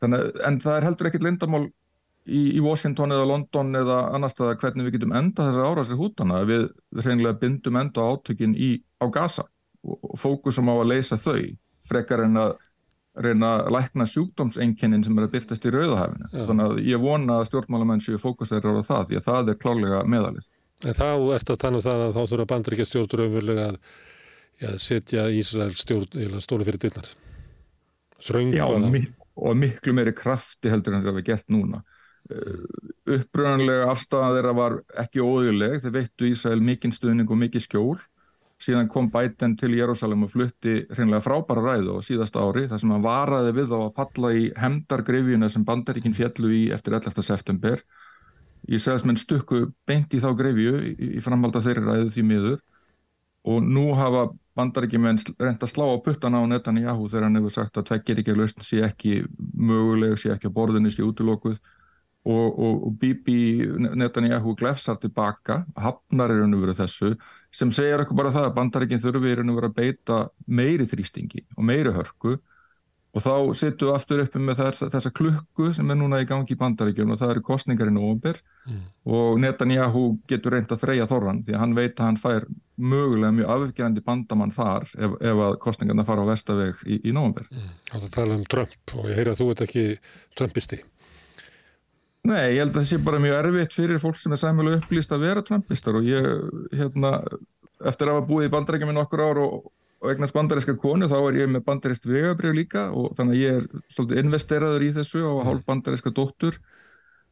Þannig, en það er heldur ekkit lindamál í, í Washington eða London eða annar staða hvernig við getum enda þessar árásir hútana við reynilega bindum enda átökin í, á Gaza og, fókusum á að leysa þau frekar en að reyna að lækna sjúkdómsenginin sem er að byrtast í rauðahæfinu. Þannig að ég vona að stjórnmálamenn séu fókusæður á það því að það er klálega meðalið. En þá ert að tanna um það að þá þurfa bandrikja stjórnur umverulega að ja, setja Ísrael stjórn stónu fyrir. Sröngu að það. Og miklu meiri krafti heldur en það hefur gert núna. Uh, Uppröðanlega afstæðan þeirra var ekki óðurleg. Þeir veittu Ísrael mikinn stuðning og mikið skjól síðan kom Biden til Jérúsalem og flutti hreinlega frábæra ræðu á síðasta ári þar sem hann varaði við á að falla í hemdargrifjuna sem bandaríkinn fjallu í eftir 11. september. Ég með stukku beint í þá grifju í, í framhald að þeirri ræðu því miður. Og nú hafa bandaríkinn reynd að slá á puttana á Netanyahu þegar hann hefur sagt að tveggir ekki lausn sé ekki möguleg, sé ekki að borðinni sé útlokkuð og, og, og Bibi Netanyahu glefsar tilbaka, hafnar er hann yfir þessu sem segir okkur bara það að bandaríkinn þurfi er að vera að beita meiri þrýstingi og meiri hörku og þá sittum við aftur uppi með þess, þessa klukku sem er núna í gangi í bandaríkjum og það eru kostningar í nógumbyr mm. og Netanyahu getur reynd að þreja þorran því að hann veit að hann fær mögulega mjög afgerandi bandamann þar ef, ef að kostningarna fara á vestaveg í, í nógumbyr. Mm. Það tala um Trump og ég heyri að þú ert ekki Trumpisti. Nei, ég held að það sé bara mjög erfitt fyrir fólk sem er sæmulega upplýst að vera Trumpistar og ég, hérna, eftir að hafa búið í bandarækjum í nokkur ár og, og eignast bandaríska konu þá er ég með bandaríst vegabrið líka og þannig að ég er svolítið investeraður í þessu og hálf bandaríska dóttur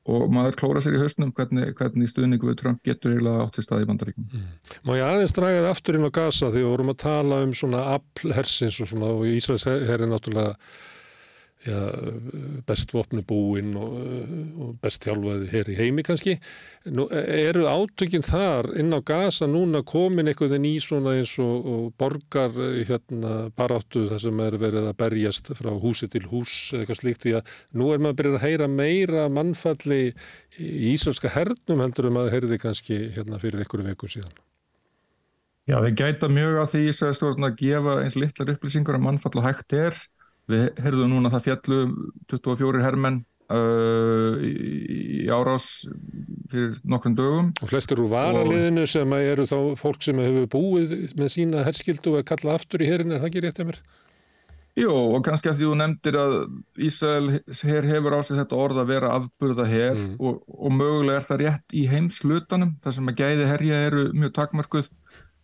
og maður klóra sér í hausnum hvernig, hvernig stuðningu við Trump getur eiginlega átt í staði í bandaríkjum. Mm. Má ég aðeins draga það aftur inn á gasa því við vorum að tala um svona aflhersins og svona og Ísraels er náttúrulega já, best vopnu búinn og, og best hjálfaði hér í heimi kannski. Nú, eru átökinn þar inn á gasa núna komin eitthvað í svona eins og, og borgar hérna baráttu þar sem er verið að berjast frá húsi til hús eða eitthvað slíkt því að nú er maður að byrja að heyra meira mannfalli í Íslandska hernum heldur um að heyrði kannski hérna fyrir einhverju veku síðan. Já, þeir gæta mjög á því Íslandstjórn að gefa eins litlar upplýsingar að mannfall og hægt er Við heyrðum núna það fjallu 24 hermenn uh, í, í árás fyrir nokkrum dögum. Og flestir úr varaliðinu sem eru þá fólk sem hefur búið með sína herskildu að kalla aftur í herin, er það ekki rétt mér? Jú, og kannski að því þú nefndir að Ísrael her hefur á sig þetta orð að vera afburða her mm. og, og mögulega er það rétt í heimslutanum þar sem að gæði herja eru mjög takmarkuð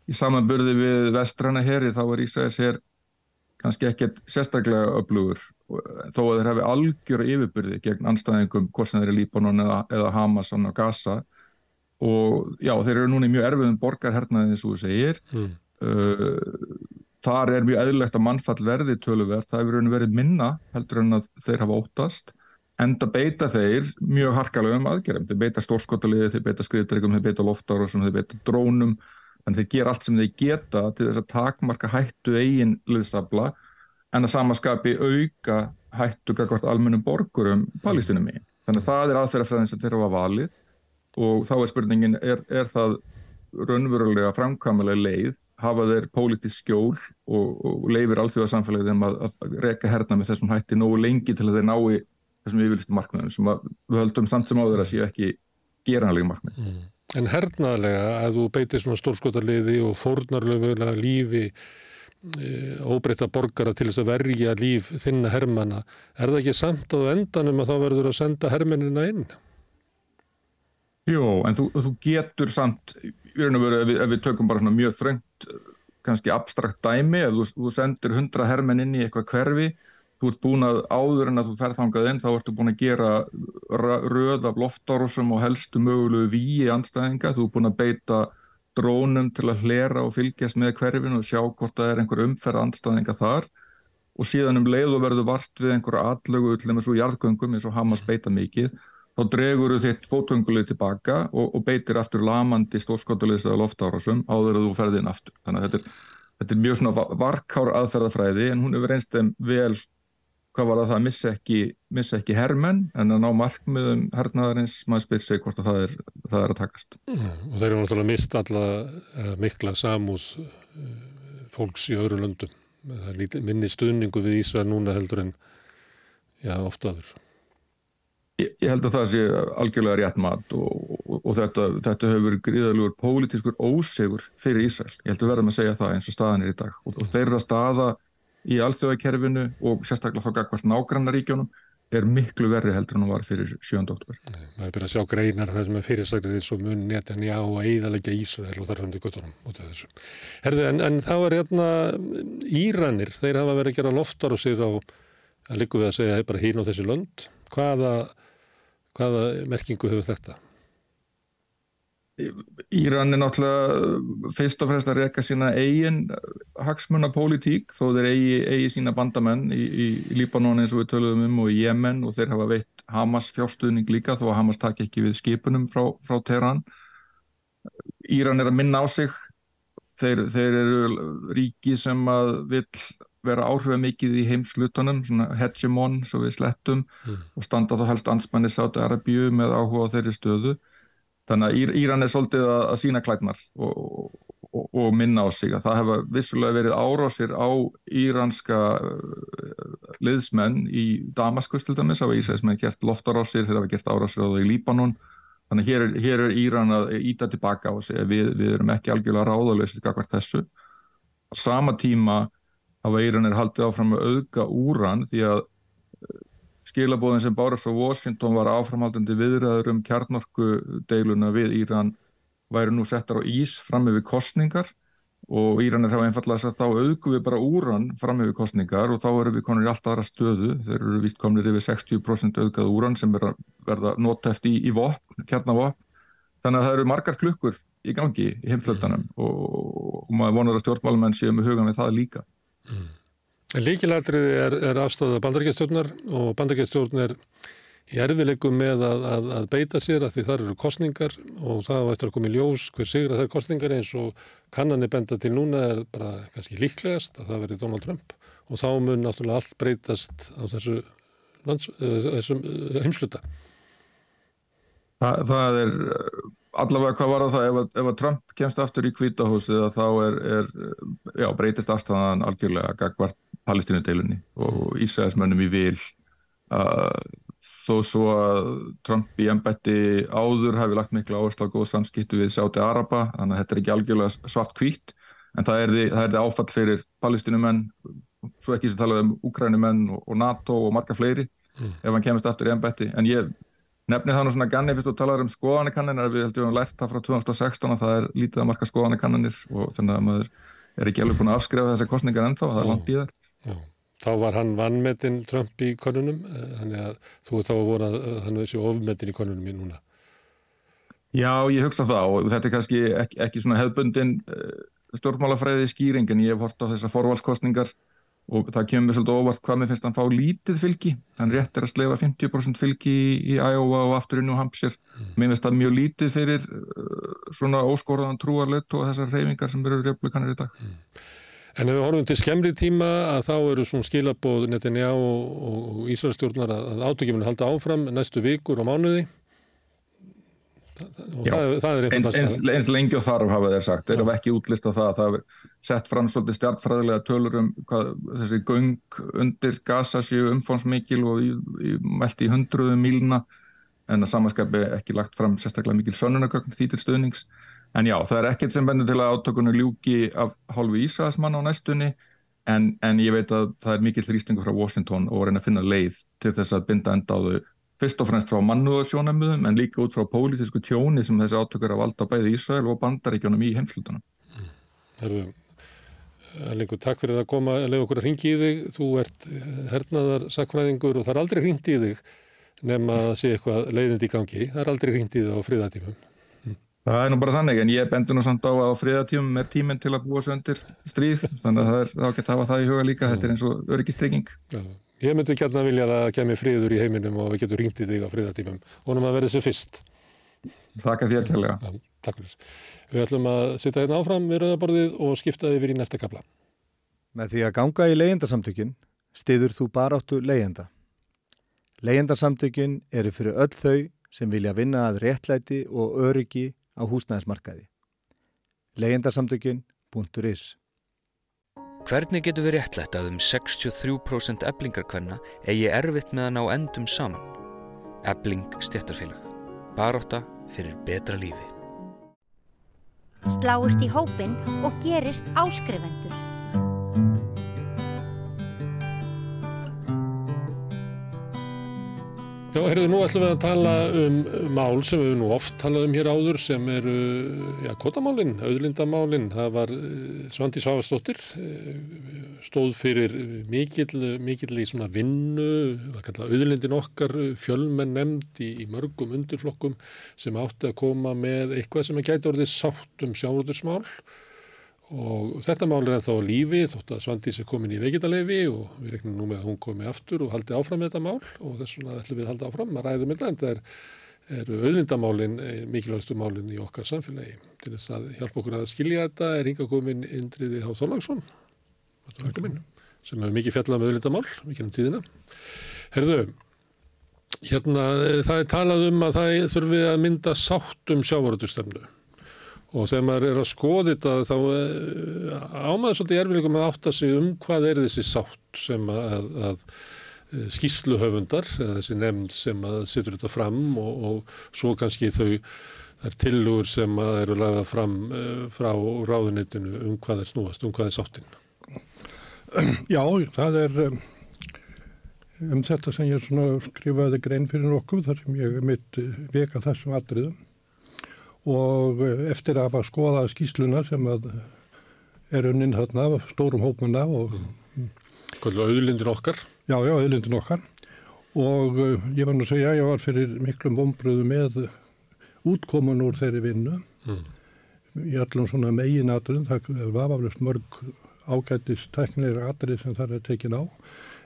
í samanburði við vestrana heri þá er Ísraels her kannski ekkert sérstaklega öflugur þó að þeir hafi algjör yfirbyrði gegn anstæðingum hvort sem þeir eru Líbanon eða, eða Hamas og Gaza. Og já þeir eru núna í mjög erfiðum borgarhernaði eins og þú segir. Mm. uh, þar er mjög eðlilegt að mannfall verði töluvert, það hefur verið minna heldur en að þeir hafa óttast. Enda beita þeir mjög harkalega um aðgerðum, þeir beita stórskotaliði, þeir beita skriðdregum, þeir beita loftára þeir beita drónum Þannig þeir gera allt sem þeir geta til þess að takmarka hættu eigin liðstabla en að samaskapi auka hættu gagvart almennum borgurum palestinum í. Þannig að það er aðferðafræðin sem þeirra var valið og þá er spurningin, er, er það raunverulega framkvæmulega leið, hafa þeir pólitísk skjól og, og leifir alþjóðarsamfélagið þeim að, að reyka herna með þessum hætti nógu lengi til að þeir nái þessum yfirlistu markmiðum sem við höldum samt sem áður að séu ekki geranlega markmið. Mm. En hernaðlega að þú beitir svona stórskotarliði og fórnarlega lífi e, óbreyta borgara til þess að verja líf þinna hermana, er það ekki samt á endanum að þá verður að senda hermenina inn? Jó, en þú, þú getur samt, veru, ef, ef við tökum bara mjög þröngt, kannski abstrakt dæmi, ef þú, þú sendir hundra hermenn inn í eitthvað hverfi, þú ert búin að áður en að þú ferð þangað inn, þá ertu búin að gera röð af loftárosum og helstu mögulegu víi anstæðinga, þú ert búin að beita drónum til að hlera og fylgjast með hverfinu og sjá hvort það er einhver umferð anstæðinga þar og síðan um leið og verður vart við einhverja allögu til þess að jarðgöngum eins og Hamas beita mikið þá dregur þitt fótungulið tilbaka og, og beitir aftur lamandi stórskotulegstaða loftárásum áður að þú ferði inn aftur. Þannig að þetta er, þetta er mjög svona varkár aðferðafræði en hún hefur einst þeim vel hvað var að það missa ekki, missa ekki hermenn en að ná markmiðum hernaðarins maður spyr sig hvort að það er, það er að takast. Mm, og þeir eru náttúrulega mist alla uh, mikla samúð uh, fólks í öðru löndum. Það er minni stuðningu við Ísra núna heldur en já, oftaður. Ég, ég held að það sé algjörlega rétt mat og, og, og þetta, þetta hefur verið gríðalugur pólitískur ósegur fyrir Ísrael. Ég held að verðum að segja það eins og staðan er í dag og, og þeirra staða í alþjóðakerfinu og sérstaklega þá gagvart nágrannaríkjónum er miklu verri heldur en hún var fyrir 7. oktober. Það er byrjað að sjá greinar það sem er fyrirsaklega eins og mun netan já og eiðalega Ísrael og þarfandi guttunum út af þessu. Herðu, en, en þá er hérna Íranir, þeir hafa verið að gera loftar og sér á að líku við að segja bara hín á þessi lönd. Hvaða Hvaða merkingu hefur þetta? Íran er náttúrulega fyrst og fremst að reyka sína eigin hagsmunna pólitík þó þeir eigi, eigi sína bandamenn í, í Líbanon eins og við töluðum um og í Jemen og þeir hafa veitt Hamas fjárstuðning líka þó að Hamas takk ekki við skipunum frá, frá Teheran. Íran er að minna á sig. Þeir, þeir eru ríki sem að vil vera áhrifða mikið í heimslutunum, svona hegemon, svo við slettum mm. og standa þá helst anspanni sátu Arabíu með áhuga á þeirri stöðu. Þannig að Íran er svolítið að, að sína klætnar og, og, og minna á sig að það hefa vissulega verið árásir á íranska uh, liðsmenn í Damaskus til dæmis, á Ísæsmenn gert loftarásir, þeir hafa gert árásir á það í Líbanon. Þannig að hér er, hér er Íran að íta tilbaka á sig, við, við erum ekki algjörlega ráðalösið kakvart þessu. Á sama tíma hafa Íranir haldið áfram að auðga úran því að eh, skilabóðin sem bárast frá Washington var áframhaldandi viðræður um kjarnorku deiluna við Íran væri nú settar á ís fram við kostningar og Íranir hafa einfallega sagt þá auðgu við bara úran fram við kostningar og þá eru við konur í allt aðra stöðu. Þeir eru vist komnir yfir 60% auðgað úran sem er að verða notæft í, í vopn, kjarnavopn þannig að það eru margar klukkur í gangi í heimflöldunum og, og maður vonar að stjórnmálumenn séu með hugan við það líka. Mm. Líkilætrið er, er afstáða bandarækjastjórnar og bandarækjastjórn er í erfileikum með að, að, að beita sér að því þar eru kostningar og það á eftir að koma í ljós hver sigra þær kostningar eins og kannanir benda til núna er bara kannski líklegast að það veri Donald Trump og þá mun náttúrulega allt breytast á þessu, lands, þessum heimsluta. Það, það er allavega hvað var það ef, ef að Trump kemst aftur í kvítahúsið þá er, er já, breytist afstæðan algjörlega gagvart palestinudeilunni og Ísæðismönnum í vil uh, þó svo að Trump í ennbætti áður hafi lagt miklu áherslu á góð samskiptu við Sáti Araba þannig að þetta er ekki algjörlega svart kvít en það er því áfall fyrir palestinumenn svo ekki sem talaði um Ukrænumenn og, og NATO og marga fleiri mm. ef hann kemist aftur í ennbætti en ég Nefnir það nú svona ganni fyrst og talar um skoðanekannir við heldum að lært það frá 2016 að það er lítið að marka skoðanekannir og þannig að maður er ekki alveg búin að afskrifa þessar kostningar ennþá, það er langt í þar. Já. Þá var hann vannmetinn Trump í konunum, eh, þannig að þú er þá að voru að hann veist sér ofmetinn í konunum í núna. Já, ég hugsa það og þetta er kannski ekki, ekki svona hefðbundin eh, stjórnmálafræði skýring en ég hef hort á þessar forvalskostningar og það kemur svolítið óvart hvað með finnst hann fá lítið fylgi hann rétt er að slefa 50% fylgi í, í Iowa og afturinn og Hampshire mm. mér finnst það mjög lítið fyrir uh, svona óskóraðan trúarleitt og þessar reyfingar sem eru republikanir í dag mm. En ef við horfum til skemmri tíma að þá eru svona skilabóð Netanjá og, og Ísraelstjórnar að, að átökjuminu halda áfram næstu vikur og mánuði. Og Já. það, það er eins, eins, eins lengi og þarf hafa þeir sagt. Þeir hafa ekki útlist á það það hafa sett fram svolítið stjartfræðilega tölur um hvað, þessi göng undir gasa séu umfánsmikil og í, í, mælt í hundruðum mílna en að samanskapi ekki lagt fram sérstaklega mikil sönnunagögn því til stuðnings en já, það er ekkert sem bendur til að átökunum ljúki af hálfu Ísraelsmann á næstunni en, en ég veit að það er mikil þrýstingur frá Washington og reyna að finna leið til þess að binda enda á þau fyrst og fremst frá mannúðasjónamöðum en líka út frá pólitísku tjóni sem þessi átökur að valda bæði Ísrael og bandaríkjónum í heimslutunum. Herðu, Erlingur, takk fyrir að koma að leiða okkur að ringi í þig. Þú ert hernaðar sakfræðingur og það er aldrei ringt í þig nema að sé eitthvað leiðindi í gangi. Það er aldrei ringt í þig á friðatímum. Það er nú bara þannig, en ég bendur nú samt á að á friðatímum er tíminn til að búa sig undir stríð, þannig að það er þá gett að hafa það í huga líka, þetta er eins og öryggistrygging. Já. Ég myndi ekki að vilja að það kemur friður í heiminum og við getum ringt í þig á friðatímum. Vonum að verði sem fyrst. Þakka þér kærlega. Takk fyrir. Við ætlum að sitja hérna áfram við rauðaborðið og skipta yfir í næsta kapla. Með því að ganga í leyendasamtökin stiður þú baráttu leyenda. Leyendasamtökin eru fyrir öll þau sem vilja vinna að réttlæti og öryggi á húsnæðismarkaði. leyendasamtökin.is Hvernig getur við réttlætt að um 63% eblingarkvenna eigi erfitt með að ná endum saman? Ebling stjættarfélag. Baróta fyrir betra lífi. Sláist í hópin og gerist áskrifendur. Já, heyrðu, nú ætlum við að tala um mál sem við nú oft talað um hér áður sem eru, já, kotamálinn, auðlindamálinn. Það var eh, Svandi Svavastóttir, stóð fyrir mikill, mikill í svona vinnu, hvað kalla auðlindin okkar fjölmenn nefnd í, í mörgum undirflokkum sem átti að koma með eitthvað sem að gæti orðið sátt um sjáurðursmál og þetta mál er ennþá lífi þótt að Svandís er komin í veikitaleifi og við regnum nú með að hún komi aftur og haldi áfram þetta mál. Og þess vegna ætlum við að halda áfram að ræðum þetta en það er, eru auðlindamálin mikilvægstu málin í okkar samfélagi. Til þess að hjálpa okkur að skilja þetta er hinga komin Indriði Há Þorlagsson sem hefur mikið fjallað með auðlindamál mikið um tíðina. Herðu, hérna það er talað um að það þurfi að mynda sátt um sjávaröldustefnu og þegar maður er að skoða þetta þá ámaður svolítið erfileikum að átta sig um hvað er þessi sátt sem að, að skýsluhöfundar, eða þessi nefnd sem að setur þetta fram og, og svo kannski þau þær tilugur sem að eru lagað fram frá ráðunitinu um hvað er snúast, um hvað er sáttin. Já, það er um þetta sem ég skrifaði grein fyrir nokkuð þar sem ég mitt veka þessum atriðum og eftir að hafa skoðað skýsluna sem að er unnin þarna stórum hópuna og er auðlindin okkar? Já, já, auðlindin okkar og uh, ég var nú að segja að ég var fyrir miklum ombröðu með útkomun úr þeirri vinnu mm. í allum svona megin atriðum, það var aflust mörg ágættis teknir atrið sem það er tekin á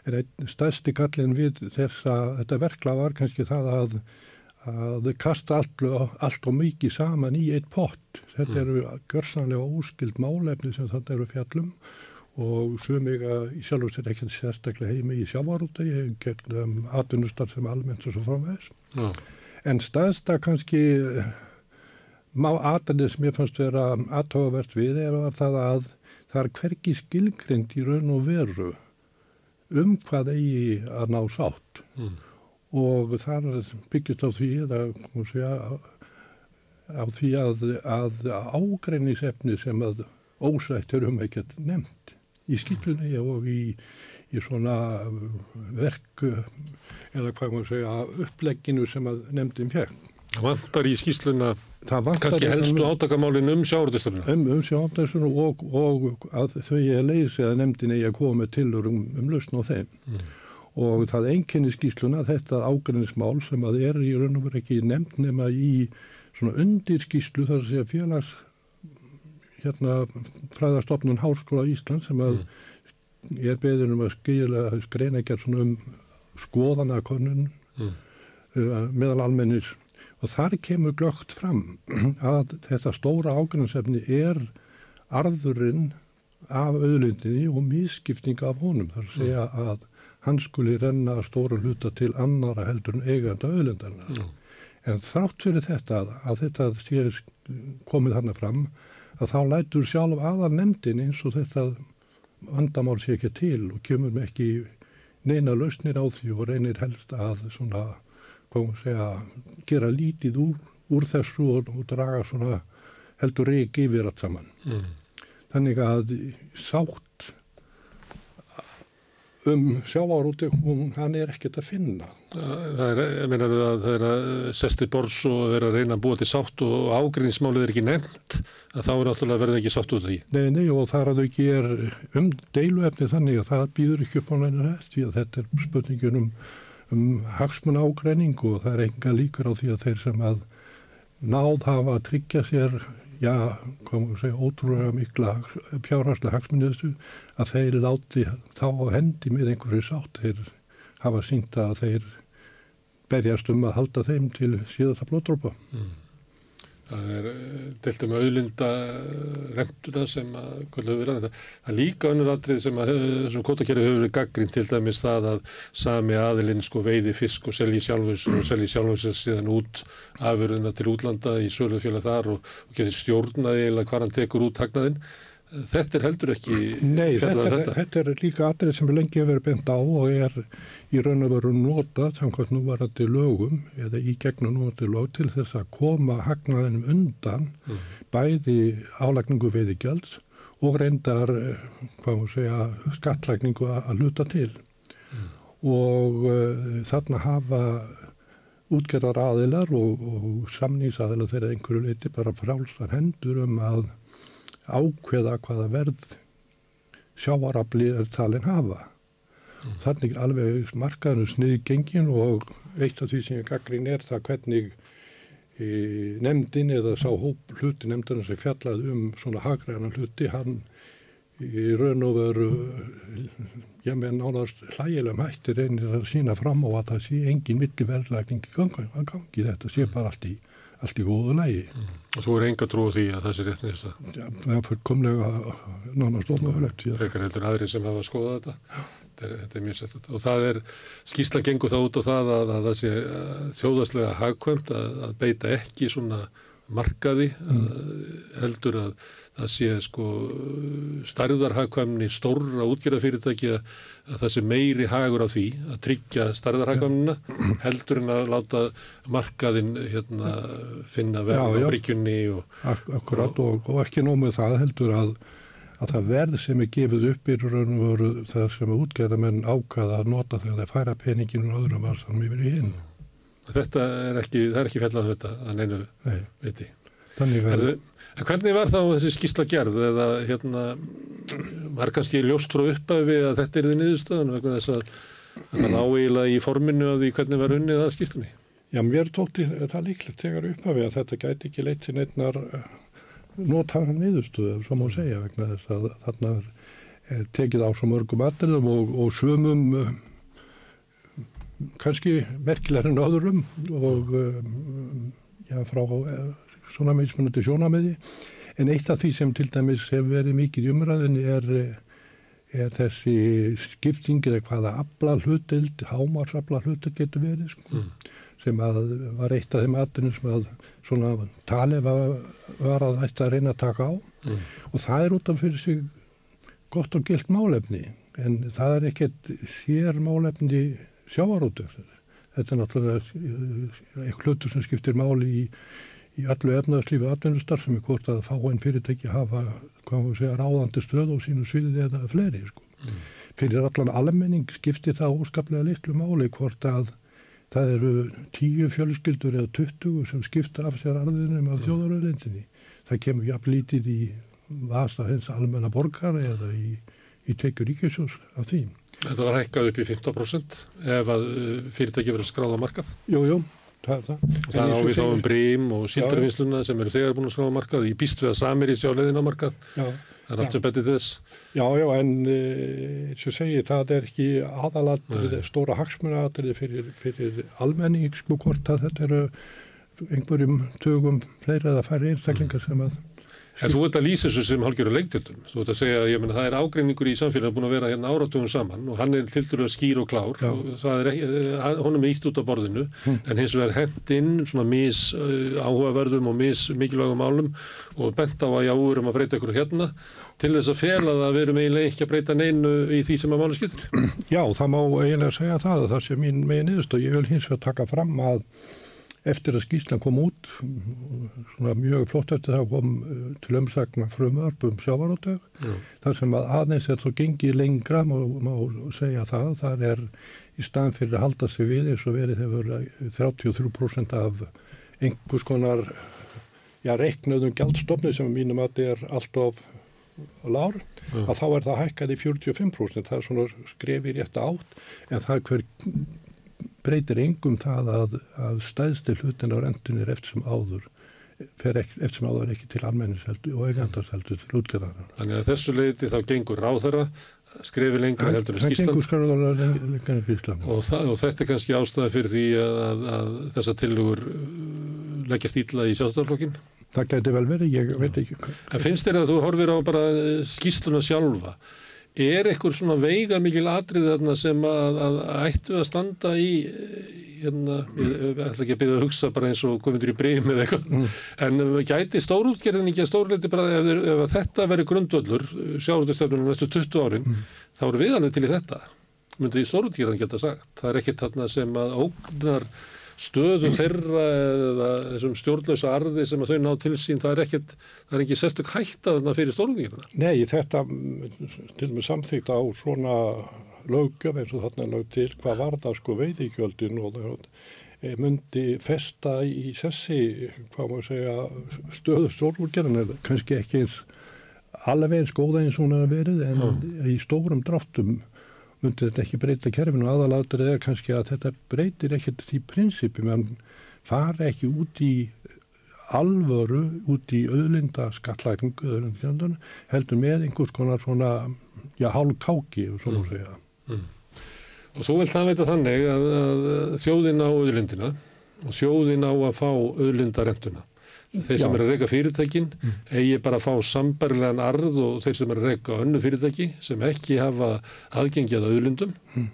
en einn stærsti gallin við þess að þetta verkla var kannski það að að kasta allt, allt og mikið saman í eitt pott. Þetta mm. eru görsanlega óskild málefni sem þetta eru fjallum og sumig að í sjálf og sér ekki sérstaklega heimi í sjávarúti, ég gegnum atvinnustar sem almennt og svo framvegs. Mm. En staðsta kannski má aðrið sem ég fannst vera aðtóavert við er að það að það er hverki skilgrind í raun og veru um hvað eigi að ná sátt. Mm og þar byggjast á því að, segja, á því að, að ágreinisefni sem að ósætt er um ekkert nefnt í skýtlunni og í, í svona verk eða hvað maður segja upplegginu sem að nefndin fjær. Það vantar í skýsluna kannski helstu átakamálin um sjáurðustöfnuna. Um, um sjáurðustöfnuna og, og að þau er leysi að nefndin eigi að koma til um, um lausn á þeim. Mm og það einkenni skýsluna þetta ágrinnismál sem að er í raun og veru ekki nefnd nema í svona undir skýslu þar að segja félags hérna fræðarstofnun Háskóla Ísland sem að mm. er beður um að skilja skreina ekki svona um skoðanakonun mm. uh, meðal almennis og þar kemur glögt fram að þetta stóra ágrinnisefni er arðurinn af auðlindinni og misskipting af honum. Það er að segja að hann skuli renna stóra hluta til annara heldur en eiganda auðlindarna. Já. En þrátt fyrir þetta að, að þetta sé komið hann fram að þá lætur sjálf aðar nefndin eins og þetta vandamál sé ekki til og kemur með ekki neina lausnir á því og reynir helst að svona, segja, gera lítið úr, úr þessu og, og draga svona heldur reik yfir allt saman. Mm. Þannig að sátt um sjávarúti, hann er ekkert að finna. Það er, ég meina að það er að sesti bors og er að reyna að búa til sátt og ágrinnsmálið er ekki nefnt að þá er náttúrulega verið ekki sátt út af því. Nei, nei, og þar að þau ekki er um deiluefni þannig að það býður ekki upp á næna hægt því að þetta er spurningin um, um hagsmun ágreining og það er enga líkur á því að þeir sem að náð hafa að tryggja sér, já, hvað maður segja, ótrúlega mikla fjárhagslega hagsmuniðstu að þeir láti þá á hendi með einhverju sátt, þeir hafa sínt að þeir berjast um að halda þeim til síðasta blóttrópa. Mm. Það er delt um auðlinda rentuna sem að hefur verið. Það, það líka önnur atrið sem að þessum kvotakerfi hefur verið gaggrín til dæmis það að sami aðilinn sko veiði fisk og selji sjálfus og selji sjálfus síðan út afurðuna til útlanda í sölufjöla þar og, og getur stjórnaði eða hvað hann tekur út hagnaðinn. Þetta er heldur ekki Nei, þetta, um þetta. þetta er líka atrið sem lengi vera bent á og er í raun og veru nota samkvæmt núvarandi lögum eða í gegnum núvarandi lög til þess að koma hagnaðinum undan mm. bæði álagningu veiðigjalds og reyndar, hvað maður segja, skattlagningu að, luta til. Mm. Og uh, þarna hafa útgerðar aðilar og, og samnýsaðilar þegar einhverju leiti bara frálsar hendur um að ákveða hvaða verð sjávarafli er talin hafa. Mm. Þannig alveg markaðinu sniði gengin og eitt af því sem ég gaggrín er það hvernig e, nefndin eða sá hóp hluti nefndina sem fjallaði um svona hagræðana hluti, hann í raun og veru ég með nánast hlægilegum hættir reynir að sína fram á að það sé engin milliverðlækning í gangi, gangi þetta sé bara allt í allt í góðu lægi. Mm. Og þú er enga trú á því að það sé rétt nýðist að? Já, það er fullkomlega nánast ómögulegt. Frekar heldur aðri sem hafa skoðað þetta. Þetta er, þetta er mjög sett. Og það er, skýrslan gengur það út og það að, að það sé þjóðaslega hagkvæmt að, að beita ekki svona markaði mm. heldur að það sé sko starðarhagkvæmni stórra útgjörðafyrirtæki að, að það sé meiri hagur á því að tryggja starðarhagkvæmnina heldur en að láta markaðin hérna, finna verð á bryggjunni og, Ak Akkurat og, og ekki nómið það heldur að, að það verð sem er gefið upp í raun og veru það sem útgjörðamenn ákvaða að nota þegar það færa peninginu og öðrum aðsann yfir í hinn. Þetta er ekki, það er ekki fjallað þetta að neinu Nei. viti. Þannig að... En hvernig var þá þessi skýrsla gerð eða hérna var kannski ljóst frá uppæfi að þetta er því niðurstöðan vegna þess að, að það náíla í forminu að því hvernig var unnið að skýrslunni? Já, mér tókti það líklegt þegar uppæfi að þetta gæti ekki leitt til neittnar notara niðurstöðu, svo má segja vegna þess að þarna er tekið á svo mörgum atriðum og, og svömum kannski merkilegar en öðrum og já, frá svona meðsmunandi sjónameði en eitt af því sem til dæmis hefur verið mikið í umræðinni er, er þessi skipting eða hvaða afla hlutild, hámarsafla hlutild getur verið sko, mm. sem að var eitt af þeim aðtunum sem að svona talið var, var að þetta að reyna að taka á mm. og það er út af fyrir sig gott og gilt málefni en það er ekkert sér málefni sjávarútu. Þetta er náttúrulega eitthvað hlutur sem skiptir máli í í allu efnaðslífi atvinnustar sem er hvort að fá einn fyrirtæki hafa, segja, ráðandi stöð á sínu sviðið eða fleiri, sko. Mm. Fyrir allan almenning skiptir það óskaplega litlu máli hvort að það eru tíu fjölskyldur eða tuttugu sem skipta af sér arðinum af mm. þjóðaröðlendinni. Það kemur jafn lítið í vasta hens almenna borgar eða í, í tekjur ríkisjós af því. Þetta var hækkað upp í 15% ef að fyrirtæki verið skráða markað? Jú, jú. Það, það. Og það á við þá um brím og síldarvinnsluna sem eru þegar búin að skráða markað. Ég býst við að samir í sjáleiðin á markað. Já. Það er allt sem betið þess. Já, já, en eins og segi, það er ekki aðalatrið, stóra hagsmunatrið fyrir, fyrir almenning, sko, hvort að þetta eru einhverjum tögum fleira eða færri einstaklingar sem að En þú ert að lýsa þessu sem hálfgerður leiktöldum. Þú ert að segja að það er ágreiningur í samfélaginu búin að vera hérna áratugum saman og hann er til dæru að skýra og klár Já. og er ekki, honum er ítt út á borðinu hm. en hins vegar hend inn svona mis uh, áhugaverðum og mis mikilvægum álum og bent á að já, við erum að breyta ykkur hérna til þess að fela það að við erum eiginlega ekki að breyta neinu í því sem að mánu skiptir. Já, það má eiginlega segja það að það sé mín megin yðurst og ég vil hins vegar taka fram að eftir að skýslan kom út svona mjög flott eftir það kom uh, til umsagna frumörp um sjávaróttög þar sem að aðeins er þó gengið lengra má, má segja það þar er í staðan fyrir að halda sig við eins og verið hefur 33% af einhvers konar já, reiknöðum gjaldstofni sem mínum að þetta er allt of lár, Já. að þá er það hækkað í 45%, það er svona skrefið rétt átt, en það hver breytir engum það að, að stæðstil hlutin á rendunir eftir sem áður ekki, eftir sem áður ekki til almenningsheldu og eigandarseldu til útgjörðan. Þannig að þessu leiti þá gengur ráðara skrefi lengra heldur en skýslan og, og þetta er kannski ástæði fyrir því að, að, að þessa tilugur uh, leggja stíla í sjálfstaflokkin? Það gæti vel verið, ég veit ekki. En finnst þér að þú horfir á bara skýsluna sjálfa er eitthvað svona veiga mikil atrið þarna sem að, að ættu að standa í hérna, ég ætla ekki að byrja að hugsa bara eins og komundur í breym eða eitthvað mm. en gæti stórútgerðin ekki að stórleiti bara ef, ef þetta veri grundvöldur sjáumstöfnum næstu 20 árin mm. þá eru viðanlega til í þetta myndi stórútgerðin geta sagt það er ekki þarna sem að ógnar stöðum þeirra eða þessum stjórnlösa arði sem að þau ná til sín, það er ekkert, það er ekki sérstök hætta þarna fyrir stórningina. Nei, þetta til og með samþýgt á svona lögum eins og þarna lög til hvað var það sko veitíkjöldin og það myndi festa í sessi, hvað maður segja, stöðu stjórnlögerinn er kannski ekki eins alveg eins góða eins og hún hefur verið en mm. í stórum dráttum myndi þetta ekki breyta kerfinu aðalatur eða kannski að þetta breytir ekkert því prinsipi menn fara ekki út í alvöru út í auðlinda skallækning heldur með einhvers konar svona já, hálf káki svona mm. segja mm. Og þú vilt það veita þannig að, að þjóðin á auðlindina og þjóðin á að fá auðlindarentuna þeir sem Já. er að reyka fyrirtækin mm. eigi bara að fá sambarilegan arð og þeir sem er að reyka önnu fyrirtæki sem ekki hafa aðgengjað auðlundum mm.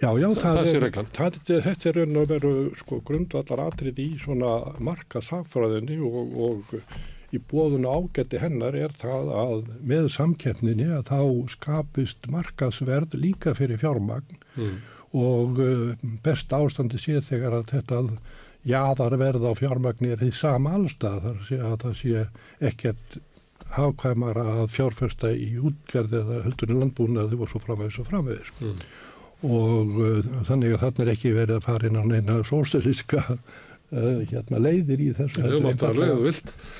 Já, já, Þa, það, það er, það, þetta er raun og veru sko grundvallar atrið í svona marka sagfræðinni og, og í bóðun ágætti hennar er það að með samkeppninni að þá skapist markasverð líka fyrir fjármagn mm. og uh, best ástandi sé þegar að þetta jáðarverð á fjármagnir því sama allstað þar sé að það sé ekkert hafkvæmara að fjárfesta í útgerði eða höldunni landbúnaði og svo framvegis og framvegis mm. og uh, þannig að þarna er ekki verið að fara inn á neina sóstelíska Uh, hérna leiðir í þessu þetta er alveg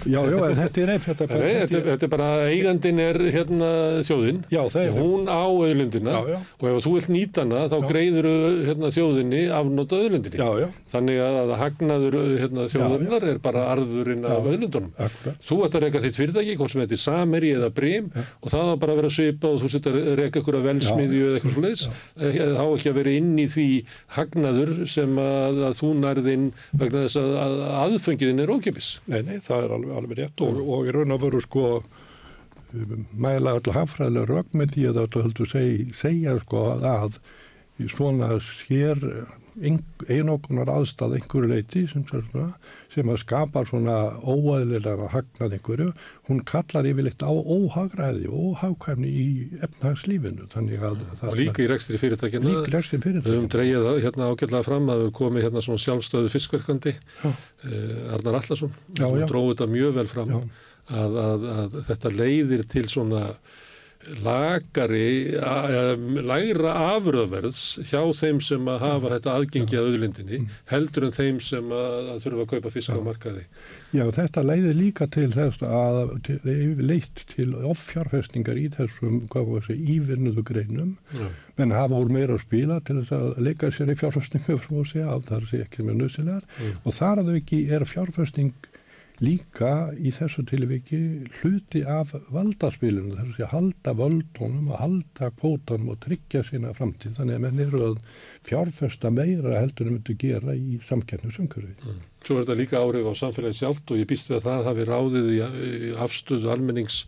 Já, já, en þetta er einfalt Nei, þetta, þetta er bara eigandin er hérna þjóðin. Já, hún á auðlundina og ef þú vilt nýta hana þá greiður hérna, þjóðinni afnóta auðlundinni þannig að hagnaður hérna, þjóðinnar er bara arðurinn af auðlundunum þú ert að reyka þitt fyrirtæki hvort sem þetta er sameri eða brím og það var bara að vera svipa og þú setja að reyka ykkur að velsmiðju eða eitthvað slúleis eh, þá ekki að vera inn í því hagnaður sem að, að þú nærðinn vegna vegna þess að, að aðfengiðin er ókipis. Nei, nei, það er alveg, alveg rétt og, og í raun og veru sko mæla alltaf hafræðilega rögg með því að þetta heldur seg, segja sko að svona sér einogunar aðstæð einhverju leiti sem, sem að skapa svona óæðilega hagnað einhverju, hún kallar yfirleitt á óhagræði og óhagkvæmni í efnahagslífinu. Og líka í rekstri fyrirtækina, líka í rekstri fyrirtækina. Við höfum dreyið hérna ágjörlega fram að við komum hérna svona sjálfstöðu fiskverkandi, eh, Arnar Allarsson, sem dróði þetta mjög vel fram að, að, að þetta leiðir til svona lagari, lagra afröðverðs hjá þeim sem að hafa mm. þetta aðgengi að auðlindinni mm. heldur en þeim sem að, að þurfa að kaupa fisk á markaði. Já, þetta leiðir líka til þess að leitt til offjárfestingar í þessum, ívinnuðu greinum, Já. menn hafa úr meira að spila til þess að leika sér í fjárfestingu, það sé ekki með nöðsilegar mm. og þar að þau ekki er fjárfesting líka í þessu tilviki hluti af valdaspilinu þess að halda völdunum að halda kvótanum og tryggja sína framtíð þannig að menn eru að fjárfesta meira heldur en myndu gera í samkennusumkörfi. Mm. Svo er þetta líka árið á samfélagi sjálft og ég býstu að það hafi ráðið í afstöðu almennings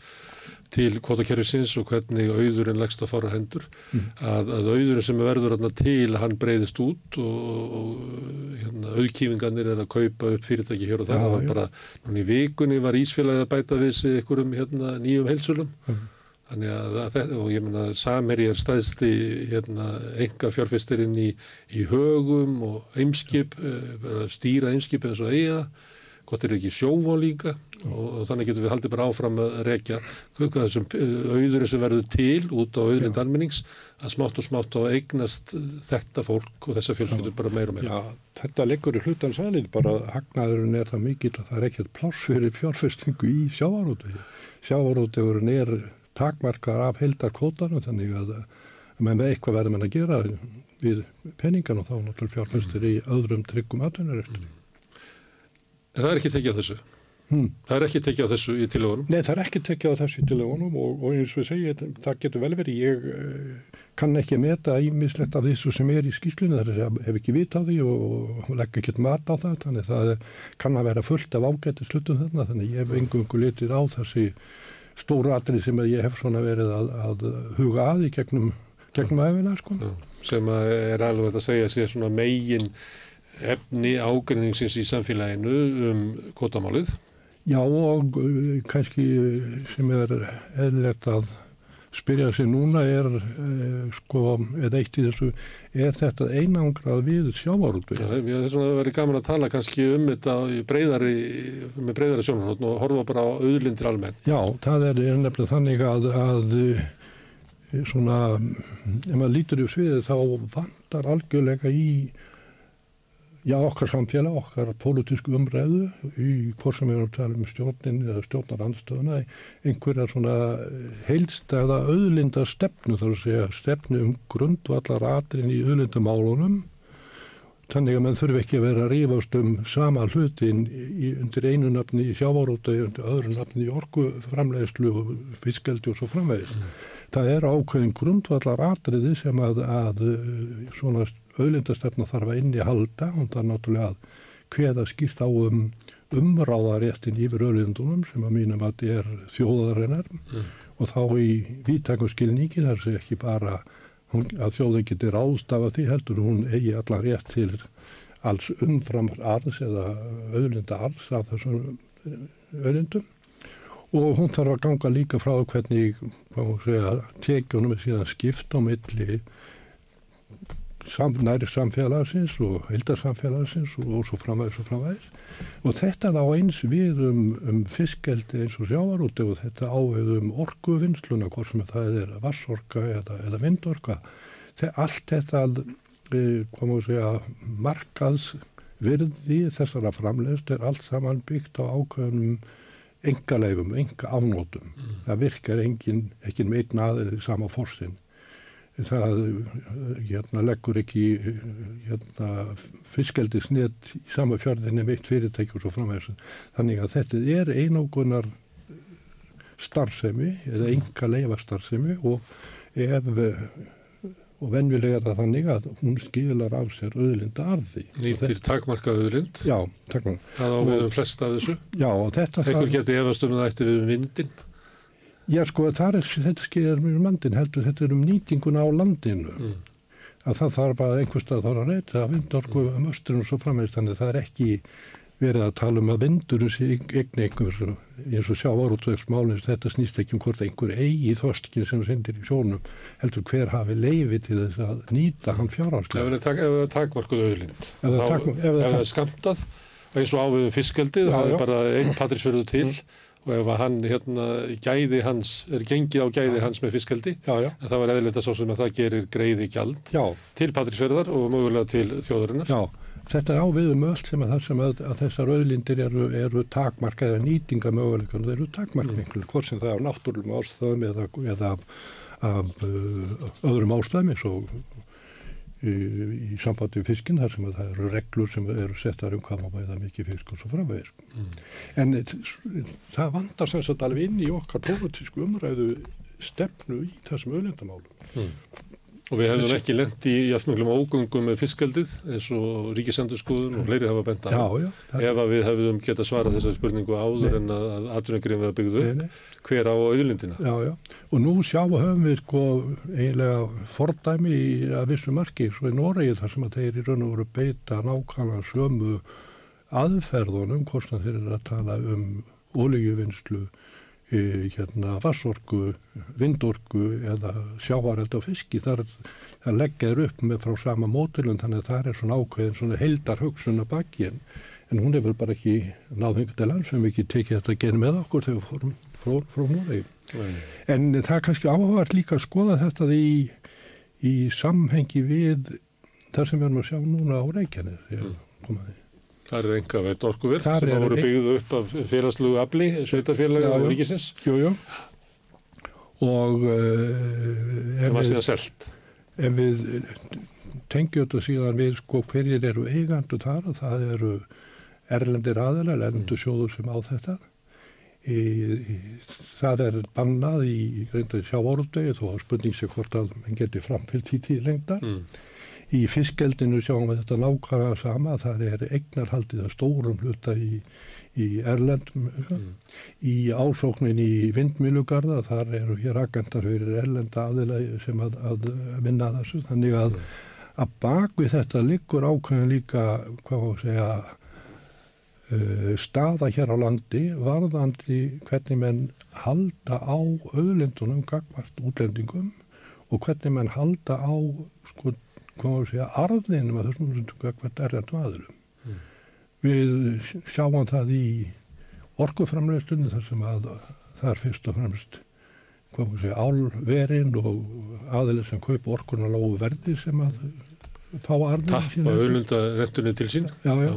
til kvotakerfisins og hvernig auðurinn leggst að fara hendur. Mm. að, að auðurinn sem verður til hann breyðist út og, og hérna, auðkífingarnir er að kaupa upp fyrirtæki hér og það var bara, núna í vikunni var Ísfélagið að bæta við sig einhverjum hérna, nýjum helsölum mm. þannig að þetta, og ég menna Sameri er staðsti hérna, enga fjárfestirinn í, í högum og eimskip, eh, stýra eimskip eins og eiga gott er ekki sjóvon líka og, og þannig getum við haldið bara áfram að rekja þessum auðurinn sem verður til út á auðrind almennings að smátt og smátt á eignast þetta fólk og þessa fjölskyldur bara meira og meira. Já, þetta leggur í hlutansalinn bara hagnaðurinn er það mikill að það er ekkert pláss fyrir fjárfestingu í sjávarótegi. Sjávarótegurinn er takmarkar af heldarkótanu þannig að, að með eitthvað verður mann að gera við peningan og þá náttúrulega fjárfestir í öðrum tryggum atvinnuröftum. En það er ekki tekið á þessu. Hmm. Það er ekki tekið á þessu í tilögunum? Nei, það er ekki tekið á þessu í tilögunum og, og eins og ég segi, það getur vel verið. Ég uh, kann ekki að meta ímislegt af þessu sem er í skýslinu, þar er að hef ekki vit á því og, legg ekki mat á það, þannig það kann að vera fullt af ágætti slutum þarna, þannig ég hef engungu litið á þessi stóru atrið sem ég hef svona verið að, að huga að í gegnum, gegnum aðeina, sko. Sem að er alveg að segja megin efni ágrinningsins í samfélaginu um kvotamálið? Já og uh, kannski sem er eðlert að spyrja sig núna er eh, sko, eða eitt í þessu er þetta einangrað við sjávarútvið? Já, það er svona vera gaman að tala kannski um þetta breyðari, með breyðari sjónarhótt og horfa bara á auðlindir almennt. Já, það er, er nefnilega þannig að, að svona, ef maður lítur í sviðið þá vandar algjörlega í já, okkar samfélag, okkar pólitísku umræðu í hvort sem við erum að tala um stjórnin eða stjórnarandstöðuna einhverja svona heilstæða auðlinda stefnu þar að segja stefnu um grundvallar atrin í auðlindamálunum þannig að mann þurfi ekki að vera að rífast um sama hlutin í, undir einu nafni í sjávaróta undir öðru nafni í orkuframlegslu og fiskeldi og svo framvegis mm. það er ákveðin grundvallar atriði sem að, að svona auðlindastefna þarf að inni halda og það er náttúrulega að hveða skýrt á um umráðaréttin yfir auðlindunum sem að mínum að þetta er þjóðarinnar mm. og þá í vítakum skilningi þar sé ekki bara hún, að þjóðin getur ástafa því heldur hún eigi allar rétt til alls umfram arðs eða auðlinda arðs af þessum auðlindum og hún þarf að ganga líka frá hvernig tekjunum er síðan skipt á milli sam, næri samfélagsins og hildarsamfélagsins og, og svo framvæðis og framvæðis og þetta á eins við um, um fiskeldi eins og sjávarúti og þetta ávið um orguvinnsluna hvort sem það er vassorka eða, eða vindorka. Þe, allt þetta e, segja, markaðs virði þessara framlegst er allt saman byggt á ákveðnum enga leifum, enga afnótum mm. það virkar engin, ekki með einn aðeins sama fórsinn það hérna, leggur ekki hérna, fiskeldi snett í sama fjörðinni meitt fyrirtæki og svo framhægast. Þannig að þetta er einógunar starfsemi eða enga leifa starfsemi og ef og venjulega er það þannig að hún skilar af sér auðlinda arði. Nýttir takmarka auðlind? Já, takmarka. Það á við um flesta af þessu? Já, og þetta... Ekkur geti efast um það eftir við vindin? Já sko er, þetta skiljar mjög um landin heldur þetta er um nýtinguna á landinu mm. að það þarf að einhverstað þarf að reyta að vindorku um östurinn og svo framvegist þannig það er ekki verið að tala um að vindurinn sé eigni einhvers eins og sjá árútvegsmálins þetta snýst ekki um hvort einhver eigi þorskin sem sendir í sjónum heldur hver hafi leiði til þess að nýta hann fjárhásklega. Ef það er takmarkuð auðlind, ef það er skamtað eins og áviðu fiskaldið, það er bara einn patrísverðu til mm og ef hann hérna gæði hans, er gengið á gæði hans með fiskaldi, þá er eðlert að svo sem að það gerir greiði gjald já. til patrísverðar og mögulega til þjóðarinnar. Já, þetta er áviðum öll sem að, sem að, að þessar auðlindir eru, eru takmarka eða nýtinga möguleika, það eru takmarkminglu, mm. hvort sem það er á náttúrulega ástæðum eða, eða af, af öðrum ástæðum eins og í, sambandi við fiskinn þar sem það eru reglur sem eru settar um hvað maður bæða mikið fisk og svo framvegir. Mm. En það vandar sem sagt alveg inn í okkar pólitísku umræðu stefnu í þessum auðlendamálum. Mm. Og við hefðum ekki lent í jafnmjöglum ógöngum með fiskaldið eins og ríkisendurskoðun og fleiri hafa bent á. Já, já. Ef að við hefðum getað svarað þessari spurningu áður en að, að atvinnugriðum við að byggðu Nei, upp, nei. hver á auðlindina? Já, já. Og nú sjá höfum við sko eiginlega fordæmi að vissu marki, svo í Noregi þar sem að þeir í raun og voru beita nákvæmlega sömu aðferðunum, hvort þeir eru að tala um olíuvinnslu, e, hérna vassorku, vindorku eða sjávareld og fiski, þar, þar leggja þeir upp með frá sama mótilun, þannig að það er svona ákveðin svona heildar hugsun að baki en, en hún hefur bara ekki náð hinga til lands sem ekki tekið þetta að gera með okkur þegar við fórum frá, frá Noregi. En það er kannski áhugavert líka að skoða þetta í, í samhengi við það sem við erum að sjá núna á Reykjanes. Mm. Það er enga veit orkuverk Þar sem voru byggðu upp af félagslegu afli, sveitafélaga já. ríkisins. Jú, jú. Og uh, Það var síðan selt. ef við tengjum þetta síðan við sko hverjir eru eigandu þar og það eru erlendir aðelar, erlendur sjóður sem á þetta. Í, í, það er bannað í, reyndaði sjávorðdegi þó að spurning sér hvort að mann geti framfyllt í tíð lengdar. Mm. Í fiskgeldinu sjáum við þetta nákvæmlega sama, það er eignarhaldið að stórum hluta í, í Erlendum, í ásóknin í vindmilugarða, þar eru hér agendar fyrir Erlenda aðila sem að, að vinna þessu, þannig að, að bak við þetta liggur ákveðin líka, hvað má segja, uh, staða hér á landi varðandi hvernig menn halda á auðlindunum gagvart útlendingum og hvernig menn halda á sko, hvað má að arðinum að þessum útlendingum gagvart erlendum aðurum. Við sjáum það í orkuframlegstunni þar sem að það er fyrst og fremst hvað má að segja, álverin og aðileg sem kaupa orkuna lágu verði sem að fá arðin Tappa auðlunda rentunni til sín. Já, já.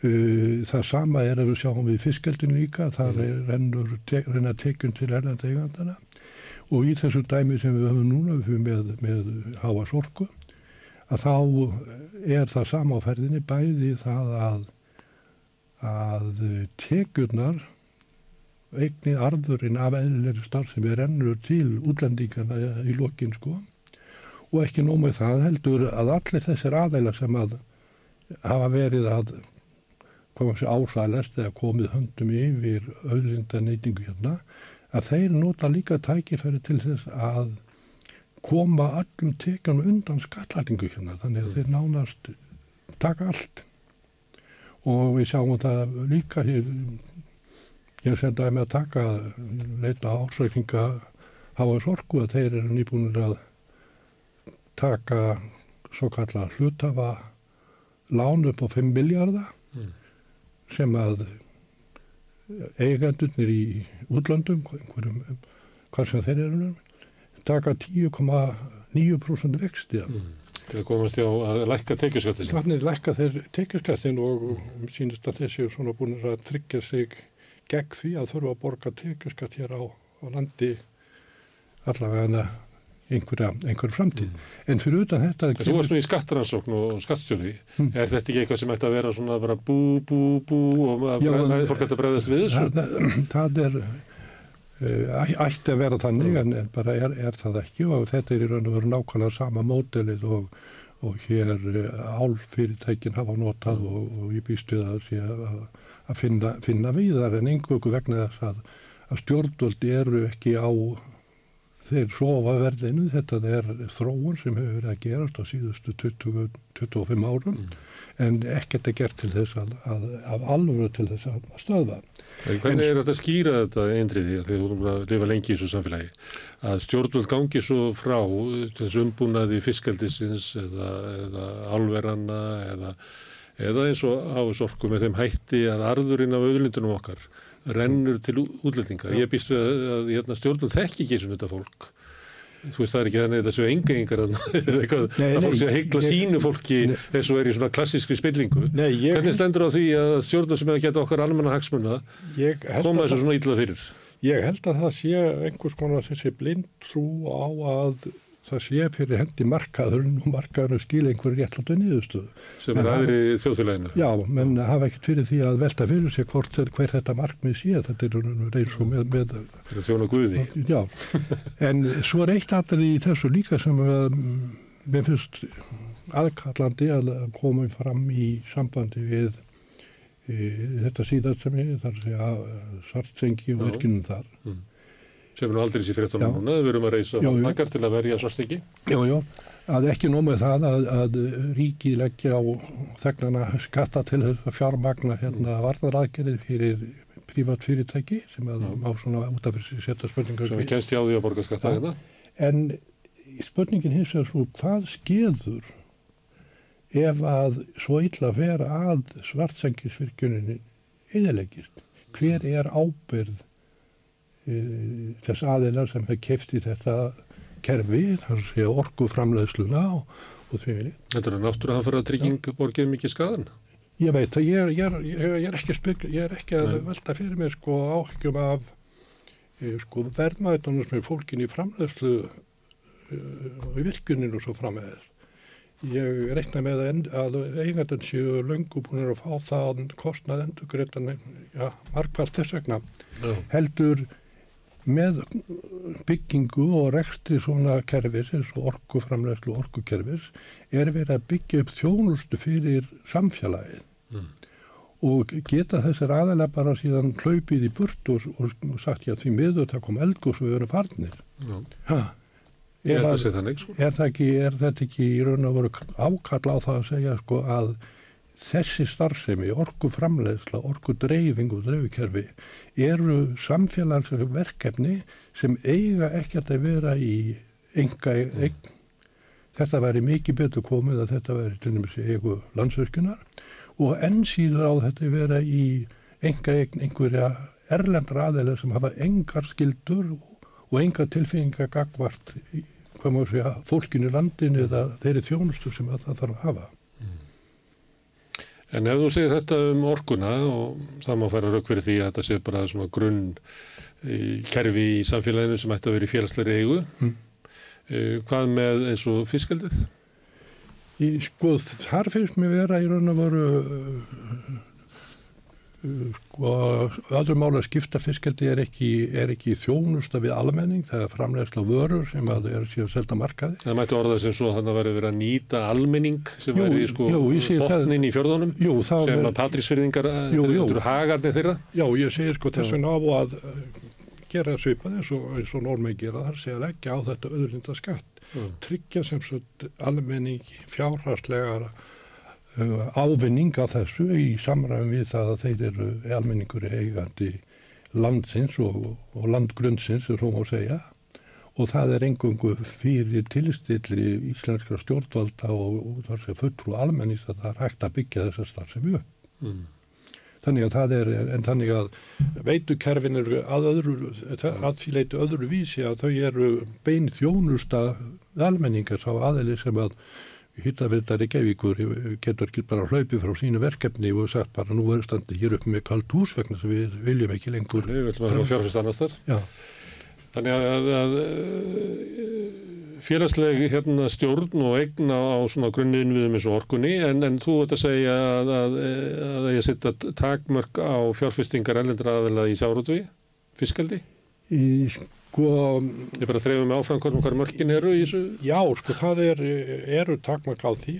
Uh, það sama er að við sjáum við fiskkeldinu líka, þar Mm. er rennur te, renna tekjun til erlenda eigandana og í þessu dæmi sem við höfum núna við höfum með, með háa sorku að þá er það sama á ferðinni bæði það að að tekjurnar eignin arðurinn af eðlilegri starf sem er rennur til útlendingana í lokin sko. Og ekki nóg með það heldur að allir þessir aðeila sem að hafa verið að koma sér ásælast eða komið höndum yfir auðlinda neytingu hérna að þeir nota líka tækifæri til þess að koma allum tekjum undan skatlætingu hérna þannig að þeir nánast taka allt. Og við sjáum það líka hér ég sendaði með að taka leita ásækninga hafa sorku að þeir eru nýbúinir að taka svo kalla hlutafa lán upp á 5 miljardar sem að eigendurnir í útlöndum, hvað sem þeir eru, taka 10,9% vexti. Mm. Til að komast hjá að lækka tekjuskattin. Þannig lækka þeir tekjuskattin og sínist að þessi er svona búin að tryggja sig gegn því að þurfa að borga tekjuskatt hér á, á landi allavega einhverja, einhverja framtíð. En fyrir utan þetta... Þú varst nú í skattrannsókn og skattstjóri. Er þetta ekki eitthvað sem ætti að vera svona bara bú, bú, bú og Já, fólk ætti að bregðast við þessu? Það, það er ætti að vera þannig en, en bara er, er það ekki og þetta er í raun og veru nákvæmlega sama mótelið og, og hér uh, álfyrirtækin hafa notað og, og ég býst við að, að, að finna, finna viðar en einhverju vegna þess að, að stjórnvöldi eru ekki á þeir sofa verðinu, þetta er þróun sem hefur verið að gerast á síðustu 20, 25 árum en ekkert er gert til þess að, að, að alvöru til þess að stöða. En Hvernig er þetta að skýra þetta eindriði að þú erum að lifa lengi í þessu samfélagi að stjórnvöld gangi svo frá þessu umbúnaði fiskaldisins eða, eða álveranna eða, eða eins og á sorku með þeim hætti að arðurinn af auðlindunum okkar rennur til útlendinga. Ég býst við að, að hérna, stjórnvöld þekki ekki sem þetta fólk. Þú veist það er ekki þannig að þetta séu engengar að fólk sé að heikla sínu fólki eins og er í svona klassískri spillingu. Nei, ég, Hvernig stendur á því að stjórnvöld sem hefur geta okkar almenna hagsmuna koma þessu svona illa fyrir? ég held að það sé einhvers konar þessi blind trú á að það sé fyrir hendi markaðurinn og markaðurinn skil einhverju réttláttu niðurstöðu. Sem er aðri þjóðfélaginu. Já, menn hafa ekkert fyrir því að velta fyrir sig hvort er hver þetta markmið sé, þetta er eins og með... með fyrir þjóna guði. Já, en svo er eitt aðrið í þessu líka sem að, mér finnst aðkallandi að koma fram í sambandi við e, þetta síðan sem ég, þar sé að svartsengi og virkinum þar. Mm sem er aldrei sér fyrirtónum núna, við verum að reysa makar til að verja svarstingi. Já, já, að ekki nómið það að, að ríki leggja á þegnana skatta til að fjármagna hérna varnaraðgerið fyrir prívat fyrirtæki sem að má svona út af þessi setja spurningar. Sem kennst hjá því að borga skatta hérna. En spurningin hins er svo hvað skeður ef að svo illa vera að svartsengisvirkjuninni eðalegist? Hver er ábyrð þess aðeinar sem hefur kefti þetta kerfi, þar sé orguframleðsluna og, og því vilja. Þetta er náttúrulega að fara að trygging borgið mikið skadan? Ég veit að ég, ég, ég, ég er ekki ég er ekki að velta fyrir mig sko áhyggjum af e, sko verðmætunum sem er fólkin í framleðslu e, og e, virkunin og svo frammeðis. Ég reikna með að, að eigandan séu löngu búin að fá það kostnað endur greitan ja, markvælt þess vegna heldur með byggingu og rekstri svona kerfis eins og orkuframlegslu og orkukerfis er verið að byggja upp þjónustu fyrir samfélagið mm. og geta þessir aðalega bara síðan hlaupið í burt og, og, og sagt já því miður það kom elgós og við erum farnir ha, er, það, þannig, sko. er, það ekki, er þetta ekki í raun og voru ákall á það að segja sko að þessi starfsemi, orkuframlegsla, orkudreyfing og dreifikerfi eru samfélagsverkefni sem eiga ekkert að vera í enga eign. Þetta væri mikið betur komið að þetta væri til dæmis eigu landsverkunar og enn síður á þetta vera í enga eign einhverja erlendra aðeila sem hafa engar skildur og enga tilfinninga gagvart fólkinu í landinu eða þeirri þjónustu sem það þarf að hafa. En ef þú segir þetta um orkuna og það má færa rauk fyrir því að þetta sé bara svona grunn kerfi í samfélaginu sem ætti að vera í félagsleiri eigu, mm. hvað með eins og fiskaldið? Sko þar finnst mér vera í raun og voru sko öðru máli að skipta fiskeldi er ekki, er ekki þjónusta við almenning, það er framlegsla vörur sem að er síðan selta markaði. Það mættu orða sem svo þannig að verið verið að nýta almenning sem jú, verið sko botnin í fjörðunum jú, sem veri, að patrísfyrðingar eru hagarnir þeirra. Já, ég segir sko þess vegna á að gera svipað eins og, og normenn gera þar segja ekki á þetta öðrlinda skatt. Mm. Tryggja sem svo almenning fjárhagslegar Uh, ávinning á þessu í samræðum við það að þeir eru almenningur eigandi landsins og, og landgrunnsins, er hún að segja og það er engungu fyrir tilstilli íslenskra stjórnvalda og, og þar sem fulltrú almennist að það er hægt að byggja þessa starfsemi upp. Mm. Þannig að það er, en þannig að veitukerfin eru að öðru, að því leitu öðru vísi að þau eru bein þjónusta almenningar sá aðeli sem að hittavildari Gevíkur getur ekki bara hlaupið frá sínu verkefni og sagt bara nú er standi hér upp með kalt hús vegna sem við viljum ekki lengur Nei, við viljum að fjárfyrst annars þar Þannig að, að, að félagslegi hérna, stjórn og egna á svona grunninn við með svo orkunni en, en þú ert að segja að, að ég sitta takmörk á fjárfyrstingar ellendra aðeila í sjárótvi, fiskaldi? Í Sko, Ég bara þrefum áfram hvernig hvað mörgin eru í þessu? Já, sko, það er, eru takmark á því.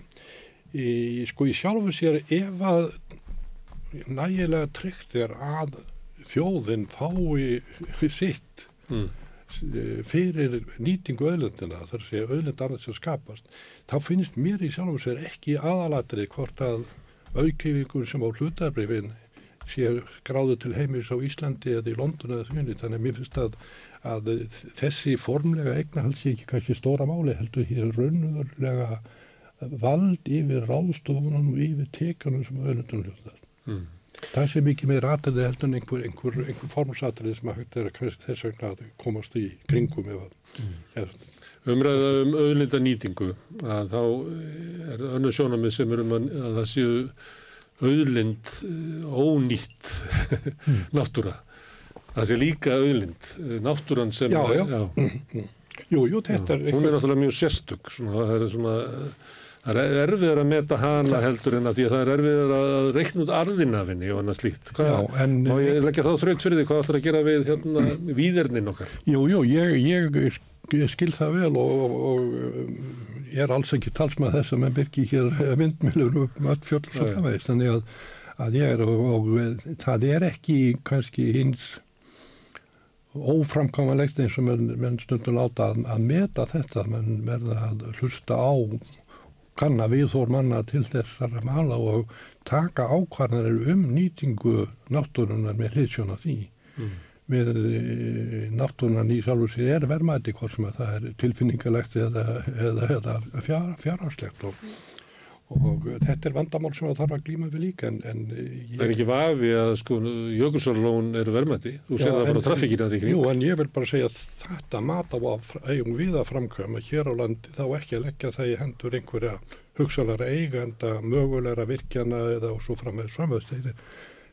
Í, sko, í sjálfu sér ef að nægilega tryggt er að þjóðin fái sitt mm. fyrir nýtingu öðlundina, þar sé öðlund annars sem skapast, þá finnst mér í sjálfu sér ekki aðalatrið hvort að auðkeyfingur sem á hlutabrifin sé gráðu til heimis á Íslandi eða í London eða því þannig að mér finnst að að þessi formlega eignahald sé ekki kannski stóra máli heldur hér raunverulega vald yfir ráðstofunum og yfir tekanum sem auðvitaðum hljóðar. Mm. Það sé mikið meira aðriði heldur en einhver, einhver, einhver formsatriði sem hægt er að þess vegna að komast í kringum ef að mm. Umræða um auðlinda nýtingu að þá er önnu sjónamið sem er um að, að það séu auðlind eh, ónýtt mm. náttúra það sé líka auðlind, náttúran sem já, já. Já. Jú, jú, þetta er... Hún er náttúrulega mjög sérstök, svona, það er svona, það er erfiðar að meta hana heldur en að því að það er erfiðar að reikna út arðinafinni og annað slíkt. Hvað, Já, en- Má ég leggja þá þraut fyrir því, hvað ætlar að gera við hérna víðernin okkar? Jú, jú, ég, ég sk- skil það vel og, og, og um, ég er alls ekki talsmað þess að menn byrki hér vindmilur upp um öll fjöll og svo framvegist, þannig að, að ég er og, og það er ekki kannski hins óframkvæmanlegt eins og menn, menn stundum láta að, að meta þetta, menn verða að hlusta á kanna viðhór manna til þessara mala og taka ákvarðanir um nýtingu náttúrunar með hliðsjón af því. Við e, náttúrunan í sjálfur sér er verðmæti hvort sem að það er tilfinningalegt eða, eða, eða fjár, fjárhagslegt og, og þetta er vandamál sem það þarf að glíma við líka en, en e, Það er ekki vafi að sko jökulsarlón eru verðmætti. Þú sér það bara á traffíkina því kring. Jú, en ég vil bara segja að þetta mat á að eigum við að framkvæma hér á landi þá ekki að leggja það í hendur einhverja hugsalara eiganda, mögulegra virkjana eða og svo framvegð framvegð þeir,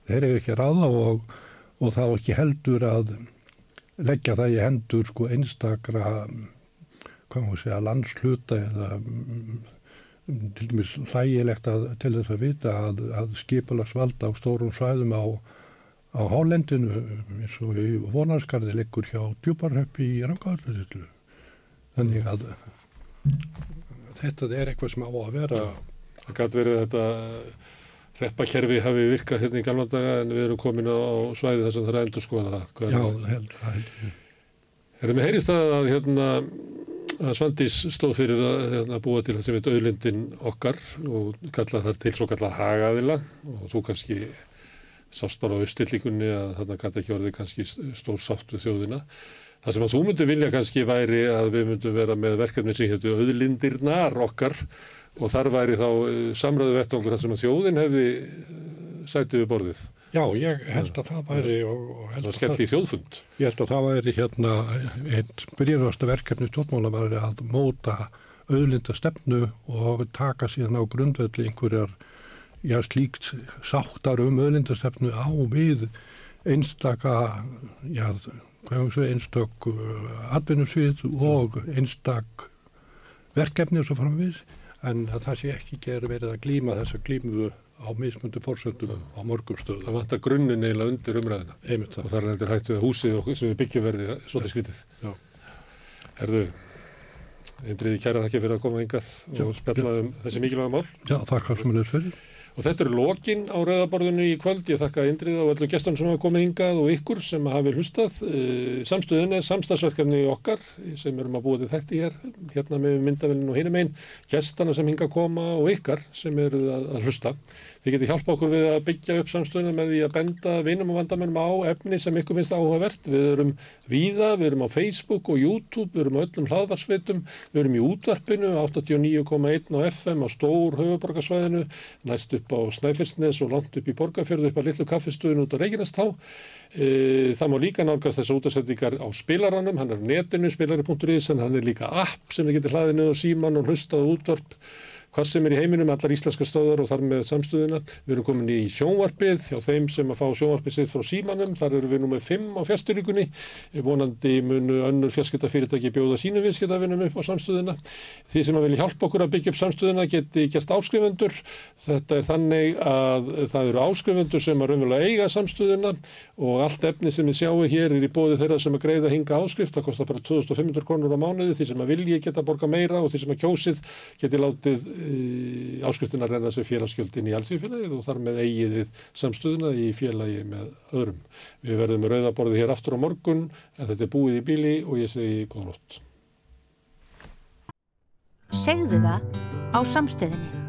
þeir eru ekki að ráða og, og þá ekki heldur að leggja það í hendur sko einstakra hvað maður segja, landsluta eða til dæmis hlægilegt að, til þess að vita að, að skipulagsvalda á stórum svæðum á á hálendinu eins og í vonarskarði liggur hjá djúparheppi í rangáðslu þannig að þetta er eitthvað sem á að vera. Það gæti verið þetta reppakerfi hafi virkað hérna í gamla daga en við erum komin á svæði þar sem það er að endur skoða það. já, held, held, Erum við heyrist að hérna að Svandís stóð fyrir að hérna, búa til það sem heit auðlindin okkar og kalla það til svo kalla hagaðila og þú kannski sást bara á uppstillingunni að þarna gæti ekki orðið kannski stór sátt við þjóðina. Það sem að þú myndir vilja kannski væri að við myndum vera með verkefni sem héttu auðlindirnar okkar og þar væri þá samræðu vettangur þar sem að þjóðin hefði eh, sætið við borðið. Já, ég held að það væri og, og held Það að þjóðfund. Ég held að það væri hérna einn byrjurvasta verkefni stjórnmála væri að móta auðlinda stefnu og taka síðan á grundvelli einhverjar já, slíkt sáttar um auðlindastefnu á við einstaka já, einstak atvinnusvið og einstak verkefni og svo framvís en að það sé ekki gerð verið að glíma þessa glímu á mismundu fórsöndum á mörgum stöðum. Það vantar grunninn eiginlega undir umræðina. Einmitt og þar er endur hættu við húsið okkur sem við byggjum verði svolítið skrítið. Já. Herðu, Indriði kæra þakki fyrir að koma hingað Já. og spjalla um þessi mikilvæga mál. Já, þakka sem er fyrir. Og þetta eru lokin á rauðaborðinu í kvöld. Ég þakka Indriði og öllu gestunum sem hafa komið hingað og ykkur sem hafi hlustað. Eh, Samstöðin er samstagsverkefni okkar sem erum að búa til þetta hér, hérna með myndavillin og hinum einn, gestana sem hinga koma og ykkar sem eru að, að hlusta. Þið getið hjálpa okkur við að byggja upp samstöðuna með því að benda vinum og vandamennum á efni sem ykkur finnst áhugavert. Við erum víða, við erum á Facebook og YouTube, við erum á öllum hlaðvarsveitum, við erum í útvarpinu 89,1 á FM á stór höfuborgarsvæðinu, næst upp á Snæfellsnes og langt upp í Borgarfjörðu upp á Lillu kaffistöðinu út á Reykjanestá. E, það má líka nálgast þessar útasendingar á spilaranum, hann er netinu, spilari.is, en hann er líka app sem þið getur hlaðið niður síman og hlustað útvarp hvað sem er í heiminum, allar íslenska stöðar og þar með samstöðuna. Við erum komin í sjónvarpið hjá þeim sem að fá sjónvarpið sitt frá símanum. Þar erum við nú með fimm á fjastyríkunni. Vonandi munu önnur fjarskiptafyrirtæki bjóða sínum viðskiptafinum upp á samstöðuna. Þið sem að vilja hjálpa okkur að byggja upp samstöðuna geti gæst áskrifendur. Þetta er þannig að það eru áskrifendur sem að raunverulega eiga samstöðuna og allt efni sem við sjáum hér er í bóði þeirra sem að greiða hinga áskrift. Það kostar bara 2500 krónur á mánuði. Því sem að vilji geta borga meira og því sem að kjósið geti látið Eh, áskriftina renna sér félagsgjöldin í allsýfélagið og þar með eigiðið samstöðuna í félagi með öðrum. Við verðum rauðaborðið hér aftur á morgun en þetta er búið í bíli og ég segi góða nótt. Segðu það á samstöðinni.